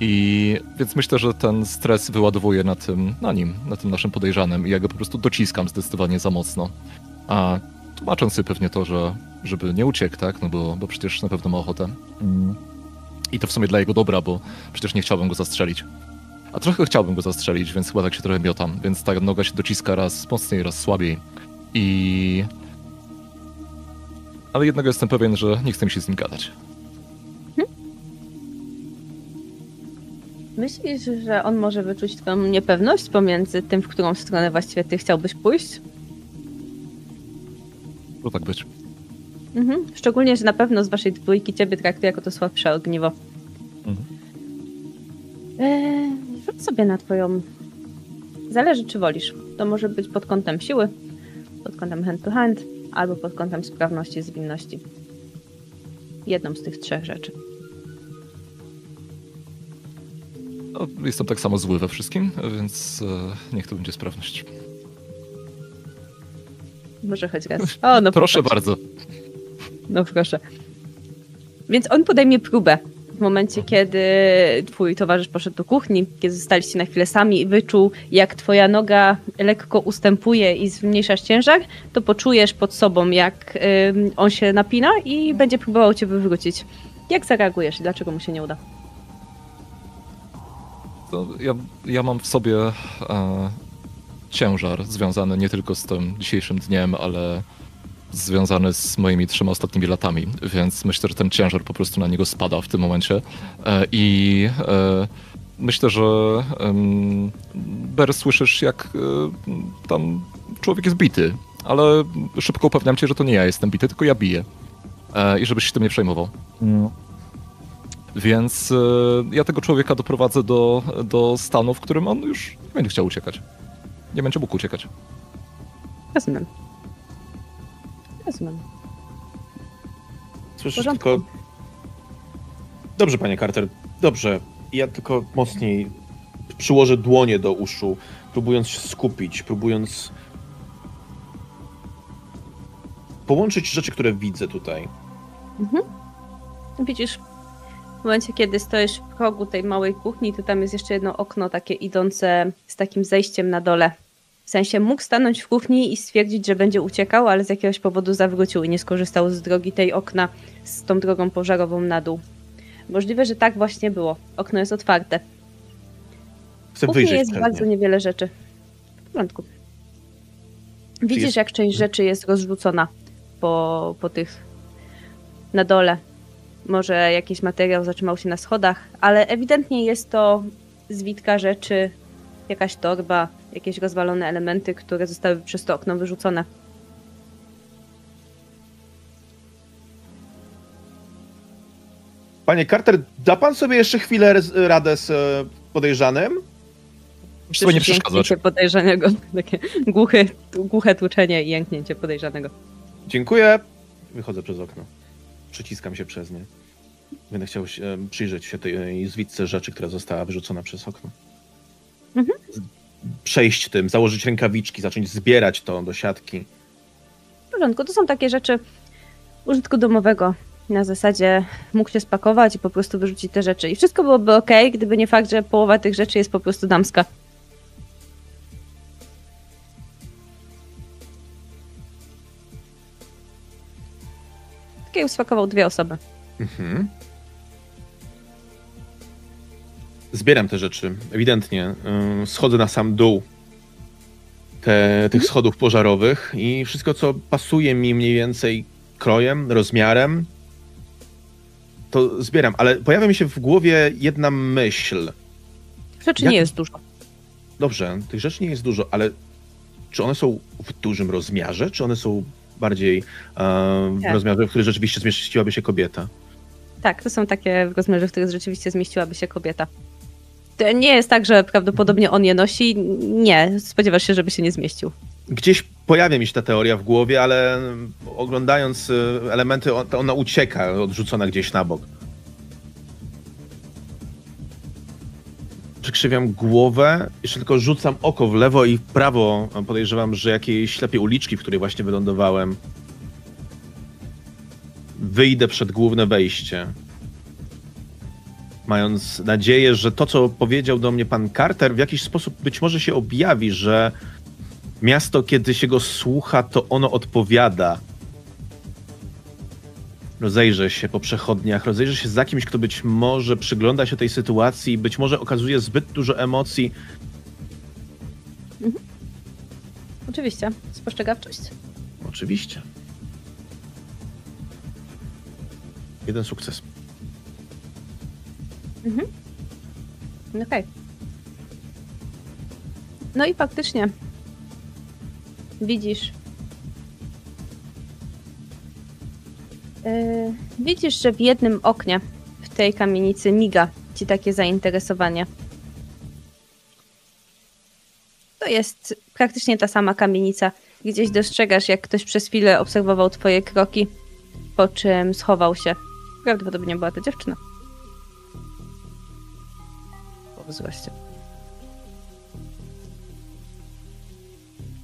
I więc myślę, że ten stres wyładowuje na tym, na nim, na tym naszym podejrzanym i ja go po prostu dociskam zdecydowanie za mocno. A tłumacząc sobie pewnie to, że żeby nie uciekł, tak, no bo, bo przecież na pewno ma ochotę. Mm. I to w sumie dla jego dobra, bo przecież nie chciałbym go zastrzelić. A trochę chciałbym go zastrzelić, więc chyba tak się trochę miotam. Więc ta noga się dociska raz mocniej, raz słabiej. I... Ale jednego jestem pewien, że nie chcę mi się z nim gadać. Myślisz, że on może wyczuć twoją niepewność pomiędzy tym, w którą stronę właściwie ty chciałbyś pójść? Może tak być. Mhm. Szczególnie, że na pewno z waszej dwójki ciebie traktuje jako to słabsze ogniwo. Mhm. Eee, rzuć sobie na twoją... Zależy, czy wolisz. To może być pod kątem siły, pod kątem hand to hand, albo pod kątem sprawności, zwinności. Jedną z tych trzech rzeczy. No, jestem tak samo zły we wszystkim, więc e, niech to będzie sprawność. Może choć raz. O, no Proszę popatrz. bardzo. No proszę. Więc on podejmie próbę w momencie, kiedy twój towarzysz poszedł do kuchni, kiedy zostaliście na chwilę sami i wyczuł, jak twoja noga lekko ustępuje i zmniejszasz ciężar, to poczujesz pod sobą, jak on się napina i będzie próbował cię wywrócić. Jak zareagujesz i dlaczego mu się nie uda? Ja, ja mam w sobie e, ciężar związany nie tylko z tym dzisiejszym dniem, ale związany z moimi trzema ostatnimi latami, więc myślę, że ten ciężar po prostu na niego spada w tym momencie. E, I e, myślę, że Ber słyszysz, jak e, tam człowiek jest bity, ale szybko upewniam cię, że to nie ja jestem bity, tylko ja biję. I żebyś się tym nie przejmował. Więc e, ja tego człowieka doprowadzę do, do stanu, w którym on już nie będzie chciał uciekać. Nie będzie mógł uciekać. Rozumiem. Słyszysz porządku. tylko... Dobrze, panie Carter, dobrze. Ja tylko mocniej przyłożę dłonie do uszu, próbując się skupić, próbując połączyć rzeczy, które widzę tutaj. Widzisz, w momencie, kiedy stoisz w progu tej małej kuchni, to tam jest jeszcze jedno okno takie idące z takim zejściem na dole. W sensie mógł stanąć w kuchni i stwierdzić, że będzie uciekał, ale z jakiegoś powodu zawrócił i nie skorzystał z drogi tej okna z tą drogą pożarową na dół. Możliwe, że tak właśnie było. Okno jest otwarte. W Chcę kuchni wyjrzeć jest przez bardzo nie. niewiele rzeczy. W porządku. Widzisz, jest- jak część rzeczy jest rozrzucona po, po tych na dole. Może jakiś materiał zatrzymał się na schodach, ale ewidentnie jest to zwitka rzeczy, jakaś torba, jakieś rozwalone elementy, które zostały przez to okno wyrzucone. Panie Carter, da pan sobie jeszcze chwilę radę z e, podejrzanym? Muszę sobie nie jęknięcie podejrzanego, takie głuche, głuche tłuczenie i jęknięcie podejrzanego. Dziękuję. Wychodzę przez okno. Przyciskam się przez nie. Będę chciał się, e, przyjrzeć się tej zwitce rzeczy, która została wyrzucona przez okno. Mhm. Przejść tym, założyć rękawiczki, zacząć zbierać to do siatki. W porządku, to są takie rzeczy użytku domowego. Na zasadzie mógł się spakować i po prostu wyrzucić te rzeczy. I wszystko byłoby ok, gdyby nie fakt, że połowa tych rzeczy jest po prostu damska. Takiej spakował dwie osoby. Mhm. Zbieram te rzeczy, ewidentnie. Ym, Schodzę na sam dół te, tych schodów pożarowych i wszystko, co pasuje mi mniej więcej krojem, rozmiarem, to zbieram. Ale pojawia mi się w głowie jedna myśl. Rzeczy Jak- nie jest dużo. Dobrze, tych rzeczy nie jest dużo, ale czy one są w dużym rozmiarze, czy one są bardziej e, w Tak. rozmiarze, w którym rzeczywiście zmieściłaby się kobieta? Tak, to są takie rozmiary, w których rzeczywiście zmieściłaby się kobieta. To nie jest tak, że prawdopodobnie on je nosi. Nie, spodziewasz się, żeby się nie zmieścił. Gdzieś pojawia mi się ta teoria w głowie, ale oglądając y, elementy, ona ucieka, odrzucona gdzieś na bok. Przykrzywiam głowę, jeszcze tylko rzucam oko w lewo i w prawo. Podejrzewam, że jakiejś ślepej uliczki, w której właśnie wylądowałem. Wyjdę przed główne wejście. Mając nadzieję, że to, co powiedział do mnie pan Carter, w jakiś sposób być może się objawi, że miasto, kiedy się go słucha, to ono odpowiada. Rozejrzę się po przechodniach, rozejrzę się za kimś, kto być może przygląda się tej sytuacji i być może okazuje zbyt dużo emocji. Oczywiście. Spostrzegawczość. Oczywiście. Jeden sukces. Okej. No i faktycznie widzisz. Yy, widzisz, że w jednym oknie w tej kamienicy miga ci takie zainteresowanie. To jest praktycznie ta sama kamienica. Gdzieś dostrzegasz, jak ktoś przez chwilę obserwował twoje kroki, po czym schował się. Prawdopodobnie była to dziewczyna. Po wzroście.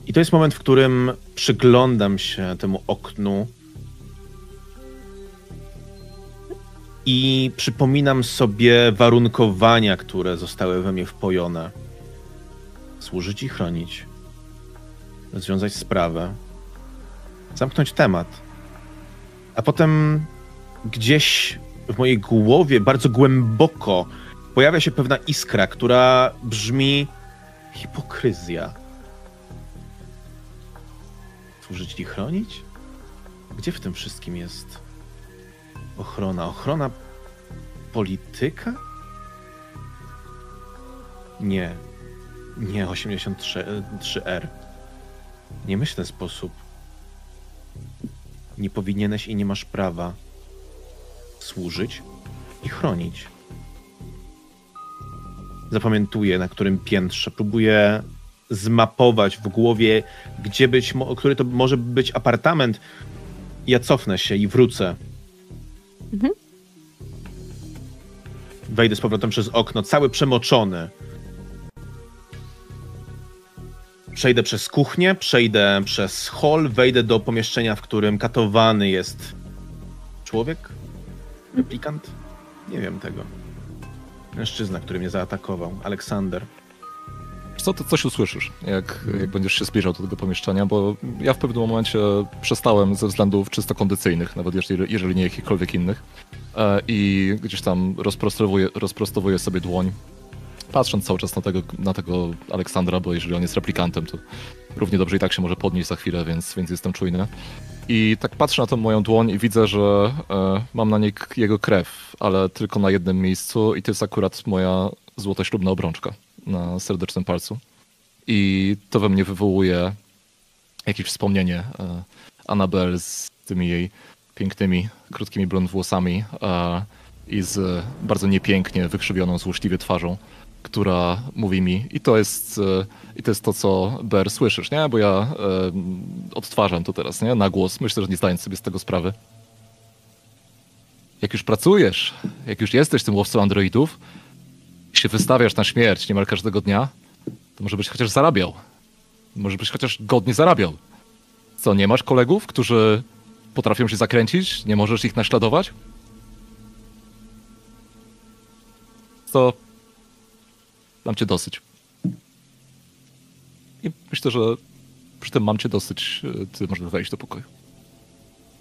I to jest moment, w którym przyglądam się temu oknu i przypominam sobie warunkowania, które zostały we mnie wpojone. Służyć i chronić, rozwiązać sprawę, zamknąć temat. A potem gdzieś w mojej głowie, bardzo głęboko, pojawia się pewna iskra, która brzmi hipokryzja. Służyć i chronić? Gdzie w tym wszystkim jest ochrona? Ochrona polityka? Nie. Nie 83R. Nie myśl w ten sposób. Nie powinieneś i nie masz prawa służyć i chronić. Zapamiętuję, na którym piętrze. Próbuję zmapować w głowie, gdzie być, który to może być apartament. Ja cofnę się i wrócę. Mhm. Wejdę z powrotem przez okno, cały przemoczony. Przejdę przez kuchnię, przejdę przez hol, wejdę do pomieszczenia, w którym katowany jest człowiek? Replikant? Nie wiem tego. Mężczyzna, który mnie zaatakował. Aleksander. Co ty coś usłyszysz, jak, jak będziesz się zbliżał do tego pomieszczenia, bo ja w pewnym momencie przestałem ze względów czysto kondycyjnych, nawet jeżeli, jeżeli nie jakichkolwiek innych, e, i gdzieś tam rozprostowuję, rozprostowuję sobie dłoń, patrząc cały czas na tego, na tego Aleksandra, bo jeżeli on jest replikantem, to równie dobrze i tak się może podnieść za chwilę, więc, więc jestem czujny. I tak patrzę na tą moją dłoń i widzę, że e, mam na niej jego krew, ale tylko na jednym miejscu i to jest akurat moja złota ślubna obrączka na serdecznym palcu. I to we mnie wywołuje jakieś wspomnienie e, z tymi jej pięknymi, krótkimi blond włosami e, i z bardzo niepięknie wykrzywioną złośliwie twarzą, która mówi mi, i to jest, e, i to, jest to, co Ber słyszysz, nie? Bo ja e, odtwarzam to teraz, nie? Na głos, myślę, że nie zdając sobie z tego sprawy. Jak już pracujesz, jak już jesteś tym łowcą androidów, się wystawiasz na śmierć niemal każdego dnia, to może byś chociaż zarabiał. Może byś chociaż godnie zarabiał. Co, nie masz kolegów, którzy potrafią się zakręcić? Nie możesz ich naśladować? To mam cię dosyć. I myślę, że przy tym mam cię dosyć, e, ty możesz wejść do pokoju.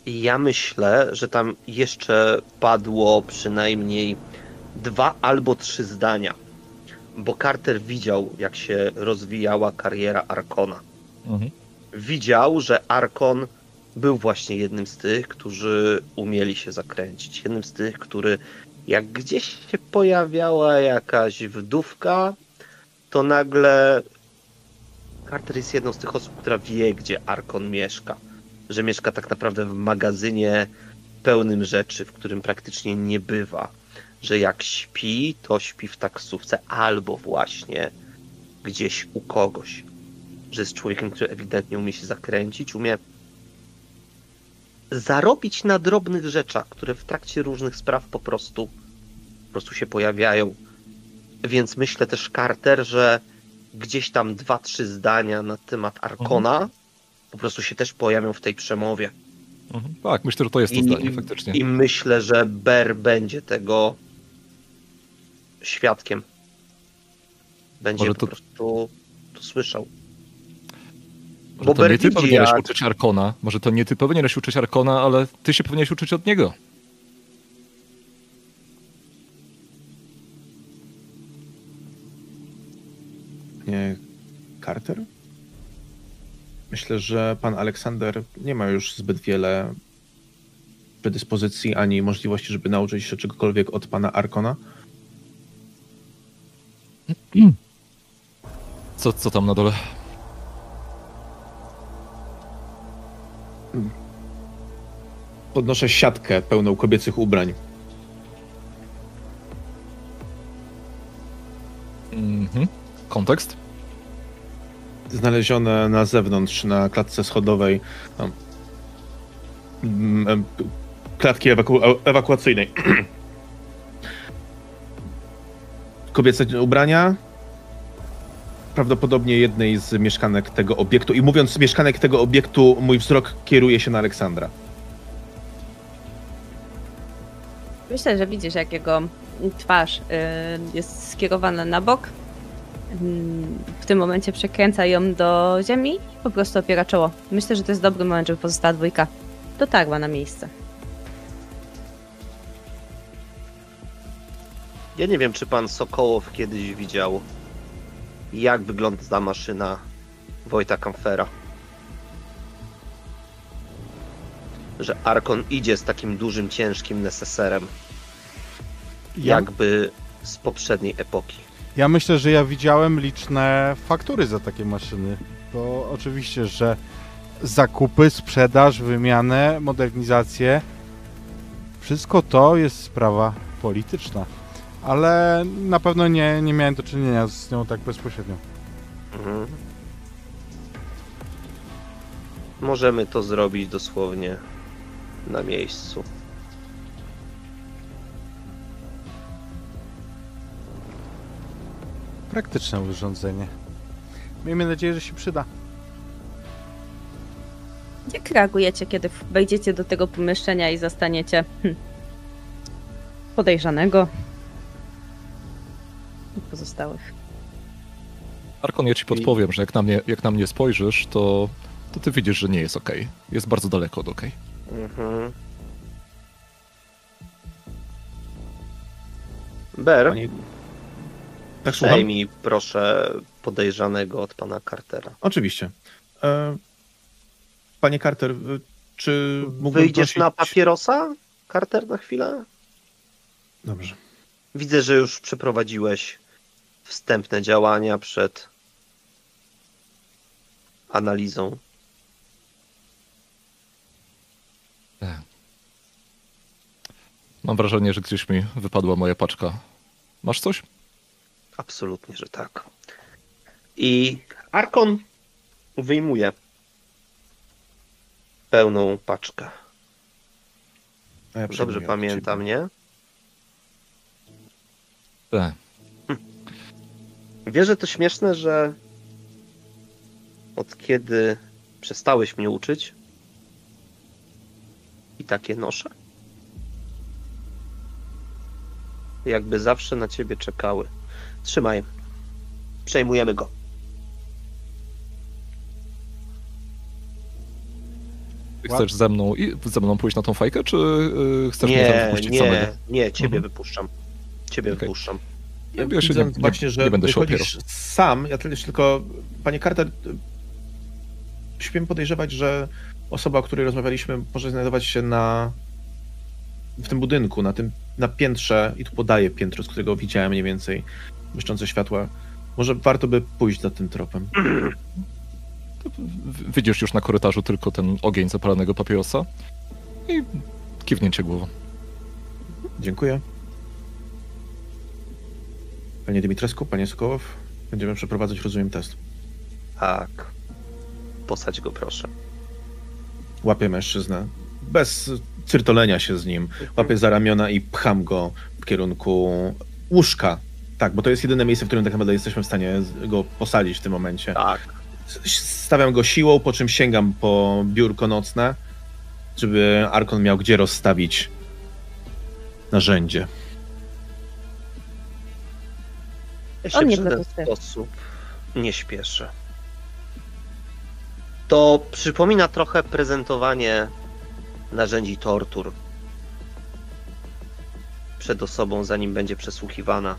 Ja myślę, że tam jeszcze padło przynajmniej dwa albo trzy zdania, bo Carter widział, jak się rozwijała kariera Arkona. Mhm. Widział, że Arkon był właśnie jednym z tych, którzy umieli się zakręcić. Jednym z tych, który jak gdzieś się pojawiała jakaś wdówka, to nagle Carter jest jedną z tych osób, która wie, gdzie Arkon mieszka. Że mieszka tak naprawdę w magazynie pełnym rzeczy, w którym praktycznie nie bywa. Że jak śpi, to śpi w taksówce albo właśnie gdzieś u kogoś. Że jest człowiekiem, który ewidentnie umie się zakręcić, umie zarobić na drobnych rzeczach, które w trakcie różnych spraw po prostu, po prostu się pojawiają. Więc myślę też, Carter, że gdzieś tam dwa, trzy zdania na temat Arkona po prostu się też pojawią w tej przemowie. Mhm. Tak, myślę, że to jest to zdanie, faktycznie. I myślę, że Ber będzie tego świadkiem. Będzie Może po to- prostu to słyszał. Może Bo to nie ty powinieneś jak- uczyć Arkona, może to nie ty powinieneś uczyć Arkona, ale ty się powinieneś uczyć od niego. Nie Carter? Myślę, że pan Aleksander nie ma już zbyt wiele predyspozycji ani możliwości, żeby nauczyć się czegokolwiek od pana Arkona. Co, co tam na dole? Podnoszę siatkę pełną kobiecych ubrań. Mhm. Kontekst? znalezione na zewnątrz, na klatce schodowej. Tam, mm, klatki ewaku- ewakuacyjnej. Kobiece ubrania. Prawdopodobnie jednej z mieszkanek tego obiektu. I mówiąc mieszkanek tego obiektu, mój wzrok kieruje się na Aleksandra. Myślę, że widzisz, jak jego twarz y, jest skierowana na bok. Mm, W tym momencie przekręca ją do ziemi i po prostu opiera czoło. Myślę, że to jest dobry moment, żeby pozostała dwójka. Dotarła na miejsce. Ja nie wiem, czy pan Sokołow kiedyś widział, jak wygląda maszyna Wojta Kamfera. Że Arkon idzie z takim dużym, ciężkim neseserem, Ja, jakby z poprzedniej epoki. ja myślę, że ja widziałem liczne faktury za takie maszyny. To oczywiście, że zakupy, sprzedaż, wymianę, modernizację, wszystko to jest sprawa polityczna. Ale na pewno nie, nie miałem do czynienia z nią tak bezpośrednio. Mhm. Możemy to zrobić dosłownie na miejscu. Praktyczne urządzenie. Miejmy nadzieję, że się przyda. Jak reagujecie, kiedy wejdziecie do tego pomieszczenia i zastaniecie hm, podejrzanego i pozostałych? Arkon, ja ci podpowiem, że jak na mnie, jak na mnie spojrzysz, to, to ty widzisz, że nie jest okej. Jest bardzo daleko od okej. Mhm. Ber, Pani... Tak, słucham? przejmij proszę podejrzanego od pana Cartera. Oczywiście. E, Panie Carter, czy mógłbym Wyjdziesz prosić... na papierosa, Carter, na chwilę? Dobrze. Widzę, że już przeprowadziłeś wstępne działania przed analizą. Mam wrażenie, że gdzieś mi wypadła moja paczka. Masz coś? Absolutnie, że tak. I Arkon wyjmuje pełną paczkę. Ja Dobrze pamiętam, nie? E, Wiesz, że to śmieszne, że od kiedy przestałeś mnie uczyć i takie noszę, jakby zawsze na ciebie czekały. Trzymaj. Przejmujemy go. ty chcesz ze mną, i, ze mną pójść na tą fajkę, czy y, chcesz mnie tam Nie, wypuścić nie, samego? nie, ciebie Mhm. wypuszczam. Ciebie Okej. wypuszczam. Ja Ja się widzę nie- nie- właśnie, że nie będę się wychodzisz sam. Ja też tylko, panie Carter, śmiem podejrzewać, że osoba, o której rozmawialiśmy, może znajdować się na w tym budynku, na tym na piętrze i tu podaję piętro, z którego widziałem mniej więcej błyszczące światła. Może warto by pójść za tym tropem. Widzisz już na korytarzu tylko ten ogień zapalonego papierosa i kiwnięcie głową. Dziękuję. Panie Dimitrescu, panie Sokołow, będziemy przeprowadzać, rozumiem, test. Tak. Posadź go, proszę. Łapię mężczyznę, bez cyrtolenia się z nim. Łapię za ramiona i pcham go w kierunku łóżka. Tak, bo to jest jedyne miejsce, w którym tak naprawdę jesteśmy w stanie go posadzić w tym momencie. Tak. Stawiam go siłą, po czym sięgam po biurko nocne, żeby Arkon miał gdzie rozstawić narzędzie. Ja się On nie w protestuje. sposób nie śpieszę. To przypomina trochę prezentowanie narzędzi tortur przed osobą, zanim będzie przesłuchiwana.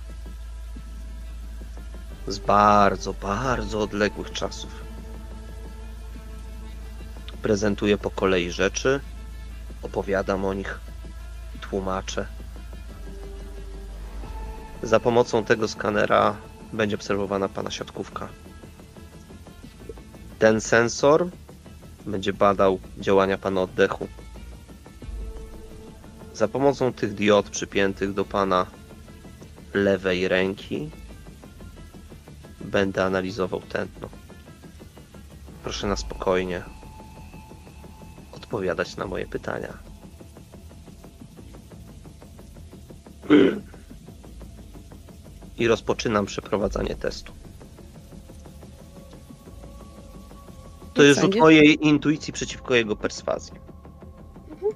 Z bardzo, bardzo odległych czasów. Prezentuję po kolei rzeczy, opowiadam o nich, tłumaczę. Za pomocą tego skanera będzie obserwowana pana siatkówka. Ten sensor będzie badał działania pana oddechu. Za pomocą tych diod przypiętych do pana lewej ręki będę analizował tętno. Proszę na spokojnie odpowiadać na moje pytania. I rozpoczynam przeprowadzanie testu. To jest rzut mojej intuicji przeciwko jego perswazji.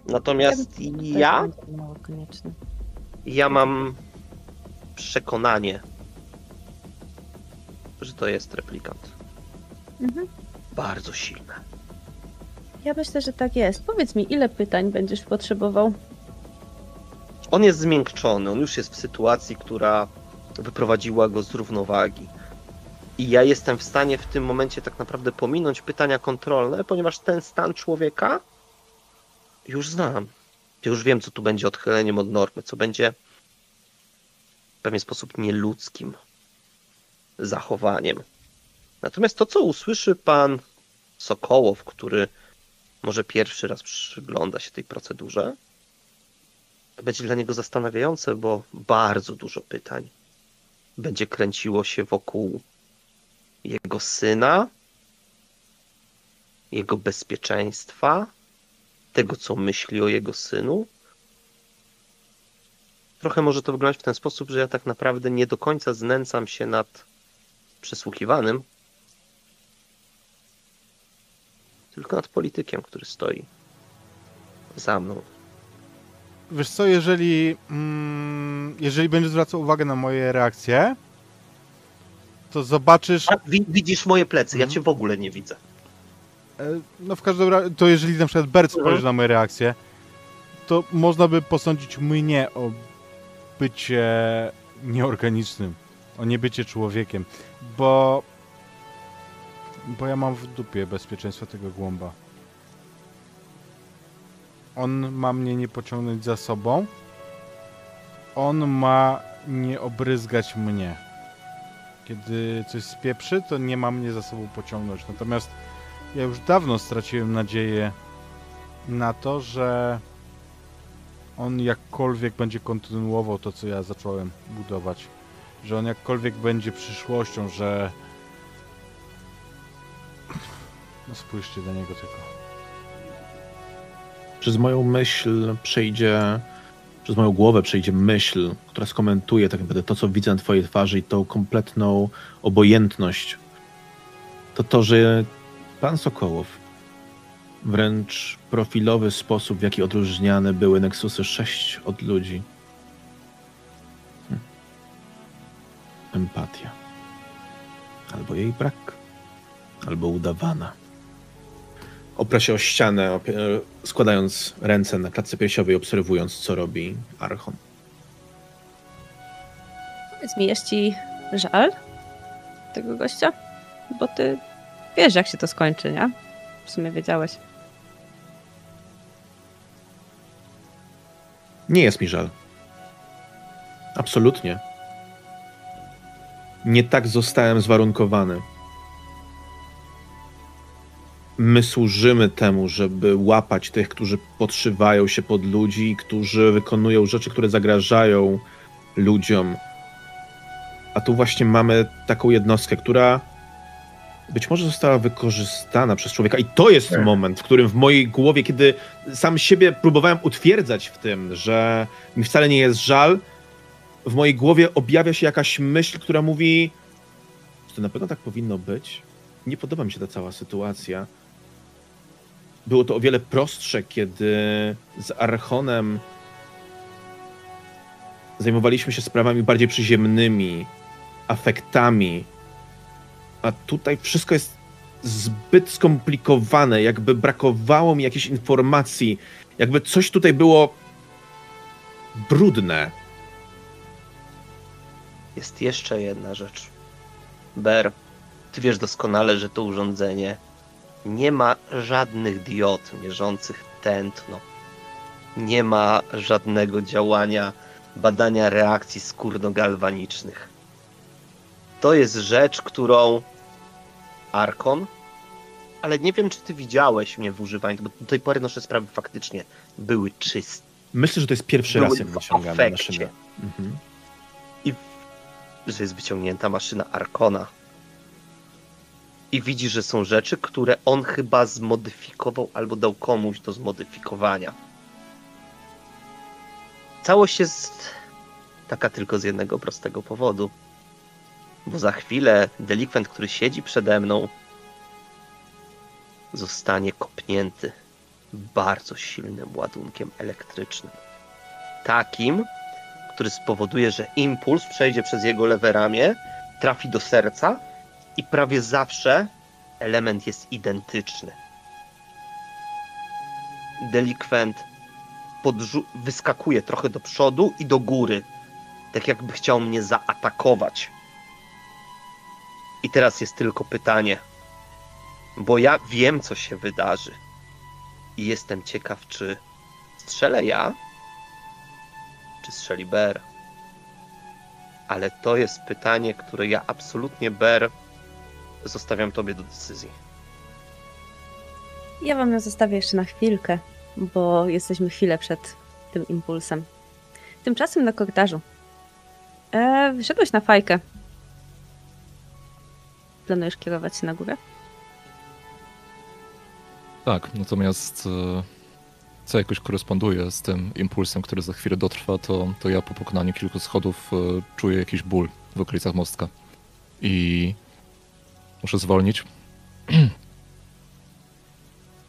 Natomiast To ja, ja mam przekonanie, że to jest replikant. Mhm. Bardzo silny. Ja myślę, że tak jest. Powiedz mi, ile pytań będziesz potrzebował? On jest zmiękczony, on już jest w sytuacji, która wyprowadziła go z równowagi. I ja jestem w stanie w tym momencie tak naprawdę pominąć pytania kontrolne, ponieważ ten stan człowieka już znam. Już wiem, co tu będzie odchyleniem od normy, co będzie w pewien sposób nieludzkim zachowaniem. Natomiast to, co usłyszy pan Sokołow, który może pierwszy raz przygląda się tej procedurze, będzie dla niego zastanawiające, bo bardzo dużo pytań będzie kręciło się wokół jego syna, jego bezpieczeństwa, tego, co myśli o jego synu. Trochę może to wyglądać w ten sposób, że ja tak naprawdę nie do końca znęcam się nad przesłuchiwanym, tylko nad politykiem, który stoi za mną. Wiesz co, jeżeli, mm, jeżeli będziesz zwracał uwagę na moje reakcje, to zobaczysz, A, wi- widzisz moje plecy, ja Mhm. cię w ogóle nie widzę. e, no w każdym razie, to jeżeli na przykład Bert spojrzy Mhm. na moje reakcje, to można by posądzić mnie o bycie nieorganicznym, o niebycie człowiekiem, bo bo ja mam w dupie bezpieczeństwo tego głąba. On ma mnie nie pociągnąć za sobą. On ma nie obryzgać mnie. Kiedy coś spieprzy, to nie ma mnie za sobą pociągnąć. Natomiast ja już dawno straciłem nadzieję na to, że on jakkolwiek będzie kontynuował to, co ja zacząłem budować. Że on jakkolwiek będzie przyszłością, że. No spójrzcie do niego tylko. Przez moją myśl przejdzie, przez moją głowę przejdzie myśl, która skomentuje tak naprawdę to, co widzę na twojej twarzy i tą kompletną obojętność. To to, że pan Sokołow wręcz profilowy sposób, w jaki odróżniane były Nexusy 6 od ludzi. Hm. Empatia. Albo jej brak, albo udawana. Opra się o ścianę, składając ręce na klatce piersiowej, obserwując, co robi Archon. Powiedz mi, jest ci żal tego gościa? Bo ty wiesz, jak się to skończy, nie? W sumie wiedziałeś. Nie jest mi żal. Absolutnie. Nie tak zostałem zwarunkowany. My służymy temu, żeby łapać tych, którzy podszywają się pod ludzi, którzy wykonują rzeczy, które zagrażają ludziom. A tu właśnie mamy taką jednostkę, która być może została wykorzystana przez człowieka. I to jest moment, w którym w mojej głowie, kiedy sam siebie próbowałem utwierdzać w tym, że mi wcale nie jest żal, w mojej głowie objawia się jakaś myśl, która mówi: Czy to na pewno tak powinno być? Nie podoba mi się ta cała sytuacja. Było to o wiele prostsze, kiedy z Archonem zajmowaliśmy się sprawami bardziej przyziemnymi, afektami. A tutaj wszystko jest zbyt skomplikowane, jakby brakowało mi jakiejś informacji, jakby coś tutaj było brudne. Jest jeszcze jedna rzecz. Ber, ty wiesz doskonale, że to urządzenie nie ma żadnych diod mierzących tętno. Nie ma żadnego działania badania reakcji skórno-galwanicznych. To jest rzecz, którą Arkon, ale nie wiem, czy ty widziałeś mnie w używaniu, bo do tej pory nasze sprawy faktycznie były czyste. Myślę, że to jest pierwszy Były raz, jak wyciągamy maszynę. Mhm. że jest wyciągnięta maszyna Arkona. I widzi, że są rzeczy, które on chyba zmodyfikował albo dał komuś do zmodyfikowania. Całość jest taka tylko z jednego prostego powodu. Bo za chwilę delikwent, który siedzi przede mną, zostanie kopnięty bardzo silnym ładunkiem elektrycznym. Takim, który spowoduje, że impuls przejdzie przez jego lewe ramię, trafi do serca i prawie zawsze element jest identyczny. Delikwent wyskakuje trochę do przodu i do góry, tak jakby chciał mnie zaatakować. I teraz jest tylko pytanie, bo ja wiem, co się wydarzy. I jestem ciekaw, czy strzelę ja, czy strzeli Ber. Ale to jest pytanie, które ja absolutnie Ber zostawiam tobie do decyzji. Ja wam ją zostawię jeszcze na chwilkę, bo jesteśmy chwilę przed tym impulsem. Tymczasem na korytarzu. E, wyszedłeś na fajkę. Planujesz kierować się na górę? Tak, natomiast e, co jakoś koresponduje z tym impulsem, który za chwilę dotrwa, to, to ja po pokonaniu kilku schodów e, czuję jakiś ból w okolicach mostka. I muszę zwolnić.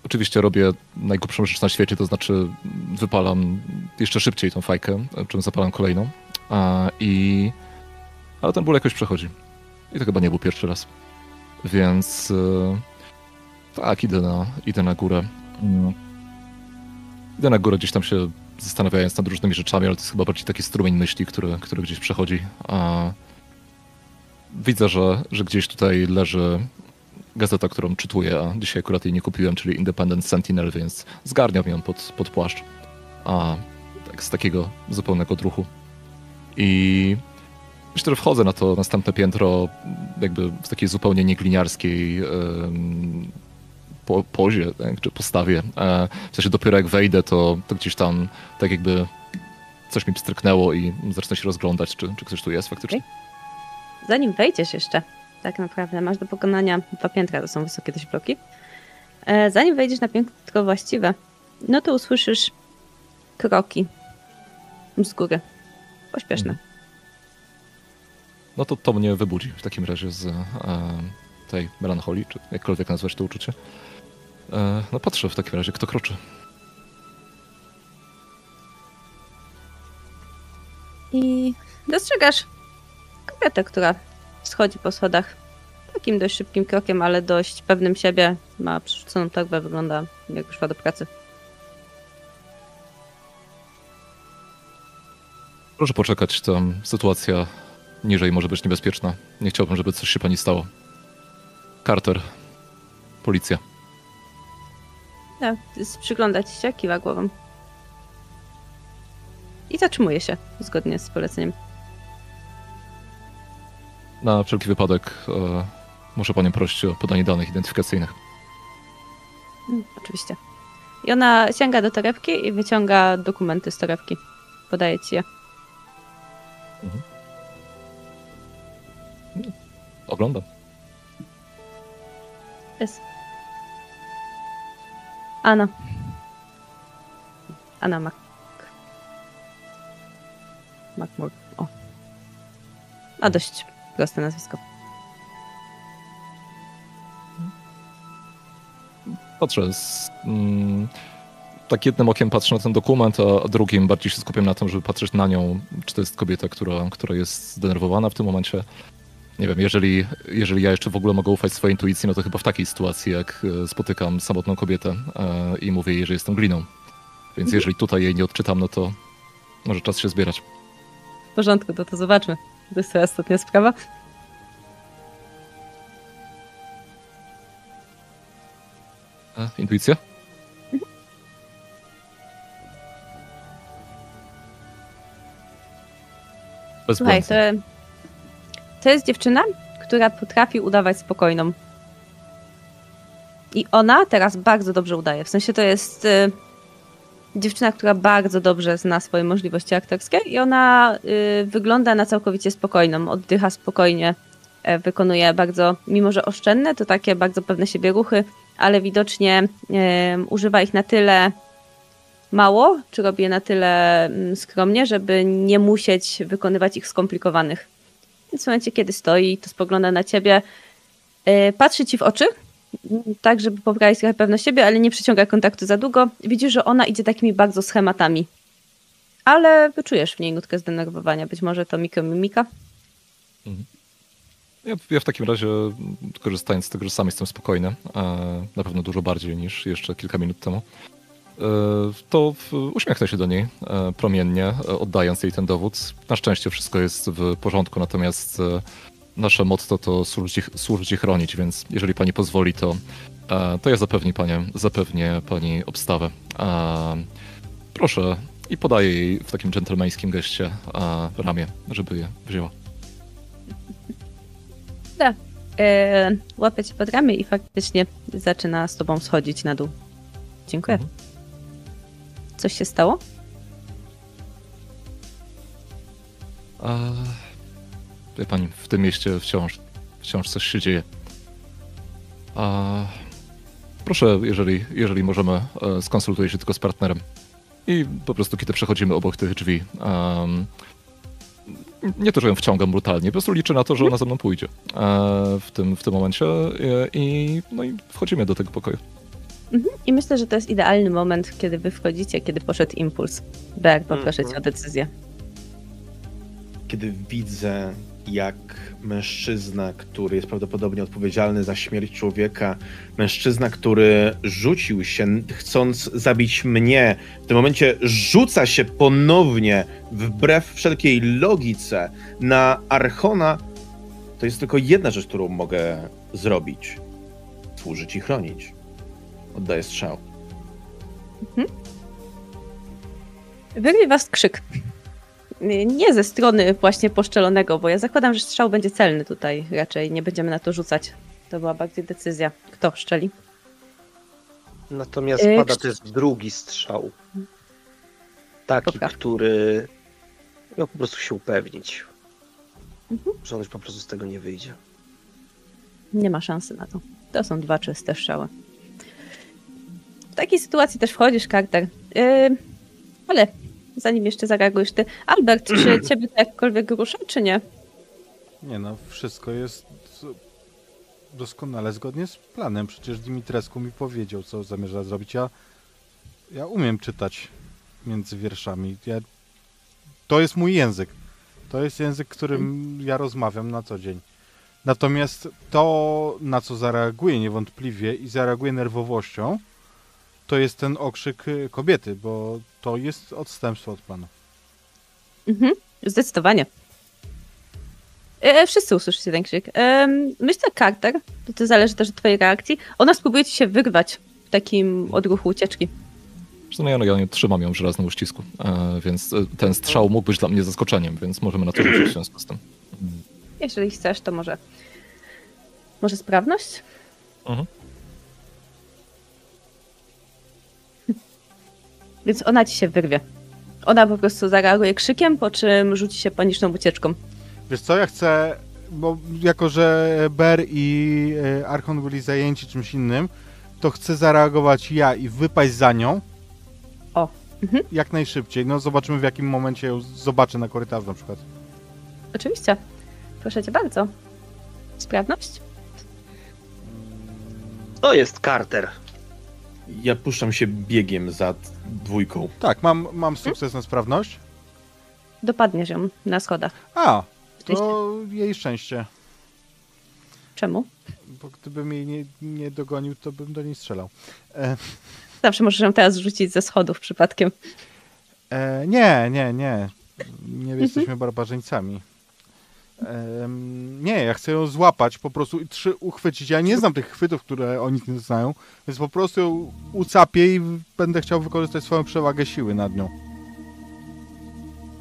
Oczywiście robię najgłupszą rzecz na świecie, to znaczy wypalam jeszcze szybciej tą fajkę, czym zapalam kolejną. A, i... Ale ten ból jakoś przechodzi. I to chyba nie był pierwszy raz. Więc e, tak, idę na, idę na górę. Mm. Idę na górę gdzieś tam się zastanawiając nad różnymi rzeczami, ale to jest chyba bardziej taki strumień myśli, który, który gdzieś przechodzi. A widzę, że, że gdzieś tutaj leży gazeta, którą czytuję, a dzisiaj akurat jej nie kupiłem, czyli Independent Sentinel, więc zgarniam ją pod, pod płaszcz. A tak z takiego zupełnego druchu. I myślę, że wchodzę na to następne piętro jakby w takiej zupełnie niegliniarskiej em, po, pozie, tak, czy postawie. E, w sensie dopiero jak wejdę, to, to gdzieś tam tak jakby coś mi pstryknęło i zacznę się rozglądać, czy, czy ktoś tu jest faktycznie. Zanim wejdziesz jeszcze, tak naprawdę masz do pokonania dwa piętra, to są wysokie dość bloki. E, zanim wejdziesz na piętro właściwe, no to usłyszysz kroki z góry. Pośpieszne. No to to mnie wybudzi w takim razie z e, tej melancholii, czy jakkolwiek nazwać to uczucie. E, no patrzę w takim razie, kto kroczy. I dostrzegasz kobietę, która schodzi po schodach takim dość szybkim krokiem, ale dość pewnym siebie. Ma przerzuconą torbę, wygląda jakby szła do pracy. Proszę poczekać, tam sytuacja niżej może być niebezpieczna. Nie chciałbym, żeby coś się pani stało. Carter, policja. Tak, przygląda ci się, kiwa głową. I zatrzymuje się, zgodnie z poleceniem. Na wszelki wypadek e, muszę panią prosić o podanie danych identyfikacyjnych. Mm, oczywiście. I ona sięga do torebki i wyciąga dokumenty z torebki. Podaje ci je. Oglądam. Jest. Anna. Anna Mac... McMur. O. A dość proste nazwisko. Patrzę. Z, mm, tak jednym okiem patrzę na ten dokument, a drugim bardziej się skupiam na tym, żeby patrzeć na nią, czy to jest kobieta, która, która jest zdenerwowana w tym momencie, nie wiem, jeżeli, jeżeli ja jeszcze w ogóle mogę ufać swojej intuicji, no to chyba w takiej sytuacji, jak e, spotykam samotną kobietę e, i mówię jej, że jestem gliną. Więc jeżeli tutaj jej nie odczytam, no to może czas się zbierać. W porządku, to to zobaczmy. To jest twoja ostatnia sprawa. E, intuicja? Bez Słuchaj, to, to jest dziewczyna, która potrafi udawać spokojną. I ona teraz bardzo dobrze udaje. W sensie to jest y, dziewczyna, która bardzo dobrze zna swoje możliwości aktorskie i ona y, wygląda na całkowicie spokojną, oddycha spokojnie, e, wykonuje bardzo, mimo że oszczędne, to takie bardzo pewne siebie ruchy, ale widocznie e, używa ich na tyle mało, czy robi je na tyle mm, skromnie, żeby nie musieć wykonywać ich skomplikowanych. Więc w momencie, kiedy stoi, to spogląda na ciebie, yy, patrzy ci w oczy, tak, żeby poprawić trochę pewność siebie, ale nie przyciąga kontaktu za długo. Widzisz, że ona idzie takimi bardzo schematami. Ale wyczujesz w niej nutkę zdenerwowania. Być może to mikromimika. Ja, ja w takim razie, korzystając z tego, że sam jestem spokojny, e, na pewno dużo bardziej niż jeszcze kilka minut temu, e, to uśmiechnę się do niej e, promiennie, oddając jej ten dowód. Na szczęście wszystko jest w porządku, natomiast nasze motto to służyć, i- służyć i chronić, więc jeżeli pani pozwoli, to, e, to ja zapewni panie, zapewnię pani obstawę. E, Proszę i podaję jej w takim dżentelmeńskim geście e, ramię, żeby je wzięła. Da. E, łapie cię pod ramię i faktycznie zaczyna z tobą schodzić na dół. Dziękuję. Mhm. Coś się stało? A, wie pani, w tym mieście wciąż, wciąż coś się dzieje. A, proszę, jeżeli, jeżeli możemy, e, skonsultuję się tylko z partnerem. I po prostu, kiedy przechodzimy obok tych drzwi, em, nie to, że ją wciągam brutalnie, po prostu liczę na to, że ona ze mną pójdzie e, w, tym, w tym momencie e, i, no i wchodzimy do tego pokoju. Mhm. I myślę, że to jest idealny moment, kiedy wy wchodzicie, kiedy poszedł impuls. Berg, poproszę cię o decyzję. Kiedy widzę, jak mężczyzna, który jest prawdopodobnie odpowiedzialny za śmierć człowieka, mężczyzna, który rzucił się, chcąc zabić mnie, w tym momencie rzuca się ponownie, wbrew wszelkiej logice, na Archona, to jest tylko jedna rzecz, którą mogę zrobić: służyć i chronić. Oddaję strzał. Wyrwie was krzyk. Nie ze strony właśnie poszczelonego, bo ja zakładam, że strzał będzie celny tutaj. Raczej nie będziemy na to rzucać. To była bardziej decyzja, kto szczeli. Natomiast Yy, pada krzy- też drugi strzał. Taki, Poprawka. który miał po prostu się upewnić, Mhm. że on już po prostu z tego nie wyjdzie. Nie ma szansy na to. To są dwa czyste strzały. W takiej sytuacji też wchodzisz, Carter. Yy, ale zanim jeszcze zareagujesz ty, Albert, czy ciebie to jakkolwiek rusza, czy nie? Nie no, wszystko jest doskonale zgodnie z planem. Przecież Dimitrescu mi powiedział, co zamierza zrobić. Ja, ja umiem czytać między wierszami. Ja, to jest mój język. To jest język, którym ja rozmawiam na co dzień. Natomiast to, na co zareaguję niewątpliwie i zareaguję nerwowością, to jest ten okrzyk kobiety, bo to jest odstępstwo od planu. Mhm, zdecydowanie. E, wszyscy usłyszycie ten krzyk. E, myślę, Carter, to, to zależy też od twojej reakcji, ona spróbuje ci się wyrwać w takim odruchu ucieczki. No ja, no, ja nie trzymam ją w żelaznym uścisku, e, więc e, ten strzał mógł być dla mnie zaskoczeniem, więc możemy na to rzucić w związku z tym. Jeżeli chcesz, to może... Może sprawność? Mhm. Więc ona ci się wyrwie. Ona po prostu zareaguje krzykiem, po czym rzuci się paniczną ucieczką. Wiesz co, ja chcę, bo jako, że Ber i e, Archon byli zajęci czymś innym, to chcę zareagować ja i wypaść za nią. O, mhm. Jak najszybciej. No zobaczymy w jakim momencie ją zobaczę na korytarzu na przykład. Oczywiście. Proszę cię bardzo. Sprawność? To jest Carter. Ja puszczam się biegiem za dwójką. Tak, mam, mam sukces na sprawność. Dopadniesz ją na schodach. A, to jej szczęście. Czemu? Bo gdybym jej nie, nie dogonił, to bym do niej strzelał. E, Zawsze możesz ją teraz rzucić ze schodów przypadkiem. e, nie, nie, nie. Nie jesteśmy barbarzyńcami. Em, nie, ja chcę ją złapać, po prostu i trzy uchwycić. Ja nie znam tych chwytów, które oni nie znają, więc po prostu ją ucapię i będę chciał wykorzystać swoją przewagę siły nad nią.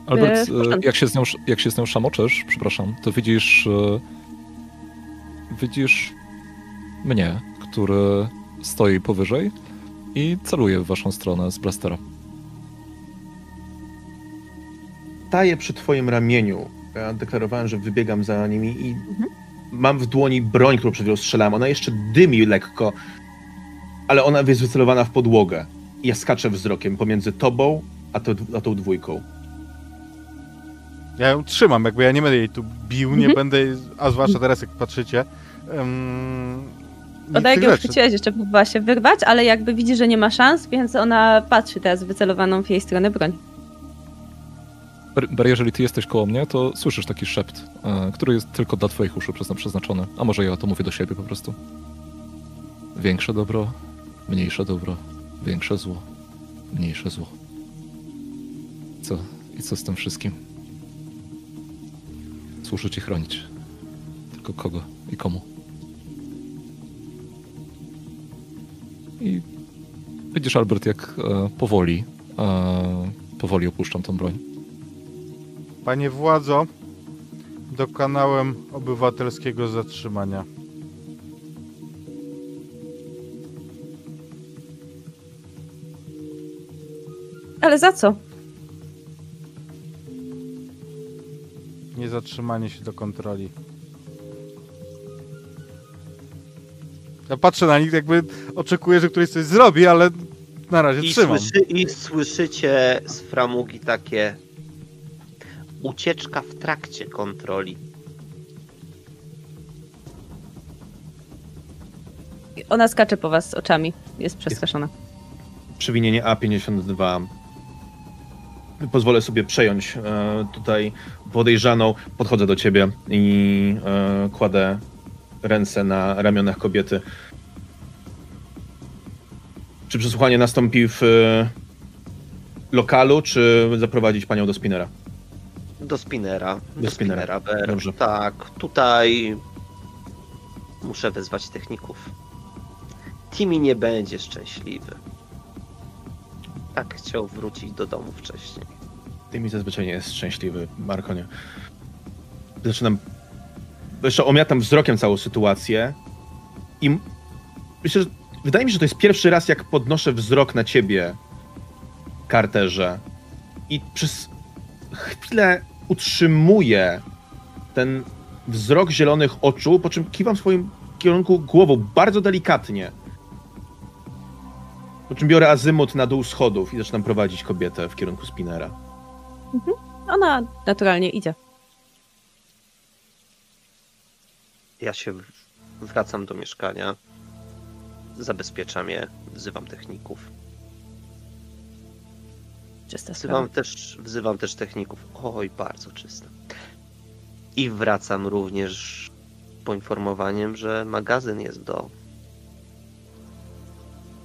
Albert, porządku. e, jak się, z nią, jak się z nią szamoczesz, przepraszam, to widzisz. e, Widzisz mnie, który stoi powyżej i celuje w waszą stronę z blastera. Staję przy twoim ramieniu. Ja deklarowałem, że wybiegam za nimi i Mhm. mam w dłoni broń, którą przed chwilą strzelałem. Ona jeszcze dymi lekko, ale ona jest wycelowana w podłogę. I ja skaczę wzrokiem pomiędzy tobą a, to, a tą dwójką. Ja ją trzymam, jakby ja nie będę jej tu bił, nie Mhm. będę, jej- a zwłaszcza teraz jak patrzycie. Um, Ona jak ją chwyciłeś, jeszcze próbowała się wyrwać, ale jakby widzi, że nie ma szans, więc ona patrzy teraz wycelowaną w jej stronę broń. Ber, jeżeli ty jesteś koło mnie, to słyszysz taki szept, e, który jest tylko dla twoich uszu przezna- przeznaczony. A może ja to mówię do siebie po prostu. Większe dobro, mniejsze dobro, większe zło, mniejsze zło. Co? I co z tym wszystkim? Służy ci chronić. Tylko kogo i komu. I widzisz, Albert, jak e, powoli, e, powoli opuszczam tą broń. Panie władzo, dokonałem obywatelskiego zatrzymania. Ale za co? Nie zatrzymanie się do kontroli. Ja patrzę na nich, jakby oczekuję, że któryś coś zrobi, ale na razie I, trzymam. słyszy, I słyszycie z framugi takie ucieczka w trakcie kontroli. Ona skacze po was oczami. Jest przestraszona. Przewinienie A52. Pozwolę sobie przejąć e, tutaj podejrzaną. Podchodzę do ciebie i e, kładę ręce na ramionach kobiety. Czy przesłuchanie nastąpi w e, lokalu, czy zaprowadzić panią do spinera? Do spinera. Do, spinera. spinera. Ber. Dobrze. Tak, tutaj muszę wezwać techników. Timmy nie będzie szczęśliwy. Tak chciał wrócić do domu wcześniej. Mi zazwyczaj nie jest szczęśliwy, Markonie. Zaczynam. Jeszcze omiatam wzrokiem całą sytuację i myślę, że wydaje mi się, że to jest pierwszy raz, jak podnoszę wzrok na ciebie, Carterze. I przez chwilę utrzymuję ten wzrok zielonych oczu, po czym kiwam w swoim kierunku głową bardzo delikatnie. Po czym biorę azymut na dół schodów i zaczynam prowadzić kobietę w kierunku spinera. Ona naturalnie idzie. Ja się wracam do mieszkania. Zabezpieczam je, wzywam techników. Czysta Wzywam sprawa. też, wzywam też techników. Oj, bardzo czysto. I wracam również z poinformowaniem, że magazyn jest do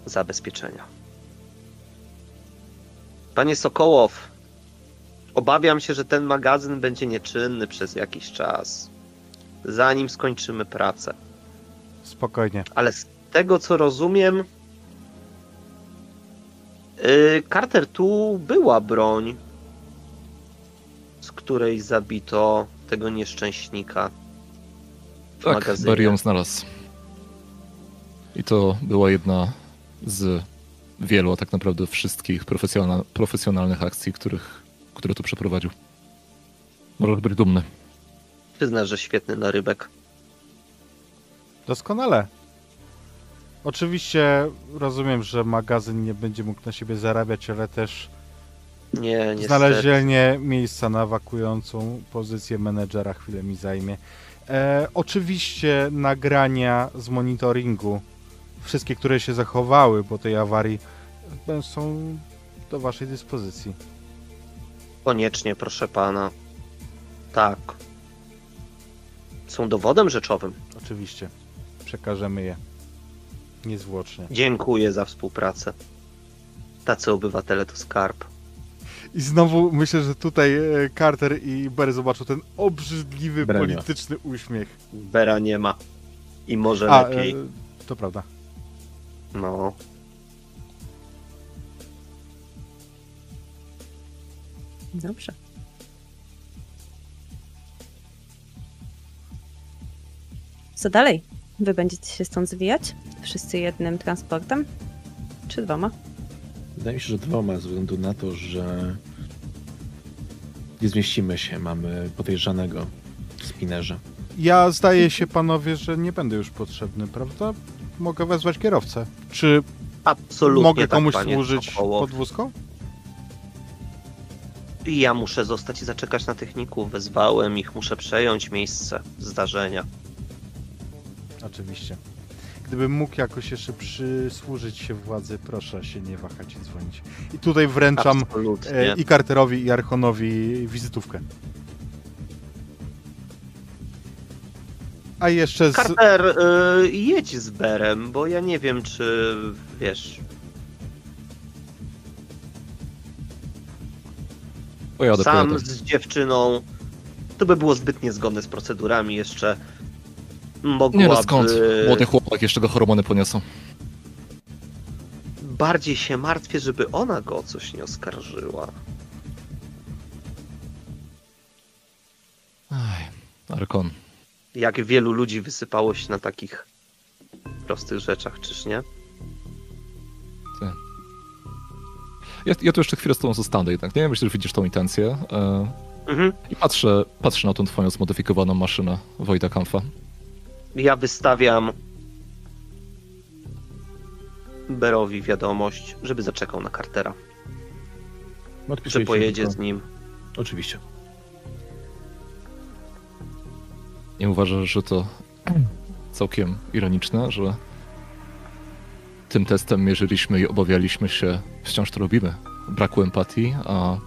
zabezpieczenia. Panie Sokołow, obawiam się, że ten magazyn będzie nieczynny przez jakiś czas, zanim skończymy pracę. Spokojnie. Ale z tego co rozumiem, yy, Carter, tu była broń, z której zabito tego nieszczęśnika w Tak, magazynie. Barry ją znalazł. I to była jedna z wielu, a tak naprawdę wszystkich profesjonal, profesjonalnych akcji, których, które tu przeprowadził. Możesz być dumny. Przyznasz, że świetny narybek. Doskonale. Oczywiście rozumiem, że magazyn nie będzie mógł na siebie zarabiać, ale też Nie, znalezienie miejsca na wakującą pozycję menedżera chwilę mi zajmie. E, oczywiście nagrania z monitoringu, wszystkie, które się zachowały po tej awarii, e, są do waszej dyspozycji. Koniecznie, proszę pana. Tak. Są dowodem rzeczowym. Oczywiście. Przekażemy je. Niezwłocznie. Dziękuję za współpracę. Tacy obywatele to skarb. I znowu myślę, że tutaj e, Carter i Barry zobaczą ten obrzydliwy Bera polityczny uśmiech. Bera nie ma. I może A, lepiej. e, to prawda. No. Dobrze. Co dalej? Wy będziecie się stąd zwijać? Wszyscy jednym transportem? Czy dwoma? Wydaje mi się, że dwoma, ze względu na to, że nie zmieścimy się. Mamy podejrzanego w spinerze. Ja zdaje się, panowie, że nie będę już potrzebny, prawda? Mogę wezwać kierowcę. Czy Absolutnie mogę tak, komuś panie służyć Sokołow. podwózką? I ja muszę zostać i zaczekać na techniku. Wezwałem ich, muszę przejąć miejsce zdarzenia. Oczywiście. Gdybym mógł jakoś jeszcze przysłużyć się władzy, proszę się nie wahać i dzwonić. I tutaj wręczam Absolutnie. e, i Carterowi, i Archonowi wizytówkę. A jeszcze z... Carter, y, jedź z Berem, bo ja nie wiem, czy wiesz. Pojadę, sam pojadę. z dziewczyną. To by było zbyt niezgodne z procedurami jeszcze. Mogłaby... Nie no skąd? Młody chłopak, jeszcze go hormony poniosą. Bardziej się martwię, żeby ona go o coś nie oskarżyła. Aj, Arkon. Jak wielu ludzi wysypało się na takich prostych rzeczach, czyż nie? Ja, ja tu jeszcze chwilę z tobą zostanę jednak, nie? Myślę, że widzisz tą intencję. E, Mhm. I patrzę, patrzę na tą twoją zmodyfikowaną maszynę Wojda Kampfa. Ja wystawiam Berowi wiadomość, żeby zaczekał na Cartera, że Odpisujecie pojedzie z nim. Oczywiście. Nie uważasz, że to całkiem ironiczne, że tym testem mierzyliśmy i obawialiśmy się, wciąż to robimy, braku empatii, a,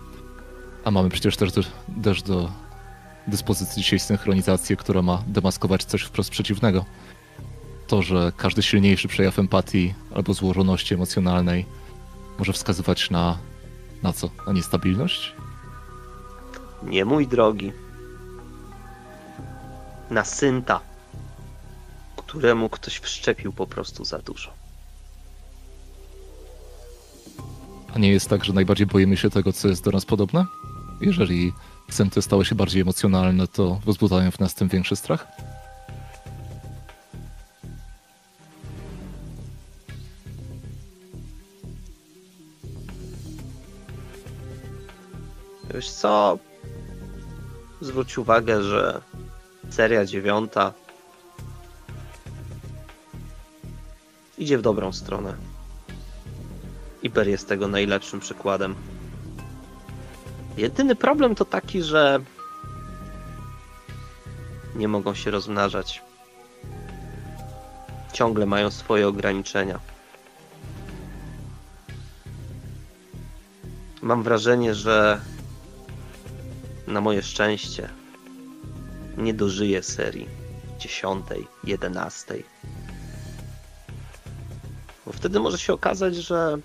a mamy przecież też do, też do dyspozycji dzisiaj synchronizację, która ma demaskować coś wprost przeciwnego. To, że każdy silniejszy przejaw empatii albo złożoności emocjonalnej może wskazywać na, na co? Na niestabilność? Nie mój drogi. Na synta, któremu ktoś wszczepił po prostu za dużo. A nie jest tak, że najbardziej boimy się tego, co jest do nas podobne? Jeżeli synty stały się bardziej emocjonalne, to wzbudzają w nas tym większy strach? Wiesz co? Zwróć uwagę, że seria dziewiąta idzie w dobrą stronę. Iber jest tego najlepszym przykładem. Jedyny problem to taki, że nie mogą się rozmnażać. Ciągle mają swoje ograniczenia. Mam wrażenie, że na moje szczęście nie dożyję serii dziesiątej, jedenastej. Bo wtedy może się okazać, że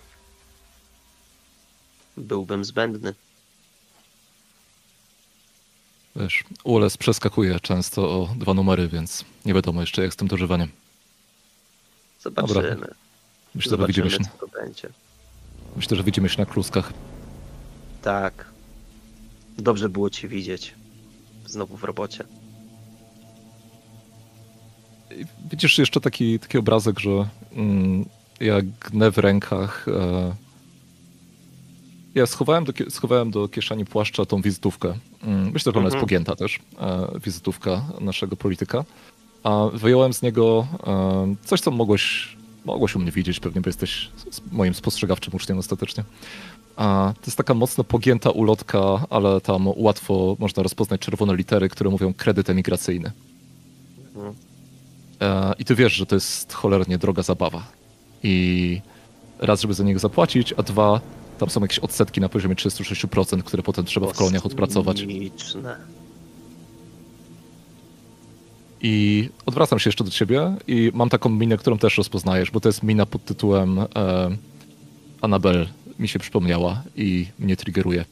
byłbym zbędny. Wiesz, ULS przeskakuje często o dwa numery, więc nie wiadomo jeszcze jak z tym dożywaniem. Zobaczymy. Myślę, że widzimy się, Zobaczymy, będzie. myślę, że widzimy się na kluskach. Tak. Dobrze było Cię widzieć. Znowu w robocie. I Widzisz jeszcze taki, taki obrazek, że mm, ja gnę w rękach. E, ja schowałem do, schowałem do kieszeni płaszcza tą wizytówkę. Mm, myślę, że ona jest Mhm. pogięta też, e, wizytówka naszego polityka. A wyjąłem z niego e, coś, co mogłeś, mogłeś u mnie widzieć, pewnie, bo jesteś moim spostrzegawczym uczniem ostatecznie. A to jest taka mocno pogięta ulotka, ale tam łatwo można rozpoznać czerwone litery, które mówią kredyt emigracyjny. Mhm. E, I ty wiesz, że to jest cholernie droga zabawa. I raz, żeby za niego zapłacić, a dwa, tam są jakieś odsetki na poziomie 36%, które potem trzeba w koloniach odpracować. I odwracam się jeszcze do ciebie i mam taką minę, którą też rozpoznajesz, bo to jest mina pod tytułem e, Annabel mi się przypomniała i mnie triggeruje.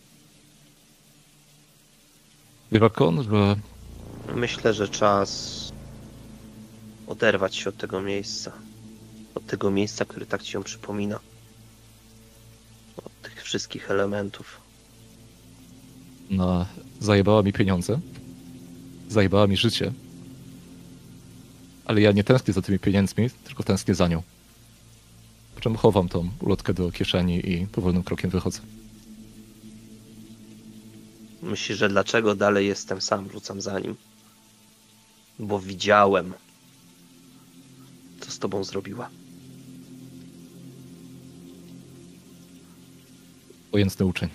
Wielakon, że Myślę, że czas oderwać się od tego miejsca. Od tego miejsca, które tak ci ją przypomina. Wszystkich elementów. no, zajebała mi pieniądze, zajebała mi życie, ale ja nie tęsknię za tymi pieniędzmi, tylko tęsknię za nią. Po czym chowam tą ulotkę do kieszeni i powolnym krokiem wychodzę. Myślisz, że dlaczego dalej jestem sam, rzucam za nim? Bo widziałem, co z tobą zrobiła. Pojętny uczeń.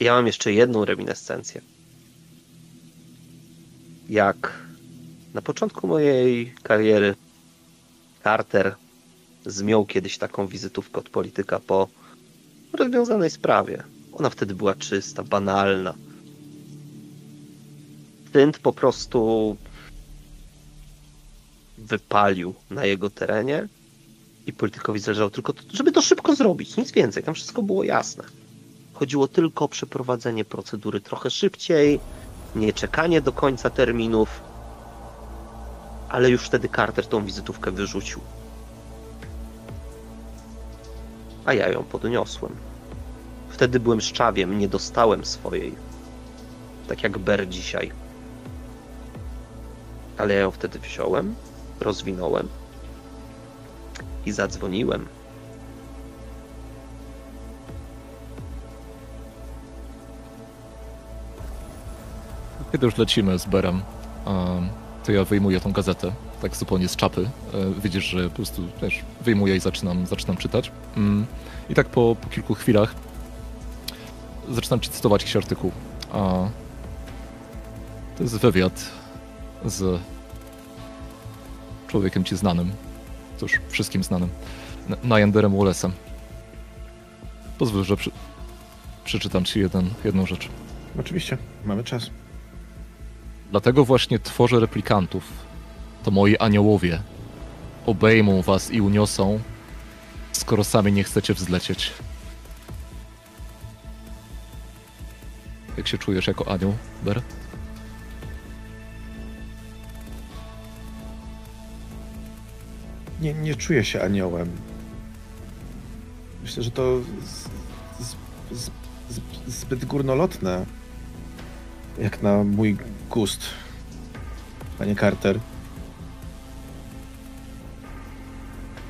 Ja mam jeszcze jedną reminiscencję. Jak na początku mojej kariery Carter zmiął kiedyś taką wizytówkę od polityka po rozwiązanej sprawie. Ona wtedy była czysta, banalna. Tynt po prostu wypalił na jego terenie i politykowi zależało tylko, to, żeby to szybko zrobić, nic więcej. Tam wszystko było jasne. Chodziło tylko o przeprowadzenie procedury trochę szybciej, nie czekanie do końca terminów, ale już wtedy Carter tą wizytówkę wyrzucił. A ja ją podniosłem. Wtedy byłem szczawiem, nie dostałem swojej. Tak jak Ber dzisiaj. Ale ja ją wtedy wziąłem, rozwinąłem i zadzwoniłem. Kiedy już lecimy z Berem, em, to ja wyjmuję tą gazetę, tak zupełnie z czapy. E, Widzisz, że po prostu wiesz, wyjmuję i zaczynam, zaczynam czytać. Mm. I tak po, po kilku chwilach zaczynam cytować jakiś artykuł. To jest wywiad z człowiekiem ci znanym, cóż, wszystkim znanym, N- Najenderem Wallace'em. Pozwól, że przy, przeczytam ci jeden, jedną rzecz. Oczywiście, mamy czas. Dlatego właśnie tworzę replikantów. To moi aniołowie. Obejmą was i uniosą, skoro sami nie chcecie wzlecieć. Jak się czujesz jako anioł, Ber? Nie, nie czuję się aniołem. Myślę, że to z, z, z, zbyt górnolotne. Jak na mój gust, panie Carter.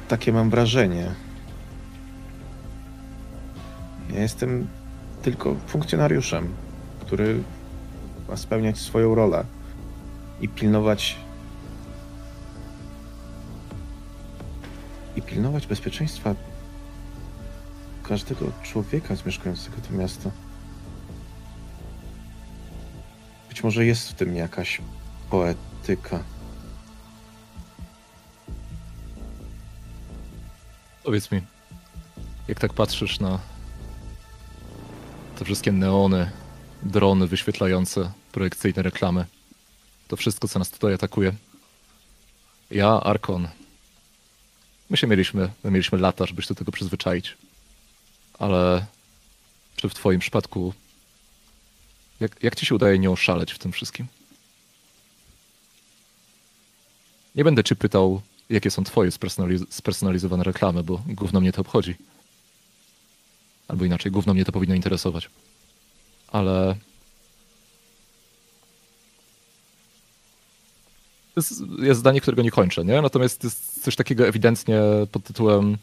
Takie mam wrażenie. Ja jestem tylko funkcjonariuszem, który ma spełniać swoją rolę i pilnować i pilnować bezpieczeństwa każdego człowieka zmieszkającego to miasto. Być może jest w tym jakaś poetyka. Powiedz mi, jak tak patrzysz na te wszystkie neony, drony wyświetlające projekcyjne reklamy, to wszystko, co nas tutaj atakuje. Ja, Arkon, my się mieliśmy, my mieliśmy lata, żeby się do tego przyzwyczaić. Ale czy w twoim przypadku, jak, jak ci się udaje nie oszaleć w tym wszystkim? Nie będę cię pytał, jakie są twoje spersonaliz- spersonalizowane reklamy, bo gówno mnie to obchodzi. Albo inaczej, gówno mnie to powinno interesować. Ale... jest, jest zdanie, którego nie kończę, nie? Natomiast jest coś takiego ewidentnie pod tytułem,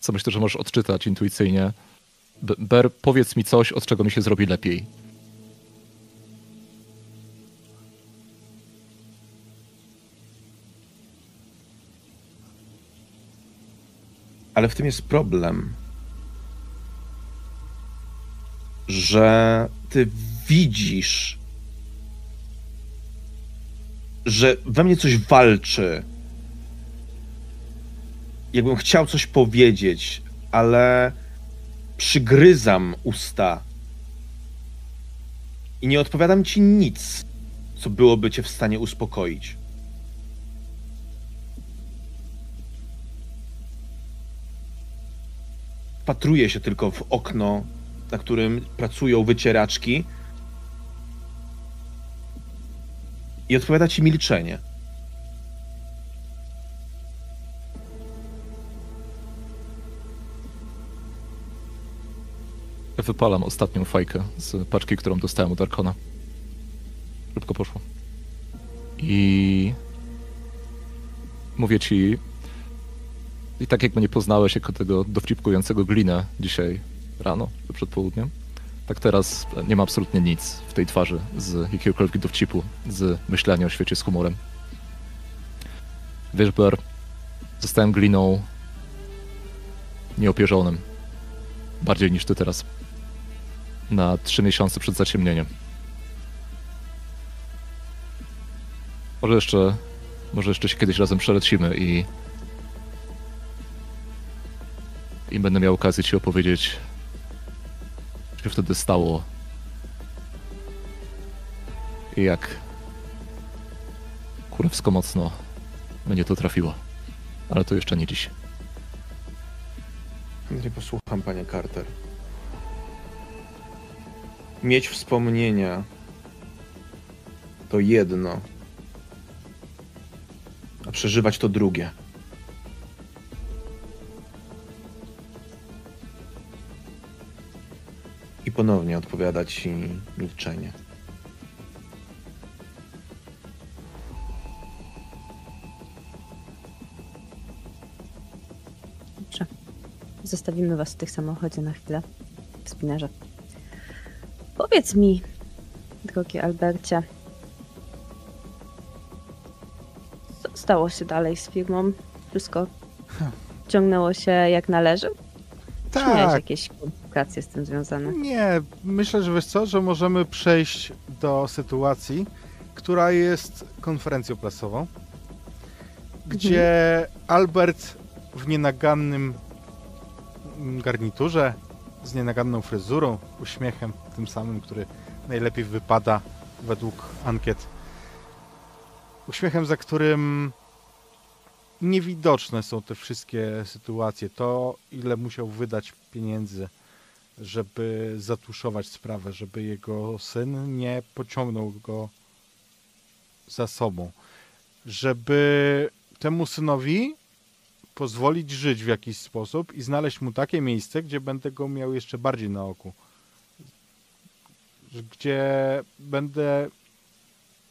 co myślę, że możesz odczytać intuicyjnie. Ber, powiedz mi coś, od czego mi się zrobi lepiej. Ale w tym jest problem, że ty widzisz, że we mnie coś walczy. Jakbym chciał coś powiedzieć, ale przygryzam usta i nie odpowiadam ci nic, co byłoby cię w stanie uspokoić. Patruję się tylko w okno, na którym pracują wycieraczki, I odpowiada ci milczenie. Wypalam ostatnią fajkę z paczki, którą dostałem od Arkona. Szybko poszło. I mówię ci, i tak jakby nie poznałeś jako tego dowcipkującego glinę dzisiaj rano, przed południem, tak teraz nie ma absolutnie nic w tej twarzy z jakiegokolwiek dowcipu, z myślenia o świecie z humorem. Wiesz, zostałem gliną nieopierzonym. Bardziej niż ty teraz. Na trzy miesiące przed zaciemnieniem. Może jeszcze, może jeszcze się kiedyś razem przelecimy i i będę miał okazję ci opowiedzieć, się wtedy stało i jak kurewsko mocno mnie to trafiło. Ale to jeszcze nie dziś. Nie posłucham, panie Carter. Mieć wspomnienia to jedno, a przeżywać to drugie. I ponownie odpowiada ci milczenie. Dobrze. Zostawimy was w tych samochodzie na chwilę. W spinarze. Powiedz mi, drogi Albercie, co stało się dalej z firmą? Wszystko ciągnęło się jak należy? Czy miałeś Tak, jakieś komplikacje z tym związane? nie, myślę, że wiesz co, że możemy przejść do sytuacji, która jest konferencją prasową, gdzie Albert w nienagannym garniturze, z nienaganną fryzurą, uśmiechem, tym samym, który najlepiej wypada według ankiet, uśmiechem, za którym niewidoczne są te wszystkie sytuacje. To, ile musiał wydać pieniędzy, żeby zatuszować sprawę, żeby jego syn nie pociągnął go za sobą, żeby temu synowi pozwolić żyć w jakiś sposób i znaleźć mu takie miejsce, gdzie będę go miał jeszcze bardziej na oku. Gdzie będę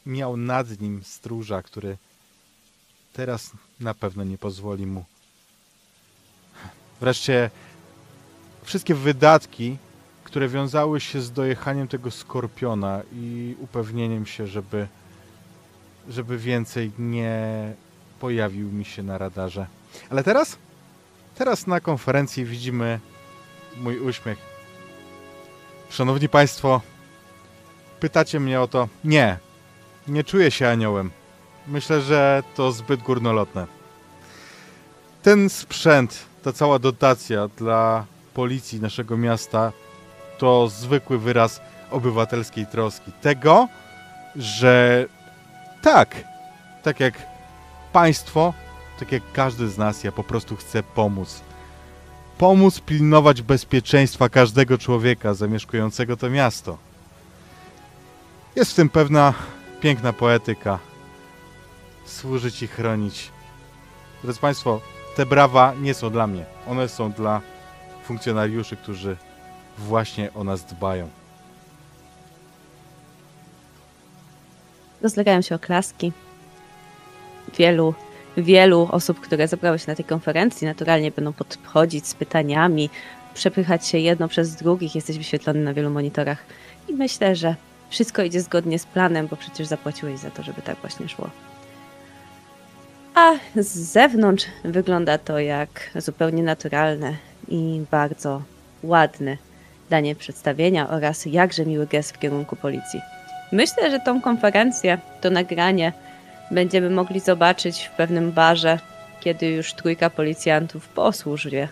miał nad nim stróża, który teraz na pewno nie pozwoli mu. Wreszcie wszystkie wydatki, które wiązały się z dojechaniem tego skorpiona i upewnieniem się, żeby, żeby więcej nie pojawił mi się na radarze. Ale teraz? Teraz na konferencji widzimy mój uśmiech. Szanowni Państwo, pytacie mnie o to. Nie, nie czuję się aniołem. Myślę, że to zbyt górnolotne. Ten sprzęt, ta cała dotacja dla policji naszego miasta to zwykły wyraz obywatelskiej troski. Tego, że tak, tak jak państwo, tak jak każdy z nas, ja po prostu chcę pomóc. Pomóc pilnować bezpieczeństwa każdego człowieka zamieszkującego to miasto. Jest w tym pewna piękna poetyka. Służyć i chronić. Drodzy Państwo, te brawa nie są dla mnie. One są dla funkcjonariuszy, którzy właśnie o nas dbają. Rozlegają się oklaski. Wielu, wielu osób, które zebrały się na tej konferencji, naturalnie będą podchodzić z pytaniami, przepychać się jedno przez drugich. Jesteś wyświetlony na wielu monitorach. I myślę, że wszystko idzie zgodnie z planem, bo przecież zapłaciłeś za to, żeby tak właśnie szło. A z zewnątrz wygląda to jak zupełnie naturalne i bardzo ładne danie przedstawienia oraz jakże miły gest w kierunku policji. Myślę, że tą konferencję, to nagranie będziemy mogli zobaczyć w pewnym barze, kiedy już trójka policjantów po służbie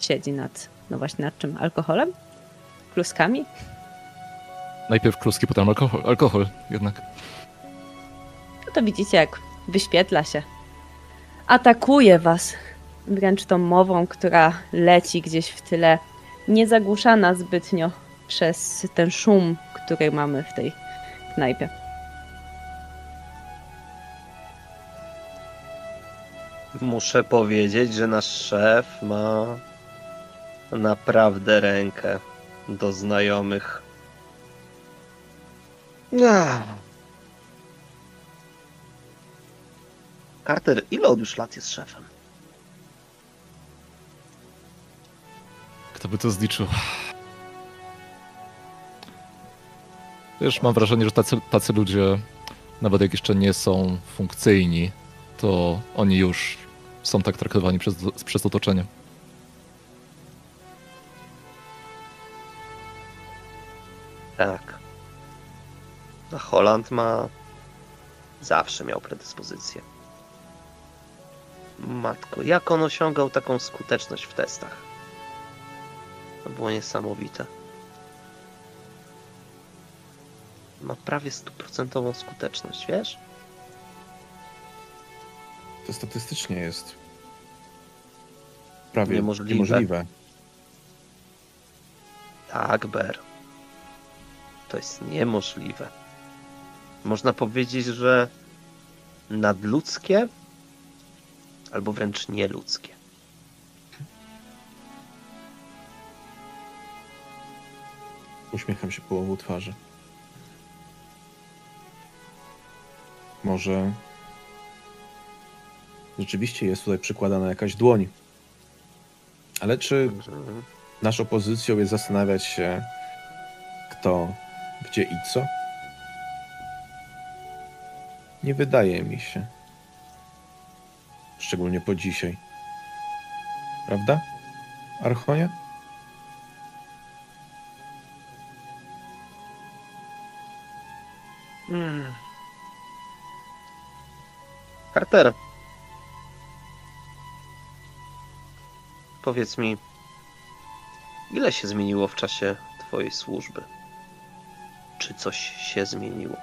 siedzi nad, no właśnie nad czym? Alkoholem? Kluskami? Najpierw kluski, potem alkohol, alkohol jednak. No to widzicie, jak wyświetla się. Atakuje was wręcz tą mową, która leci gdzieś w tyle, niezagłuszana zbytnio przez ten szum, który mamy w tej knajpie. Muszę powiedzieć, że nasz szef ma naprawdę rękę do znajomych. Ach. Carter, ile on już lat jest szefem? Kto by to zliczył? Wiesz, mam wrażenie, że tacy, tacy ludzie, nawet jak jeszcze nie są funkcyjni, to oni już są tak traktowani przez, przez otoczenie. Tak. A Holland ma. Zawsze miał predyspozycję. Matko, jak on osiągał taką skuteczność w testach? To było niesamowite. Ma prawie stuprocentową skuteczność, wiesz? To statystycznie jest prawie Niemożliwe. niemożliwe. Tak, Ber. To jest niemożliwe. Można powiedzieć, że nadludzkie albo wręcz nieludzkie. Uśmiecham się połową twarzy. Może rzeczywiście jest tutaj przykładana jakaś dłoń. Ale czy naszą pozycją jest zastanawiać się, kto, gdzie i co? Nie wydaje mi się. Szczególnie po dzisiaj. Prawda, Archonie? Carter. Powiedz mi, ile się zmieniło w czasie Twojej służby? Czy coś się zmieniło?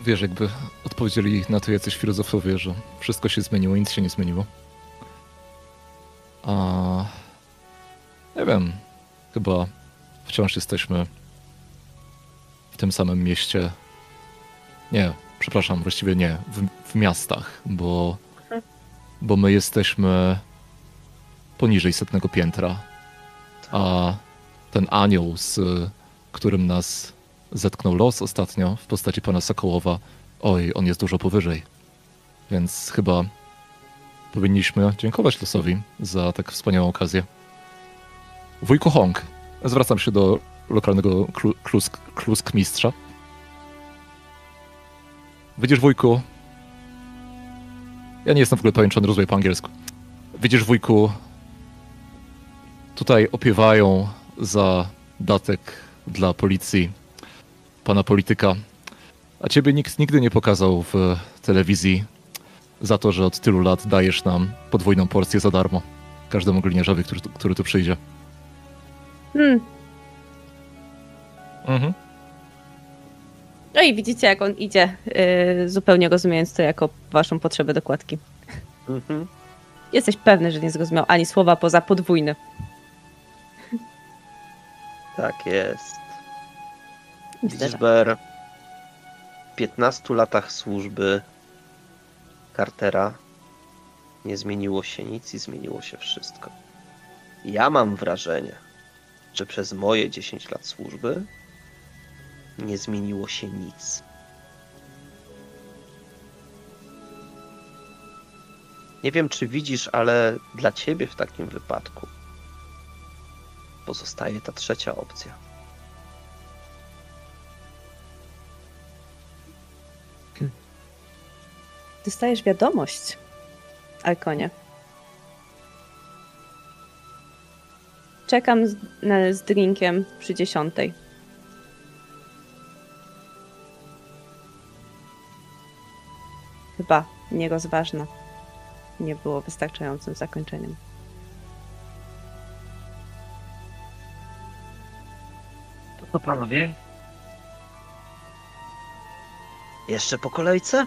Wiesz, jakby odpowiedzieli na to jacyś filozofowie, że wszystko się zmieniło, nic się nie zmieniło. A nie wiem, chyba wciąż jesteśmy w tym samym mieście. Nie, przepraszam, właściwie nie, w, w miastach, bo, bo my jesteśmy poniżej setnego piętra, a ten anioł, z którym nas zetknął los ostatnio w postaci pana Sokołowa, oj, on jest dużo powyżej. Więc chyba powinniśmy dziękować losowi za tak wspaniałą okazję. Wujku Hong, zwracam się do lokalnego klu, klusk, klusk mistrza. Widzisz, wujku, ja nie jestem w ogóle pewien, czy on rozumie po angielsku. Widzisz, wujku, tutaj opiewają za datek dla policji pana polityka. A ciebie nikt nigdy nie pokazał w telewizji za to, że od tylu lat dajesz nam podwójną porcję za darmo. Każdemu gliniarzowi, który, tu- który tu przyjdzie. Hmm. Mhm. No i widzicie, jak on idzie, yy, zupełnie rozumiejąc to jako waszą potrzebę dokładki. Mhm. Jesteś pewny, że nie zrozumiał ani słowa poza podwójny. Tak jest. Myślę, Widzisz, że- Ber, w 15 latach służby Cartera nie zmieniło się nic i zmieniło się wszystko. Ja mam wrażenie, że przez moje 10 lat służby nie zmieniło się nic. Nie wiem, czy widzisz, ale dla ciebie w takim wypadku pozostaje ta trzecia opcja. Dostajesz wiadomość, Alkonie. Czekam z, na, z drinkiem przy dziesiątej. Chyba nierozważne. Nie było wystarczającym zakończeniem. To co panowie? Jeszcze po kolejce?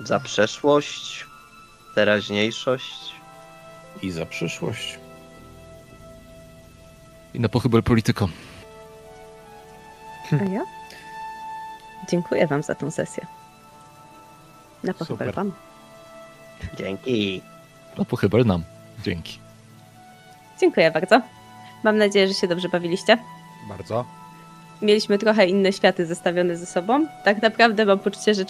Za przeszłość, teraźniejszość. I za przyszłość. I na pochybel polityko. A ja? Dziękuję wam za tą sesję. Na pochybel wam. Dzięki. Na pochybel nam. Dzięki. Dziękuję bardzo. Mam nadzieję, że się dobrze bawiliście. Bardzo. Mieliśmy trochę inne światy zestawione ze sobą. Tak naprawdę mam poczucie, że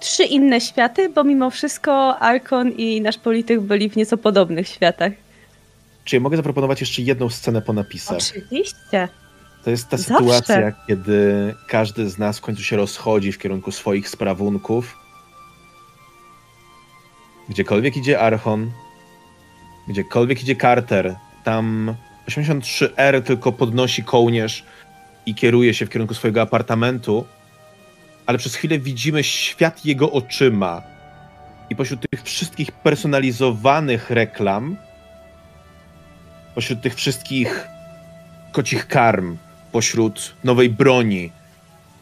trzy inne światy, bo mimo wszystko Arkon i nasz polityk byli w nieco podobnych światach. Czy ja mogę zaproponować jeszcze jedną scenę po napisach? Oczywiście. To jest ta Zawsze. sytuacja, kiedy każdy z nas w końcu się rozchodzi w kierunku swoich sprawunków. Gdziekolwiek idzie Archon, gdziekolwiek idzie Carter, tam 83R tylko podnosi kołnierz i kieruje się w kierunku swojego apartamentu, ale przez chwilę widzimy świat jego oczyma. I pośród tych wszystkich personalizowanych reklam, pośród tych wszystkich kocich karm, pośród nowej broni.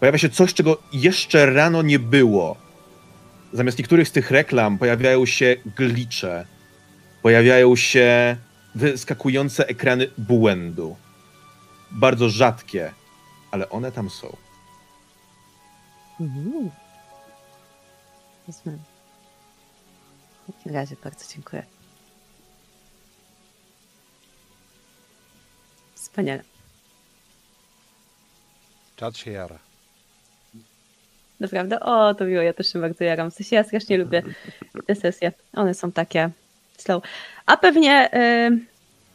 Pojawia się coś, czego jeszcze rano nie było. Zamiast niektórych z tych reklam pojawiają się glicze, pojawiają się wyskakujące ekrany błędu. Bardzo rzadkie, ale one tam są. Mhm. W takim razie bardzo dziękuję. Wspaniale. Czad się jara. Naprawdę? O, to miło, ja też się bardzo jaram. W sensie ja strasznie lubię te sesje. One są takie slow. A pewnie y,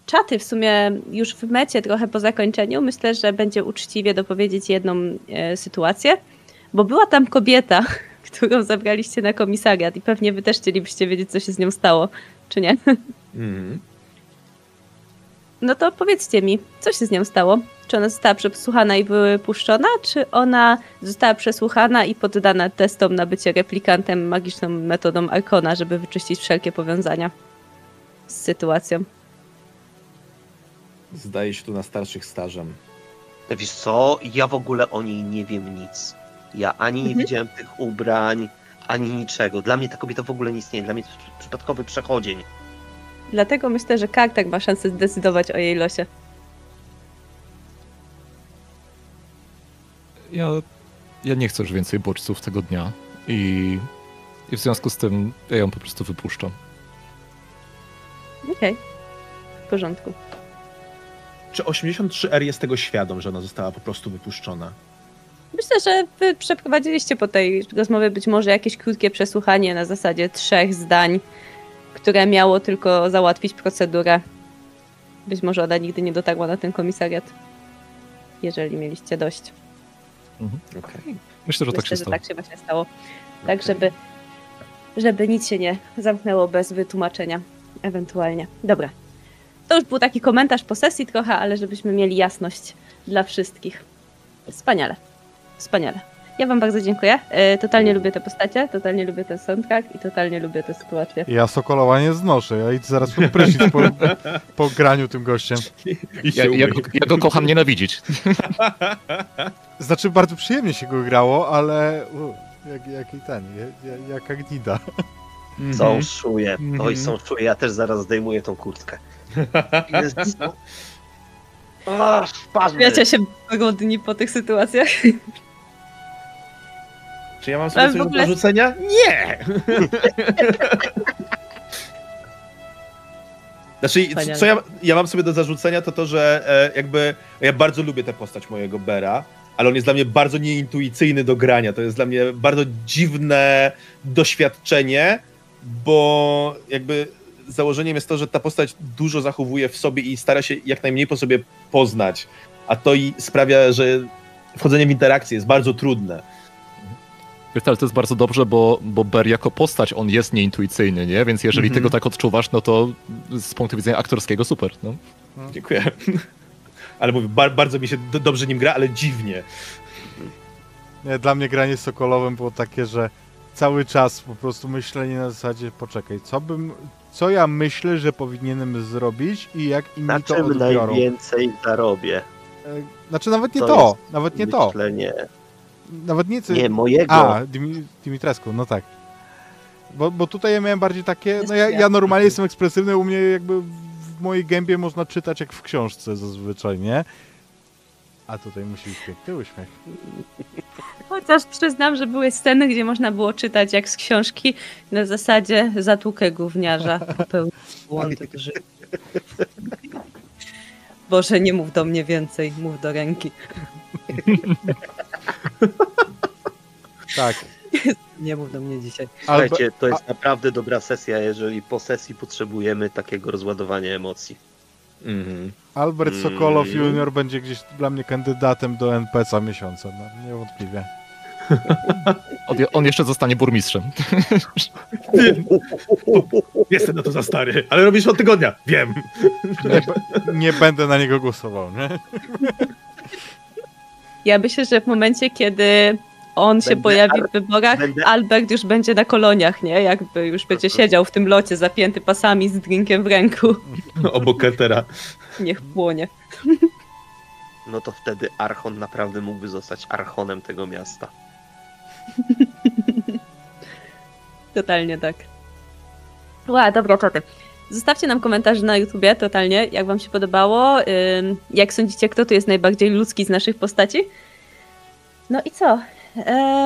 czaty w sumie już w mecie, trochę po zakończeniu, myślę, że będzie uczciwie dopowiedzieć jedną y, sytuację, bo była tam kobieta, którą zabraliście na komisariat i pewnie wy też chcielibyście wiedzieć, co się z nią stało, czy nie? Mhm. No to powiedzcie mi, co się z nią stało? Czy ona została przesłuchana i wypuszczona, czy ona została przesłuchana i poddana testom na bycie replikantem magiczną metodą Arkona, żeby wyczyścić wszelkie powiązania z sytuacją? Zdaje się tu na starszych stażem. Wiesz co, ja w ogóle o niej nie wiem nic. Ja ani nie Mhm. widziałem tych ubrań, ani niczego. Dla mnie ta kobieta w ogóle nie istnieje. Dla mnie to jest przypadkowy przechodzień. Dlatego myślę, że Kartak ma szansę zdecydować o jej losie. Ja, ja nie chcę już więcej bodźców tego dnia i, i w związku z tym ja ją po prostu wypuszczam. Okej, w porządku. Czy 83R jest tego świadom, że ona została po prostu wypuszczona? Myślę, że wy przeprowadziliście po tej rozmowie być może jakieś krótkie przesłuchanie na zasadzie trzech zdań, które miało tylko załatwić procedurę. Być może ona nigdy nie dotarła na ten komisariat, jeżeli mieliście dość. Okej. Myślę, że tak Myślę, się że stało. tak się właśnie stało. Tak, żeby, żeby nic się nie zamknęło bez wytłumaczenia ewentualnie. Dobra. To już był taki komentarz po sesji trochę, ale żebyśmy mieli jasność dla wszystkich. Wspaniale. Wspaniale. Ja wam bardzo dziękuję. E, Totalnie lubię te postacie, totalnie lubię ten soundtrack i totalnie lubię tę sytuację. Ja Sokolowa nie znoszę. Ja idę zaraz pod prysznic po, po graniu tym gościem. Ja, ja, go, ja go kocham nienawidzić. Znaczy, bardzo przyjemnie się go grało, ale... U, jak, jaki ten, jak, jaka gnida. Mhm. Są szuje. Mhm. Oj, są szuje. Ja też zaraz zdejmuję tą kurtkę. Ach, wpadły. Wiecie się dni po tych sytuacjach. Czy ja mam sobie coś do ogóle- zarzucenia? Nie! Znaczy, Wspaniale. co ja, ja mam sobie do zarzucenia, to to, że e, jakby ja bardzo lubię tę postać mojego Bera, ale on jest dla mnie bardzo nieintuicyjny do grania. To jest dla mnie bardzo dziwne doświadczenie, bo jakby założeniem jest to, że ta postać dużo zachowuje w sobie i stara się jak najmniej po sobie poznać, a to i sprawia, że wchodzenie w interakcję jest bardzo trudne. Wiesz, ale to jest bardzo dobrze, bo, bo Ber jako postać, on jest nieintuicyjny, nie? Więc jeżeli Mhm. ty go tak odczuwasz, no to z punktu widzenia aktorskiego super, no. Dziękuję. Ale mówię, bar- bardzo mi się do- dobrze nim gra, ale dziwnie. Nie, dla mnie granie z Sokolowem było takie, że cały czas po prostu myślenie na zasadzie, poczekaj, co bym, co ja myślę, że powinienem zrobić i jak inni Na to czym odbiorą. najwięcej zarobię? E, Znaczy nawet nie To to, nawet nie to, Myślenie. nawet nie co... Nie, mojego. A, Dimi- Dimitrescu, no tak. Bo, bo tutaj ja miałem bardziej takie, no ja, ja normalnie jestem ekspresywny, u mnie jakby w mojej gębie można czytać jak w książce zazwyczaj, nie? A tutaj musi być piękny uśmiech. Chociaż przyznam, że były sceny, gdzie można było czytać jak z książki na zasadzie zatłukę gówniarza, popełnił błąd duży. Boże, nie mów do mnie więcej, mów do ręki. Tak. Nie mów do mnie dzisiaj. Słuchajcie, to jest naprawdę dobra sesja, jeżeli po sesji potrzebujemy takiego rozładowania emocji. Mhm. Albert Sokolow Mm. Junior będzie gdzieś dla mnie kandydatem do NPC-a miesiąca, no, niewątpliwie. On, on jeszcze zostanie burmistrzem. Jestem na to za stary, ale robisz od tygodnia. Wiem. Nie, nie będę na niego głosował, nie? Ja myślę, że w momencie, kiedy on się Będę pojawi Al- w wyborach, będę- Albert już będzie na koloniach, nie? Jakby już będzie siedział w tym locie zapięty pasami z drinkiem w ręku. Obok Ketera. Niech płonie. No to wtedy Archon naprawdę mógłby zostać Archonem tego miasta. Totalnie tak. Ła, dobra, czaty. Zostawcie nam komentarze na YouTubie, totalnie, jak wam się podobało. Jak sądzicie, kto tu jest najbardziej ludzki z naszych postaci? No i co?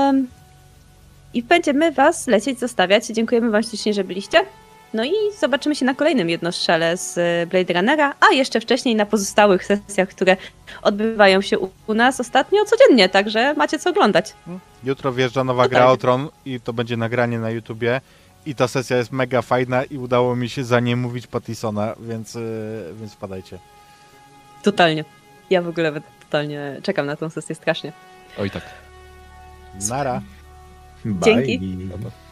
Ym, I będziemy was lecieć, zostawiać. Dziękujemy wam ślicznie, że byliście. No i zobaczymy się na kolejnym jednostrzale z y, Blade Runnera, a jeszcze wcześniej na pozostałych sesjach, które odbywają się u, nas ostatnio codziennie, także macie co oglądać. Jutro wjeżdża nowa No gra o Tron i to będzie nagranie na YouTubie. I ta sesja jest mega fajna i udało mi się za nie mówić Pattisona, więc, yy, więc wpadajcie. Totalnie. Ja w ogóle totalnie czekam na tą sesję strasznie. Oj tak. Nara. Bye. Dzięki. Dobra.